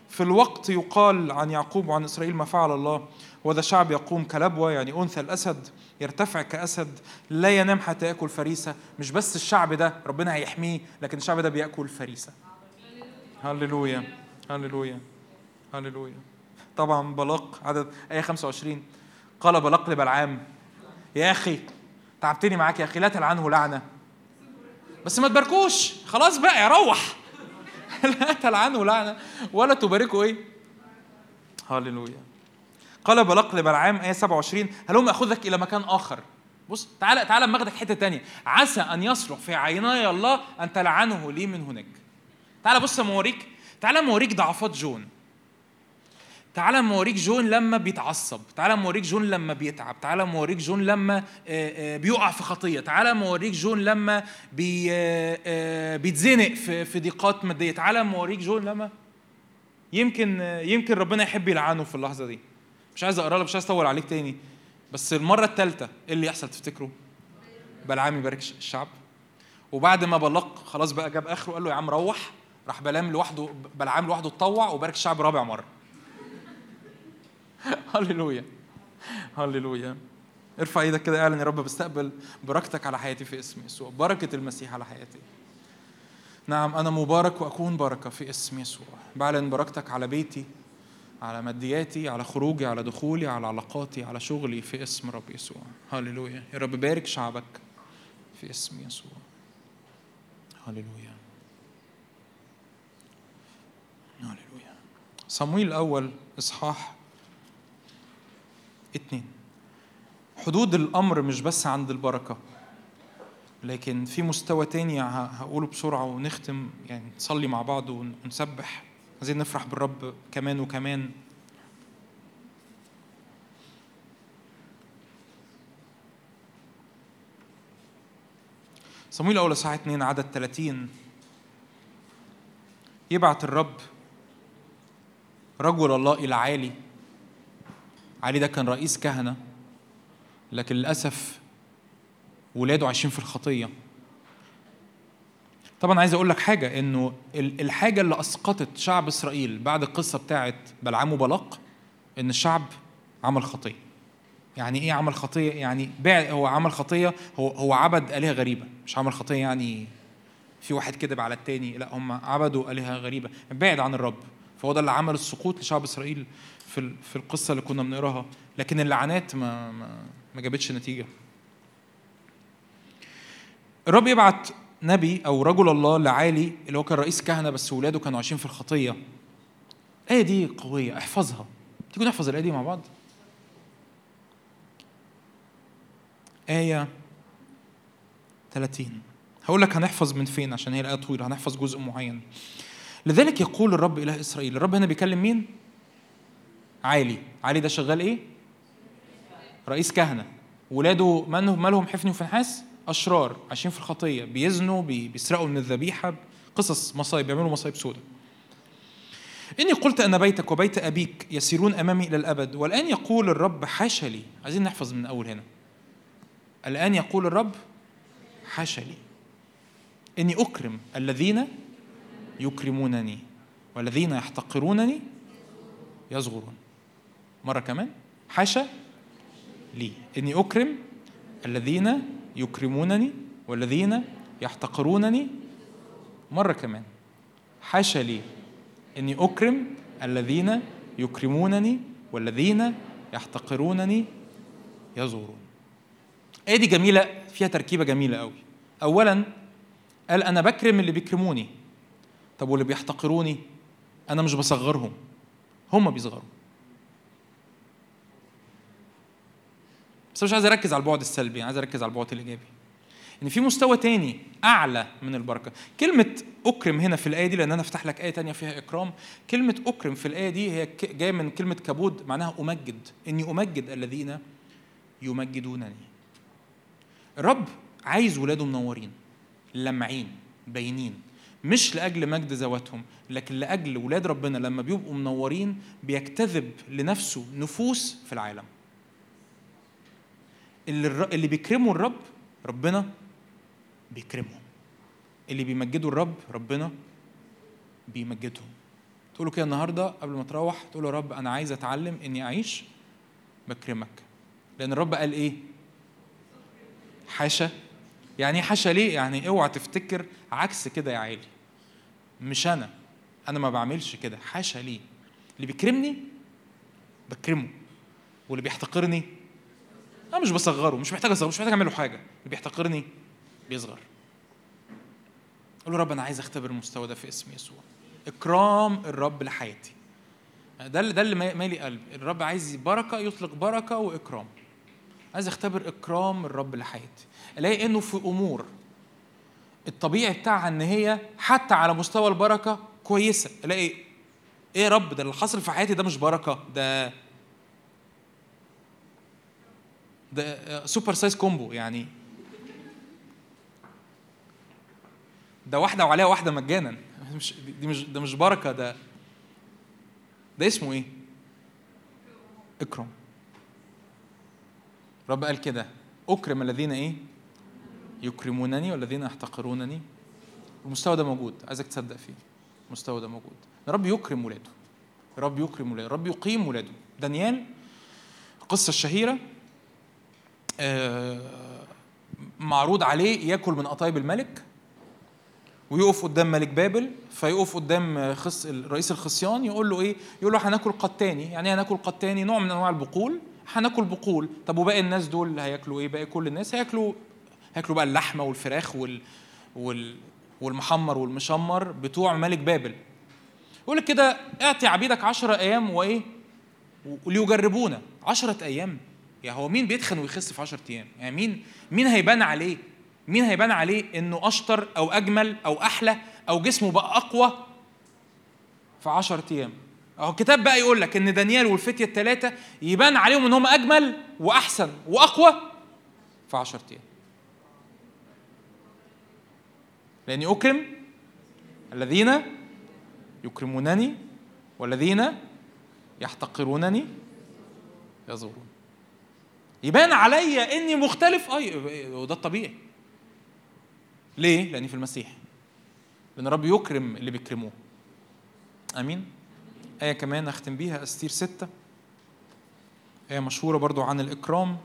في الوقت يقال عن يعقوب وعن إسرائيل ما فعل الله. وذا شعب يقوم كلبوة يعني أنثى الأسد يرتفع كأسد لا ينام حتى يأكل فريسة. مش بس الشعب ده ربنا هيحميه لكن الشعب ده بيأكل فريسة. هللويا هللويا هللويا. طبعا بلاق عدد آية 25 قال بلاق لبلعام يا أخي تعبتني معاك يا أخي لا تلعنه لعنة. بس ما تباركوش خلاص بقى روح [LAUGHS] لا تلعنه لعنة. ولا تباركوا إيه؟ هللويا. قال بلق لبلعام آية 27 هلم أخذك إلى مكان آخر؟ بص تعالى تعالى ماخدك حتة تانية. عسى أن يصلح في عيني الله أن تلعنه لي من هناك. تعالى بص أما أوريك تعالى أما أوريك ضعفات جون. تعالى أما أوريك جون لما بيتعصب تعالى أما أوريك جون لما بيتعب تعالى أما أوريك جون لما آه، آه، بيقع في خطية تعالى أما أوريك جون لما بي آه، بيتزنق في ضيقات مادية تعالى أما أوريك جون لما يمكن يمكن ربنا يحب يلعنه في اللحظة دي. مش عايز أقرأ لك مش عايز أطول عليك تاني. بس المرة الثالثه إيه اللي يحصل تفتكروا بلعام يبارك الشعب. وبعد ما بلق خلاص بقى جاب آخره قال له يا عم روح. راح بلام لوحده بلعام لوحده اتطوع وبارك الشعب رابع مرة. [LAUGHS] هللويا. هللويا. ارفع إيدك كده اعلن يا رب بستقبل بركتك على حياتي في اسم يسوع. بركة المسيح على حياتي. نعم أنا مبارك وأكون بركة في اسم يسوع. بعلن بركتك على بيتي. على مادياتي على خروجي على دخولي على علاقاتي على شغلي في اسم رب يسوع. هللويا. يا رب بارك شعبك في اسم يسوع. هللويا. هللويا. صمويل الأول إصحاح اتنين. حدود الأمر مش بس عند البركة لكن في مستوى تاني هقوله بسرعة ونختم يعني نصلي مع بعض ون- ونسبح. عايزين نفرح بالرب كمان وكمان. صمويل الأول إصحاح 2 عدد 30 يبعت الرب رجل الله إلى عالي. علي ده كان رئيس كهنة لكن للأسف ولاده عايشين في الخطية. طبعا عايز أقول لك حاجة إنه ال- الحاجة اللي أسقطت شعب إسرائيل بعد القصة بتاعت بلعام وبلاق إن الشعب عمل خطية. يعني إيه عمل خطية؟ يعني هو عمل خطية هو هو عبد آلهة غريبة. مش عمل خطية يعني في واحد كذب على التاني لا هم عبدوا آلهة غريبة. بعد عن الرب. فهو ده اللي عمل السقوط لشعب إسرائيل في في القصة اللي كنا بنقراها. لكن اللعنات ما, ما جابتش نتيجة. الرب يبعت نبي أو رجل الله لعالي اللي هو كان رئيس كهنة بس ولاده كانوا عايشين في الخطية. الايه دي قوية احفظها. تيجوا نحفظ الآية دي مع بعض. آية 30 هقول لك هنحفظ من فين عشان هي الآية طويلة. هنحفظ جزء معين. لذلك يقول الرب إله إسرائيل. الرب هنا بيكلم مين؟ عالي. عالي ده شغال إيه؟ رئيس كهنة. ولاده مالهم حفني وفنحاس؟ أشرار عايشين في الخطية بيزنوا بي- بيسرقوا من الذبيحة قصص مصايب بيعملوا مصايب سودة. إني قلت أن بيتك وبيت أبيك يسيرون أمامي إلى الأبد والآن يقول الرب حاشا لي. عايزين نحفظ من أول هنا. الآن يقول الرب حاشا لي. إني أكرم الذين يكرمونني والذين يحتقرونني يصغرون. مرة كمان. حاشا لي. إني أكرم الذين يكرمونني والذين يحتقرونني. مرة كمان. حاشا لي إني أكرم الذين يكرمونني والذين يحتقرونني. يزورون. إيه دي جميلة؟ فيها تركيبة جميلة قوي أولا قال أنا بكرم اللي بيكرموني. طب واللي بيحتقروني؟ أنا مش بصغرهم. هم بيصغروا. بس مش عايز أركز على البعد السلبي عايز أركز على البعد الإيجابي. إن في مستوى تاني أعلى من البركة. كلمة أكرم هنا في الآية دي لأن أنا أفتح لك آية تانية فيها إكرام. كلمة أكرم في الآية دي هي جاية من كلمة كبود معناها أمجد. إني أمجد الذين يمجدونني. الرب عايز ولاده منورين لمعين باينين. مش لأجل مجد ذواتهم لكن لأجل ولاد ربنا لما بيبقوا منورين بيجتذب لنفسه نفوس في العالم. اللي اللي بيكرموا الرب ربنا بيكرمهم. اللي بيمجدوا الرب ربنا بيمجدهم. تقول له كده النهارده قبل ما تروح تقول له يا رب أنا عايز أتعلم إني أعيش بكرمك. لأن الرب قال إيه؟ حاشا. يعني إيه حاشا ليه؟ يعني أوعى تفتكر عكس كده يا عيلي. مش أنا. أنا ما بعملش كده. حاشا ليه؟ اللي بيكرمني بكرمه. واللي بيحتقرني أنا مش بصغره مش محتاج أصغره مش محتاج اعمل له حاجة. اللي بيحتقرني بيصغر. قول له رب أنا عايز أختبر المستوى ده في اسم يسوع. إكرام الرب لحياتي. ده اللي ده اللي مالي قلبي. الرب عايز بركة يطلق بركة وإكرام. عايز أختبر إكرام الرب لحياتي. ألاقي إنه في أمور الطبيعي بتاعها إن هي حتى على مستوى البركة كويسة. ألاقي إيه يا رب ده اللي حصل في حياتي ده مش بركة ده ده super size combo يعني. ده واحدة وعليها واحدة مجانا. [LAUGHS] مش دي مش ده مش بركة ده ده اسمه إيه؟ إكرام. رب قال كده أكرم الذين إيه؟ يكرمونني والذين يحتقرونني. المستوى ده موجود عايزك تصدق فيه. المستوى ده موجود. الرب يكرم ولاده. الرب يكرم ولاده. الرب يقيم ولاده. دانيال القصة الشهيرة آه، معروض عليه ياكل من قطايب الملك ويقف قدام ملك بابل فيقف قدام خص رئيس الخصيان يقول له إيه؟ يقول له هناكل قطاني، يعني إيه هناكل قطاني؟ نوع من أنواع البقول، هناكل بقول، طب وباقي الناس دول هياكلوا إيه؟ باقي كل الناس هياكلوا هياكلوا بقى اللحمة والفراخ وال وال والمحمر والمشمر بتوع ملك بابل. يقول لك كده اعطي عبيدك عشرة أيام وإيه؟ وليجربونا 10 أيام يعني هو مين بيتخن ويخس في 10 أيام؟ يعني مين مين هيبان عليه؟ مين هيبان عليه إنه أشطر أو أجمل أو أحلى أو جسمه بقى أقوى في 10 أيام؟ أهو الكتاب بقى يقول لك إن دانيال والفتية الثلاثه يبان عليهم إن هم أجمل وأحسن وأقوى في 10 أيام. لأني أكرم الذين يكرمونني والذين يحتقرونني يزورون يبان عليا إني مختلف. أي وده الطبيعي. ليه؟ لاني في المسيح. لأن الرب يكرم اللي بيكرموه. آمين؟ آية كمان أختم بيها أستير ستة. آية مشهورة برضو عن الإكرام.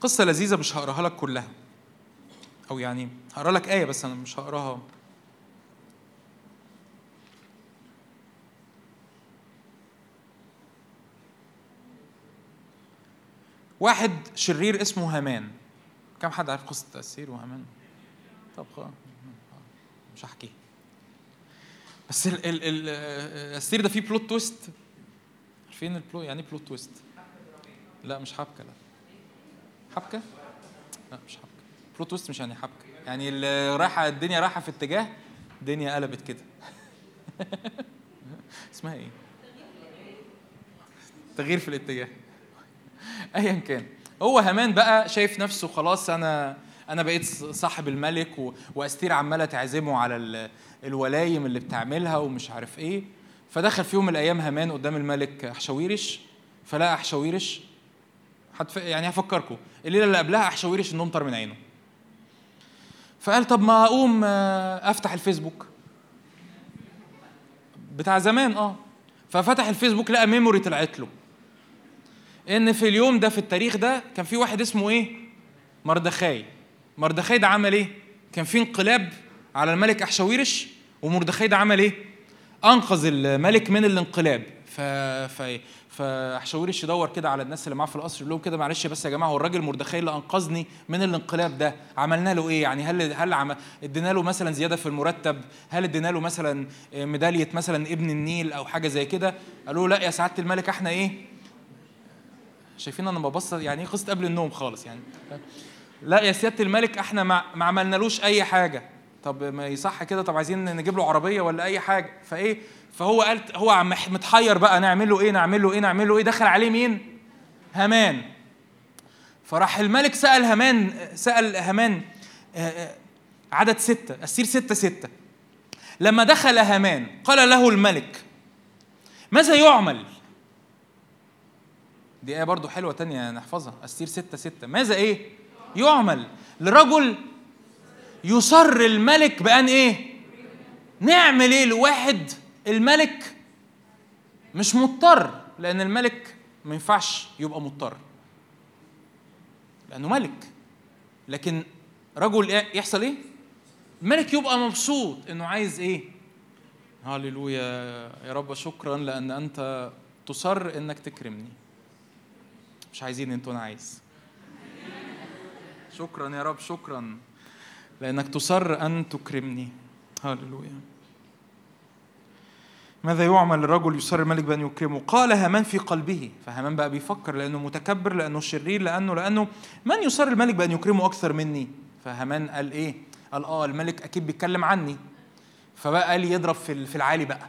قصة لذيذة مش هقراها لك كلها. أو يعني هقرا لك آية بس أنا مش هقراها. واحد شرير اسمه هامان. كم حد عارف قصة أستير وهامان؟ طب خلاص مش هحكيها بس ال ال ال ده فيه plot twist عارفين ال plot يعني إيه plot twist؟ لا مش حبكة لا. حبكة؟ لا مش حبكة. بلوت تويست مش يعني حبكة. يعني اللي رايحة الدنيا رايحة في اتجاه الدنيا قلبت كده. [LAUGHS] اسمها إيه؟ تغيير في الاتجاه. ايا كان. هو هامان بقى شايف نفسه خلاص أنا أنا بقيت صاحب الملك و... وأستير عمالة تعزمه على ال... الولايم اللي بتعملها ومش عارف إيه. فدخل في يوم من الأيام هامان قدام الملك أحشاويرش. فلقى أحشاويرش هتف... يعني هفكركم. الليلة اللي قبلها احشاويرش النوم طار من عينه. فقال طب ما اقوم آه، أفتح الفيسبوك. بتاع زمان آه. ففتح الفيسبوك لقى ميموري طلعت له. إن في اليوم ده في التاريخ ده كان في واحد اسمه إيه؟ مردخاي. مردخاي ده عمل إيه؟ كان في انقلاب على الملك احشاويرش ومردخاي ده عمل إيه؟ أنقذ الملك من الانقلاب. ف ف فاحشاويرش يدور كده على الناس اللي معاه في القصر يقول لهم كده معلش بس يا جماعة هو الراجل مردخاي اللي أنقذني من الانقلاب ده عملنا له إيه؟ يعني هل هل عم... ادينا له مثلا زيادة في المرتب؟ هل ادينا له مثلا ميدالية مثلا ابن النيل أو حاجة زي كده؟ قالوا له لا يا سعادة الملك إحنا إيه؟ شايفين أنا ببسط يعني إيه قصة قبل النوم خالص يعني. لا يا سيادة الملك إحنا ما, ما عملنالوش أي حاجة. طب ما يصح كده طب عايزين نجيب له عربية ولا أي حاجة؟ فإيه؟ فهو قال هو عم متحير بقى نعمل له إيه نعمل له إيه نعمل له إيه دخل عليه مين؟ هامان. فراح الملك سأل هامان سأل هامان آه، آه، عدد ستة أسير ستة ستة. لما دخل هامان قال له الملك ماذا يعمل؟ دي آية برضو حلوة تانية نحفظها أستير ستة ستة. ماذا إيه؟ يعمل. لرجل يصر الملك بأن إيه؟ نعمل إيه؟ لواحد الملك مش مضطر لأن الملك ما ينفعش يبقى مضطر. لأنه ملك. لكن رجل يحصل إيه؟ الملك يبقى مبسوط إنه عايز إيه؟ هللويا يا رب شكرا لأن أنت تصر إنك تكرمني. مش عايزين إنتوا أنا عايز. شكرا يا رب شكرا لأنك تصر أن تكرمني. هللويا ماذا يعمل الرجل يصر الملك بأن يكرمه؟ قال هامان في قلبه. فهامان بقى بيفكر لأنه متكبر لأنه شرير لأنه لأنه من يصر الملك بأن يكرمه أكثر مني؟ فهامان قال إيه؟ قال آه الملك أكيد بيتكلم عني. فبقى قال يضرب في في العالي بقى.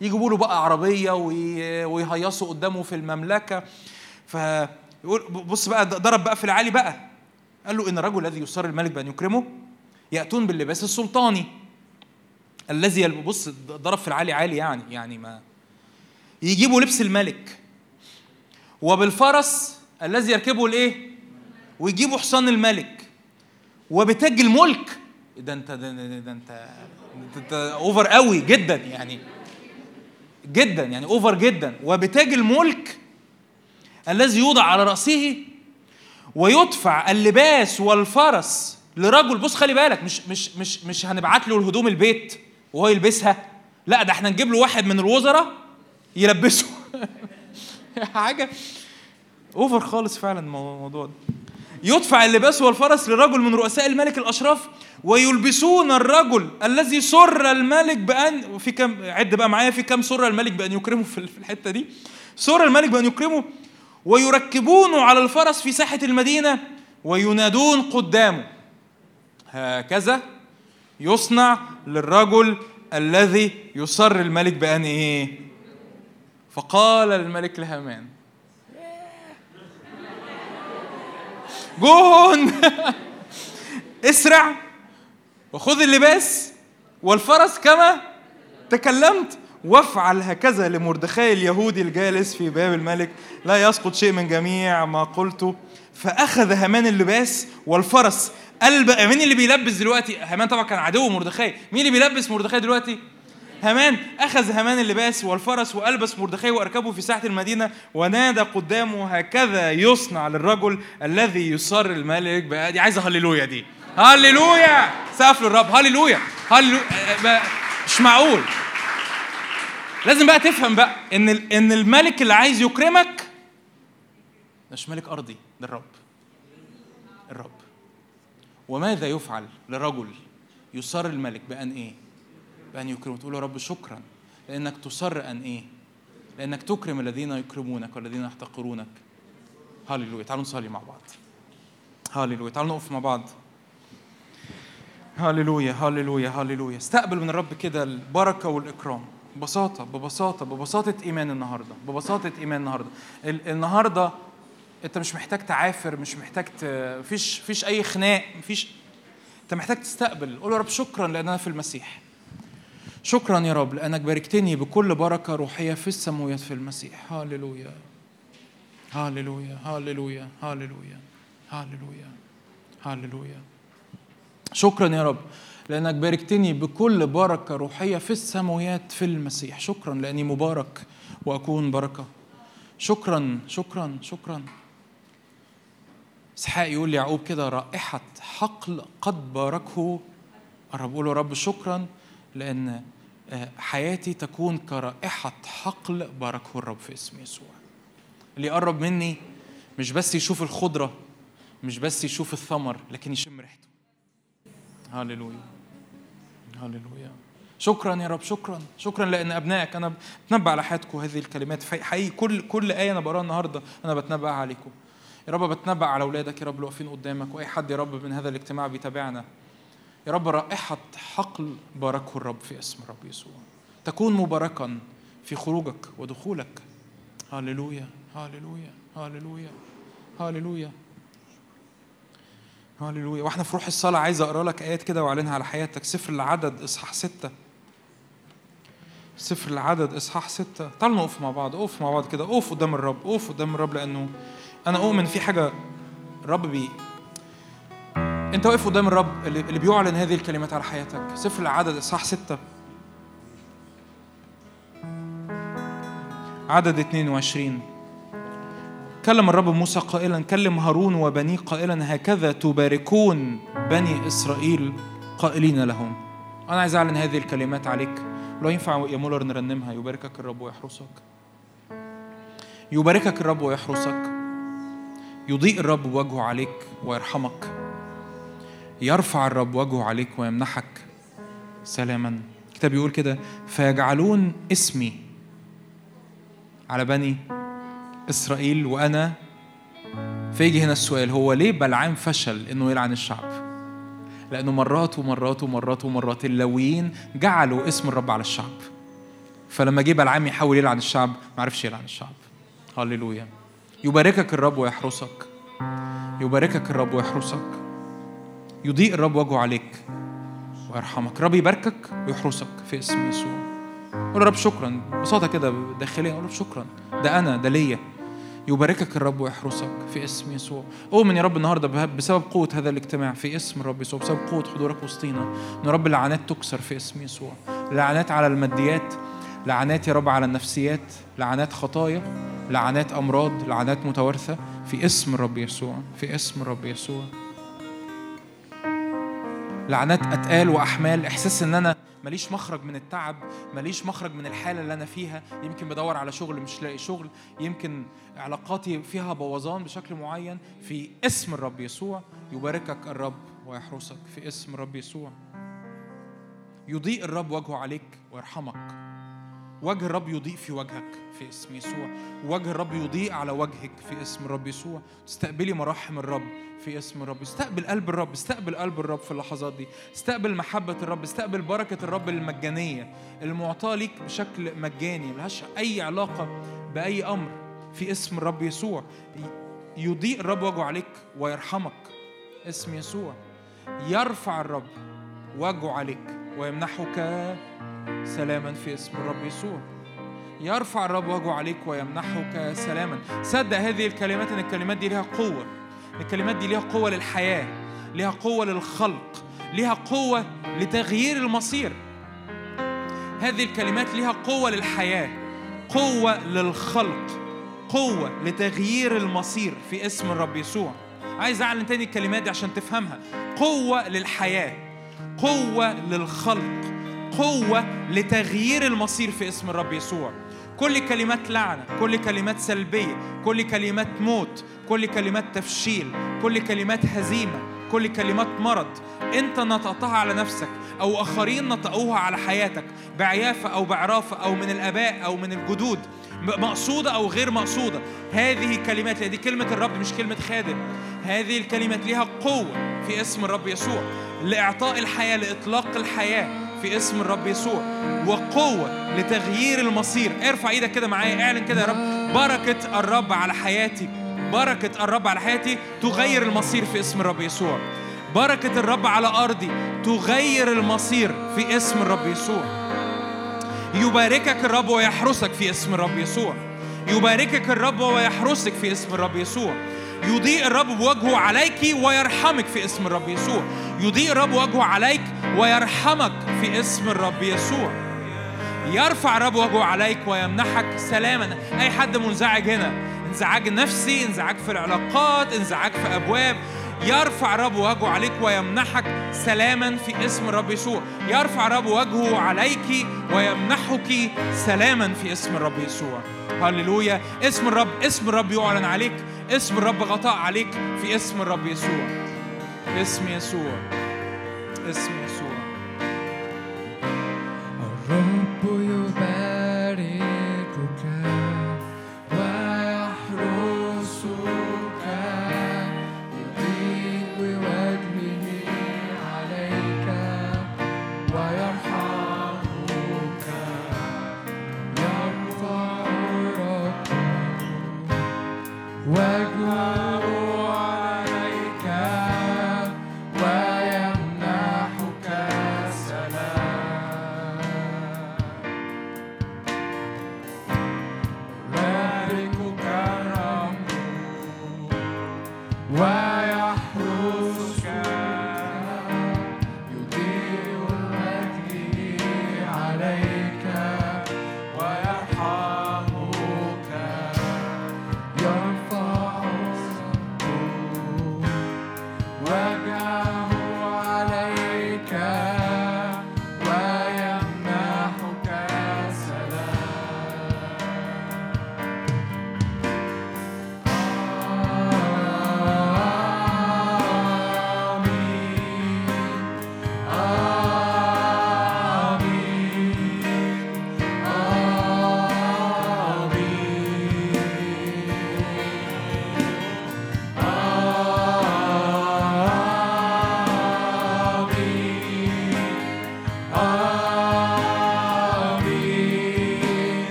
يجيبوا له بقى عربية وي- ويهيصوا قدامه في المملكة. فيقول بص بقى ضرب بقى في العالي بقى. قال له إن الرجل الذي يصر الملك بأن يكرمه يأتون باللباس السلطاني. الذي بص ضرب في العالي عالي يعني يعني ما يجيبوا لبس الملك. وبالفرس الذي يركبه الايه ويجيبوا حصان الملك. وبتاج الملك. ده انت ده, ده, ده انت أنت over قوي جدا يعني. جدا يعني over جدا. وبتاج الملك الذي يوضع على رأسه ويدفع اللباس والفرس لرجل. بص خلي بالك مش مش مش مش هنبعت له الهدوم البيت. وهو يلبسها. لا ده إحنا نجيب له واحد من الوزراء يلبسه. [LAUGHS] حاجة. اوفر خالص فعلا الموضوع ده. يدفع اللباس والفرس لرجل من رؤساء الملك الأشراف ويلبسون الرجل الذي سر الملك بان في كم عد بقى معايا في كم سر الملك بأن يكرمه في الحتة دي. سر الملك بأن يكرمه ويركبونه على الفرس في ساحة المدينة وينادون قدامه. هكذا يصنع للرجل الذي يسر الملك بأن إيه؟ فقال الملك لهامان. جون! [LAUGHS] اسرع وخذ اللباس والفرس كما تكلمت وافعل هكذا لمردخاي اليهودي الجالس في باب الملك. لا يسقط شيء من جميع ما قلته فأخذ هامان اللباس والفرس قلب مين اللي بيلبس دلوقتي؟ هامان طبعا كان عدو مردخاي مين اللي بيلبس مردخاي دلوقتي؟ هامان. أخذ هامان اللباس والفرس وألبس مردخاي وأركبه في ساحة المدينة ونادى قدامه هكذا يصنع للرجل الذي يسر الملك دي عايزة هللويا دي. هللويا! سقف للرب. هللويا! هللويا بقى مش معقول. لازم بقى تفهم بقى إن إن الملك اللي عايز يكرمك مش ملك أرضي ده الرب. الرب. وماذا يفعل لرجل يسر الملك بأن إيه؟ بأن يكرمه؟ تقول يا رب شكرا. لأنك تصر أن إيه؟ لأنك تكرم الذين يكرمونك والذين يحتقرونك. هللويا. تعالوا نصلي مع بعض. هللويا. تعالوا نقف مع بعض. هللويا. هللويا. هللويا. استقبل من الرب كده البركة والإكرام. ببساطة ببساطة ببساطة إيمان النهاردة. ببساطة إيمان النهاردة. ال- النهاردة أنت مش محتاج تعافر مش محتاج ت... فيش فيش أي خناق مفيش أنت محتاج تستقبل. قول يا رب شكرا لأن أنا في المسيح. شكرا يا رب لأنك باركتني بكل بركة روحية في السماويات في المسيح. هاللويا. هاللويا. هاللويا. هاللويا. هاللويا. هاللويا. شكرا يا رب لأنك باركتني بكل بركة روحية في السماويات في المسيح. شكرا لأني مبارك وأكون بركة. شكرا شكرا شكرا. إسحاق يقول ليعقوب كده رائحة حقل قد باركه. الرب قول له رب شكرا لأن آه، حياتي تكون كرائحة حقل باركه الرب في اسم يسوع. اللي يقرب مني مش بس يشوف الخضرة مش بس يشوف الثمر لكن يشم ريحته. هللويا. هللويا. شكرا يا رب شكرا شكرا لأن أبنائك أنا بتنبأ على حياتكم هذه الكلمات. حقيقي كل كل آية أنا بقراها النهارده أنا بتنبأ عليكم. يا رب بتنبأ على أولادك يا رب اللي واقفين قدامك وأي حد يا رب من هذا الاجتماع بيتابعنا. يا رب رائحة حقل باركه الرب في اسم الرب يسوع. تكون مباركا في خروجك ودخولك. هللويا هللويا هللويا هللويا هللويا. وإحنا في روح الصلاة عايز أقرأ لك آيات كده وأعلنها على حياتك. سفر العدد إصحاح ستة. سفر العدد إصحاح ستة. تعالوا نقف مع بعض اقف مع بعض كده. اقف قدام الرب اقف قدام الرب لأنه أنا أؤمن في حاجة الرب بي. أنت واقف قدام الرب اللي بيعلن هذه الكلمات على حياتك. سفر العدد اصحاح ستة. عدد 22 كلم الرب موسى قائلا كلم هارون وبنيه قائلا هكذا تباركون بني إسرائيل قائلين لهم. أنا عايز أعلن هذه الكلمات عليك. لو ينفع يا مولر نرنمها. يباركك الرب ويحرسك. يباركك الرب ويحرسك. يضيء الرب وجهه عليك ويرحمك. يرفع الرب وجهه عليك ويمنحك سلاما. الكتاب يقول كده فيجعلون اسمي على بني إسرائيل وأنا فيجي هنا السؤال هو ليه بلعام فشل إنه يلعن الشعب؟ لأنه مرات ومرات ومرات ومرات اللويين جعلوا اسم الرب على الشعب. فلما جه بلعام يحاول يلعن الشعب ما عرفش يلعن الشعب. هللويا. يباركك الرب ويحرسك. يباركك الرب ويحرسك. يضيء الرب وجهه عليك ويرحمك. رب يباركك ويحرسك في اسم يسوع. قول رب شكرا. ببساطة كده داخليا. قول رب شكرا. ده أنا ده ليا. يباركك الرب ويحرسك في اسم يسوع. أؤمن يا رب النهارده بسبب قوة هذا الاجتماع في اسم الرب يسوع. بسبب قوة حضورك وسطينا. يا رب اللعنات تكسر في اسم يسوع. لعنات على الماديات. لعنات يا رب على النفسيات لعنات خطايا لعنات أمراض لعنات متوارثة. في اسم الرب يسوع في اسم الرب يسوع. لعنات أتقال وأحمال. إحساس إن أنا ماليش مخرج من التعب ماليش مخرج من الحالة اللي أنا فيها. يمكن بدور على شغل مش لاقي شغل. يمكن علاقاتي فيها بوظان بشكل معين. في اسم الرب يسوع يباركك الرب ويحرسك. في اسم الرب يسوع. يضيء الرب وجهه عليك ويرحمك. وجه الرب يضيء في وجهك في اسم يسوع. وجه الرب يضيء على وجهك في اسم الرب يسوع. استقبلي مراحم الرب في اسم الرب. استقبل قلب الرب. استقبل قلب الرب في اللحظات دي. استقبل محبة الرب. استقبل بركة الرب المجانية. المعطاة ليك بشكل مجاني. ملهاش أي علاقة بأي أمر. في اسم الرب يسوع. يضيء الرب وجهه عليك ويرحمك. اسم يسوع. يرفع الرب وجهه عليك ويمنحك سلاما في اسم الرب يسوع. يرفع الرب وجهه عليك ويمنحك سلاما. صدق هذه الكلمات إن الكلمات دي ليها قوة. الكلمات دي ليها قوة للحياة ليها قوة للخلق ليها قوة لتغيير المصير. هذه الكلمات ليها قوة للحياة قوة للخلق قوة لتغيير المصير في اسم الرب يسوع. عايز أعلن تاني الكلمات دي عشان تفهمها. قوة للحياة قوة للخلق قوة لتغيير المصير في اسم الرب يسوع. كل كلمات لعنة كل كلمات سلبية كل كلمات موت كل كلمات تفشيل كل كلمات هزيمة كل كلمات مرض. انت نطقتها على نفسك أو آخرين نطقوها على حياتك بعيافة أو بعرافة أو من الآباء أو من الجدود مقصودة أو غير مقصودة. هذه الكلمات دي كلمة الرب مش كلمة خادم. هذه الكلمات ليها قوة في اسم الرب يسوع. لإعطاء الحياة لإطلاق الحياة. في اسم الرب يسوع وقوة لتغيير المصير. ارفع إيدك كده معايا اعلن كده يا رب. بركة الرب على حياتي بركة الرب على حياتي تغير المصير في اسم الرب يسوع. بركة الرب على أرضي تغير المصير في اسم الرب يسوع. يباركك الرب ويحرسك في اسم الرب يسوع. يباركك الرب ويحرسك في اسم الرب يسوع. يضيء الرب بوجهه عليك ويرحمك في اسم الرب يسوع. يضيء الرب وجهه عليك ويرحمك في اسم الرب يسوع. يرفع الرب وجهه عليك ويمنحك سلاما. أي حد منزعج هنا؟ انزعاج نفسي انزعاج في العلاقات انزعاج في أبواب. يرفع الرب وجهه عليك ويمنحك سلاما في اسم الرب يسوع. يرفع الرب وجهه عليك ويمنحك سلاما في اسم الرب يسوع. هللويا. اسم الرب اسم الرب يعلن عليك. اسم الرب غطاء عليك في اسم الرب يسوع. اسم يسوع. اسم يسوع.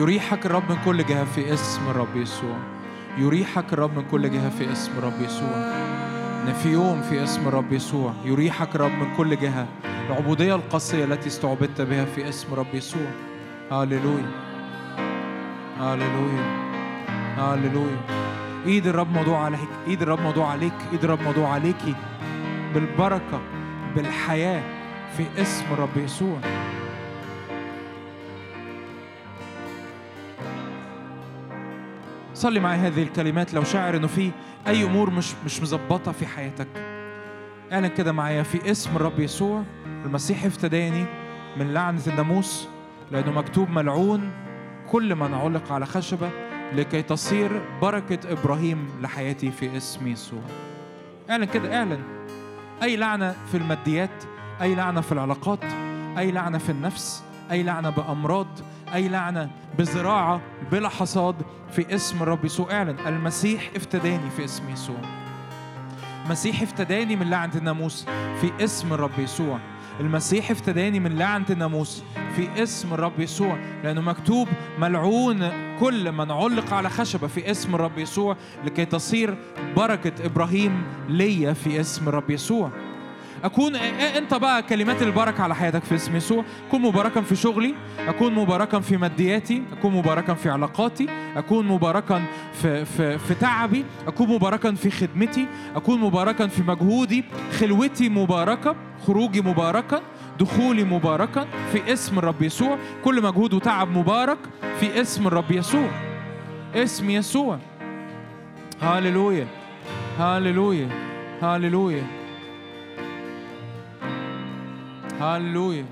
يريحك الرب من كل جهة في اسم الرب يسوع. يريحك الرب من كل جهة في اسم الرب يسوع. إن في يوم في اسم الرب يسوع. يريحك الرب من كل جهة. العبودية القاسية التي استعبدت بها في اسم الرب يسوع. هاليلويا هاليلويا هاليلويا ايد الرب موضوع عليك. ايد الرب موضوع عليك. ايد الرب موضوع عليكي. بالبركة. بالحياة في اسم الرب يسوع. صلي معي هذه الكلمات لو شاعر إنه في أي أمور مش مش مظبطة في حياتك. اعلن كده معايا في اسم الرب يسوع المسيح افتداني من لعنة الناموس لأنه مكتوب ملعون كل من علق على خشبة لكي تصير بركة إبراهيم لحياتي في اسم يسوع. اعلن كده اعلن. أي لعنة في الماديات أي لعنة في العلاقات أي لعنة في النفس أي لعنة بأمراض أي لعنة بزراعة بلا حصاد في اسم الرب يسوع اعلن المسيح افتداني في اسم يسوع. المسيح افتداني من لعنة الناموس في اسم الرب يسوع. المسيح افتداني من لعنة الناموس في اسم الرب يسوع. لأنه مكتوب ملعون كل من علق على خشبة في اسم الرب يسوع لكي تصير بركة إبراهيم ليا في اسم الرب يسوع. اكون إيه أنت بقى كلمات البركه على حياتك في اسم يسوع أكون مباركا في شغلي. أكون مباركا في مادياتي. أكون مباركا في علاقاتي. أكون مباركا في في في تعبي. أكون مباركا في خدمتي. أكون مباركا في مجهودي. خلوتي مباركة. خروجي مباركا. دخولي مباركا. في اسم الرب يسوع. كل مجهود وتعب مبارك في اسم الرب يسوع. اسم يسوع. هاليلويا هاليلويا هاليلويا Hallelujah.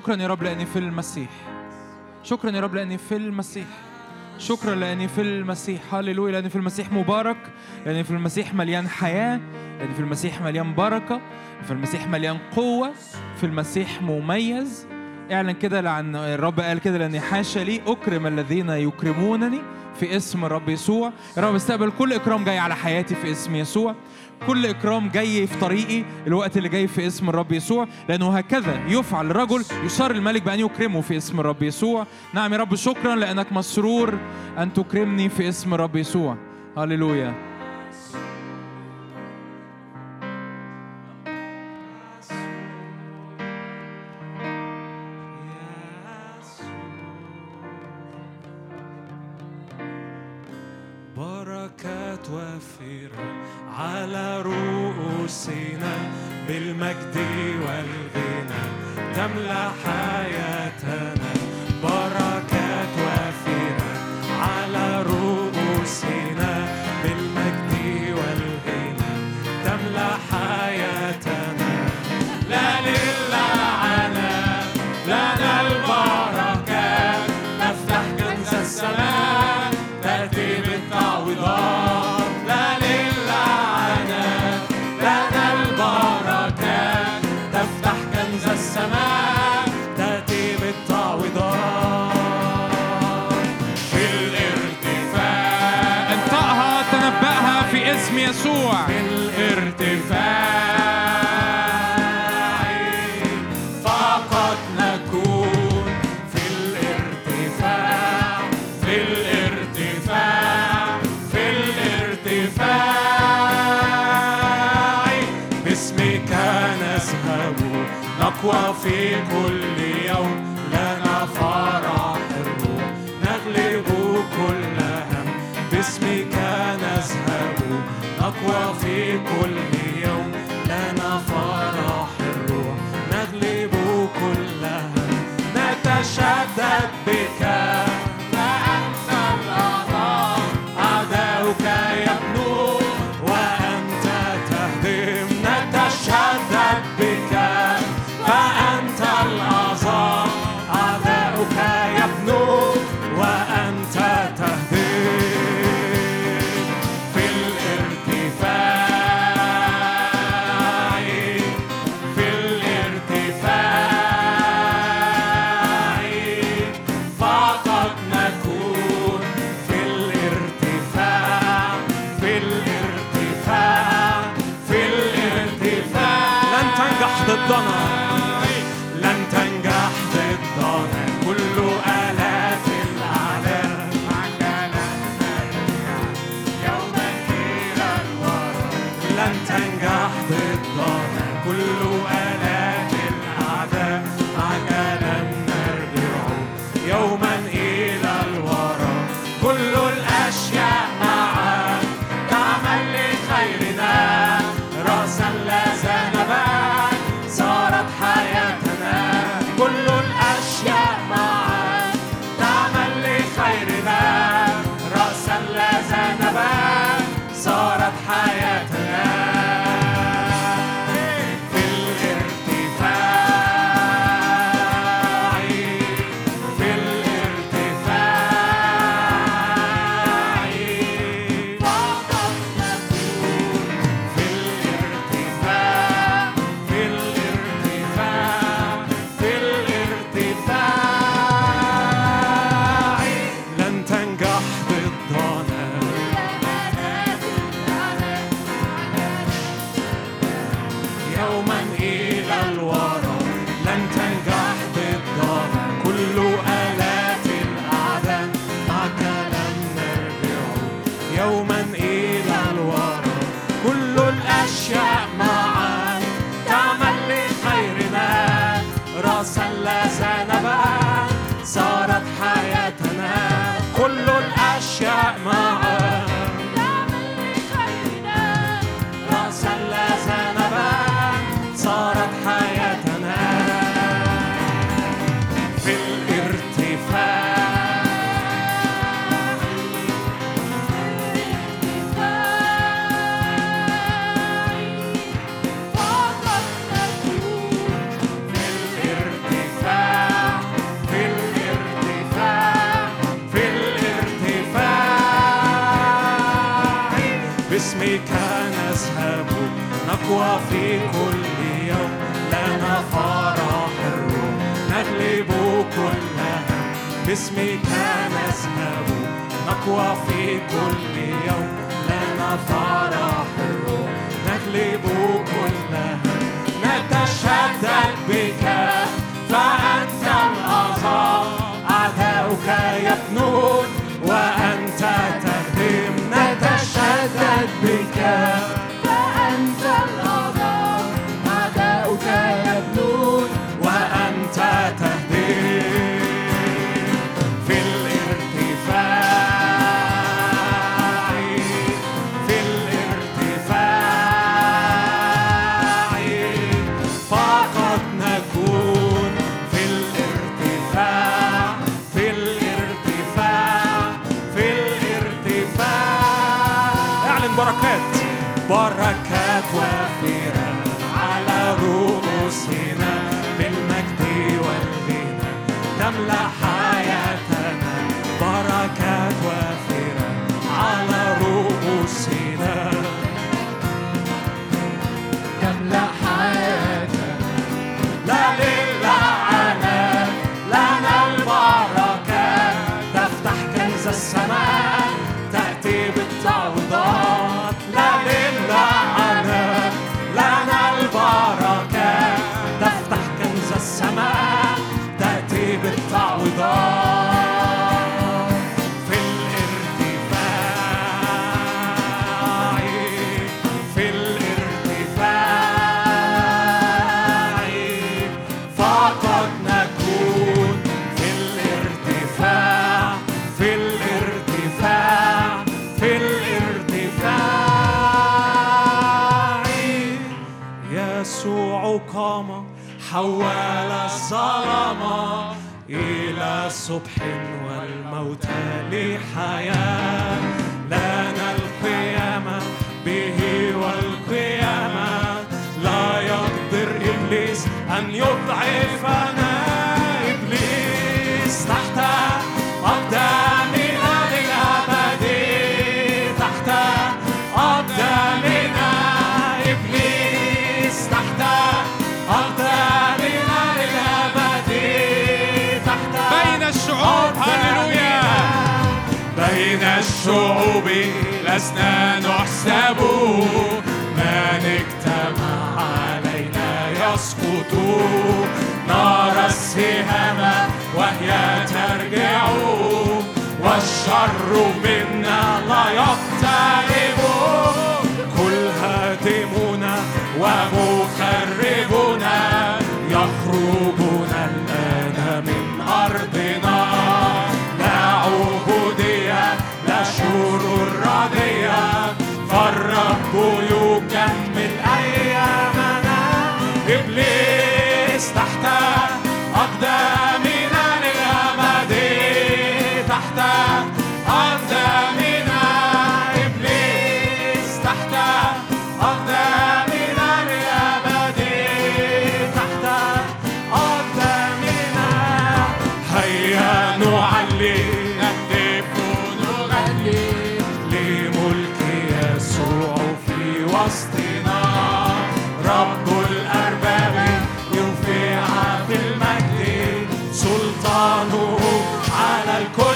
شكرا يا رب لأني في المسيح. شكرا يا رب لأني في المسيح. شكرا لأني في المسيح. هللويا لأني في المسيح مبارك لأني في المسيح مليان حياة لأني في المسيح مليان بركة في المسيح مليان قوة في المسيح مميز. اعلن كده لعن الرب قال كده لأني حاشا لي أكرم الذين يكرمونني في اسم الرب يسوع. يا رب استقبل كل إكرام جاي على حياتي في اسم يسوع. كل إكرام جاي في طريقي الوقت اللي جاي في اسم الرب يسوع لأنه هكذا يفعل الرجل يصار الملك بأن يكرمه في اسم الرب يسوع. نعم يا رب شكرا لأنك مسرور أن تكرمني في اسم الرب يسوع. هللويا. بالمجد على الكل.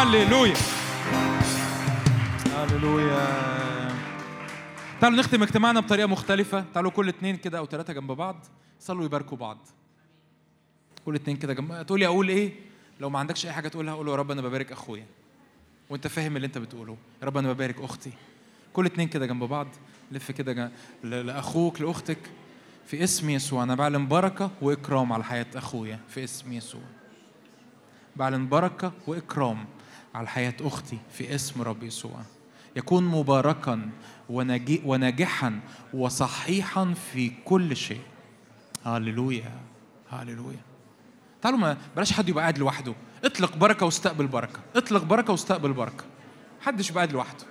هللويا هللويا تعالوا نختم اجتماعنا بطريقة مختلفة. تعالوا كل اتنين كده أو ثلاثة جنب بعض. صلوا يباركوا بعض. كل اتنين كده جنب تقولي أقول إيه؟ لو ما عندكش أي حاجة تقولها قول له يا رب أنا ببارك أخويا. وأنت فاهم اللي أنت بتقوله. يا رب أنا ببارك أختي. كل اتنين كده جنب بعض. لف كده ل- لأخوك لأختك. في اسم يسوع. أنا بعلن بركة وإكرام على حياة أخويا. في اسم يسوع. بعلن بركة وإكرام. على حياة أختي في اسم رب يسوع. يكون مباركا وناجحا وصحيحا في كل شيء. هللويا هللويا تعالوا ما بلاش حد يبقى قاعد لوحده. اطلق بركة واستقبل بركة. اطلق بركة واستقبل بركة. محدش يبقى قاعد لوحده.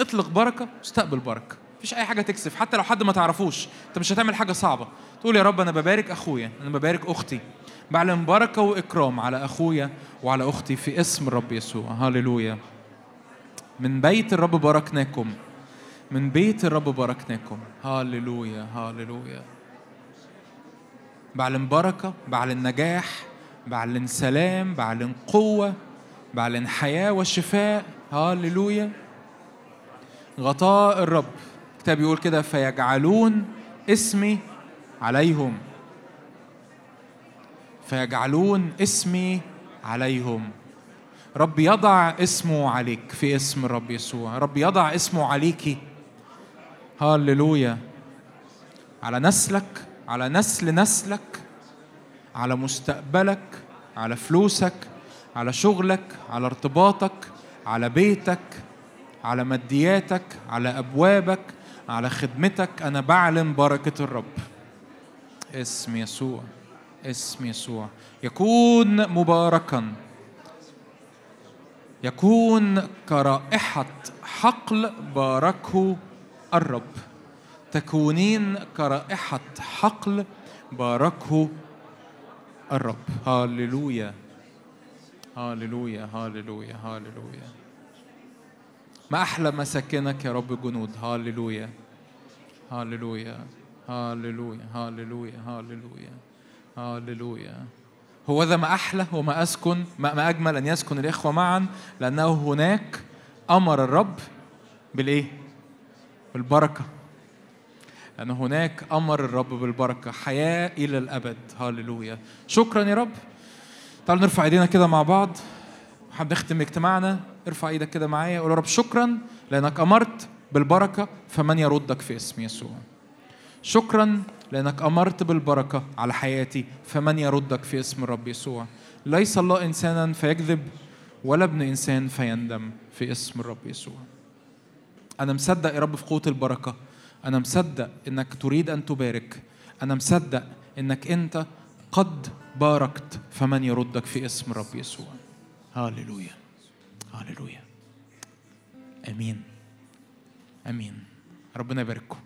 اطلق بركة واستقبل بركة. مفيش أي حاجة تكسف. حتى لو حد ما تعرفوش. أنت مش هتعمل حاجة صعبة. تقول يا رب أنا ببارك أخويا. أنا ببارك أختي. بعلن بركة وإكرام على أخويا وعلى أختي في اسم الرب يسوع. هللويا. من بيت الرب باركناكم. من بيت الرب باركناكم. هللويا هللويا. بعلن بركة بعلن نجاح بعلن سلام بعلن قوة بعلن حياة وشفاء. هللويا. غطاء الرب. الكتاب يقول كده فيجعلون اسمي عليهم. فيجعلون اسمي عليهم. رب يضع اسمه عليك في اسم الرب يسوع. رب يضع اسمه عليكي هللويا على نسلك على نسل نسلك على مستقبلك على فلوسك على شغلك على ارتباطك على بيتك على مادياتك على أبوابك على خدمتك. أنا بعلن بركة الرب. اسم يسوع. اسم يسوع. يكون مباركا. يكون كرائحة حقل باركه الرب. تكونين كرائحة حقل باركه الرب. هاللويا. هاللويا هاللويا هاللويا. ما أحلى مساكنك يا رب جنود. هاللويا. هاللويا. هاللويا هاللويا هاللويا. هاللويا. هو ذا ما أحلى وما أسكن ما أجمل أن يسكن الإخوة معا لأنه هناك أمر الرب بالإيه؟ بالبركة. لأن هناك أمر الرب بالبركة حياة إلى الأبد. هاللويا. شكرا يا رب. تعالوا نرفع إيدينا كده مع بعض. حابب نختم اجتماعنا ارفع إيدك كده معايا. قول يا رب شكرا لأنك أمرت بالبركة فمن يردك في اسم يسوع. شكرا لأنك أمرت بالبركة على حياتي فمن يردك في اسم الرب يسوع؟ ليس الله إنسانا فيكذب ولا ابن إنسان فيندم في اسم الرب يسوع. أنا مصدق يا رب في قوة البركة. أنا مصدق إنك تريد أن تبارك. أنا مصدق إنك أنت قد باركت فمن يردك في اسم الرب يسوع. هاللويا هاللويا آمين. آمين. ربنا يبارككم.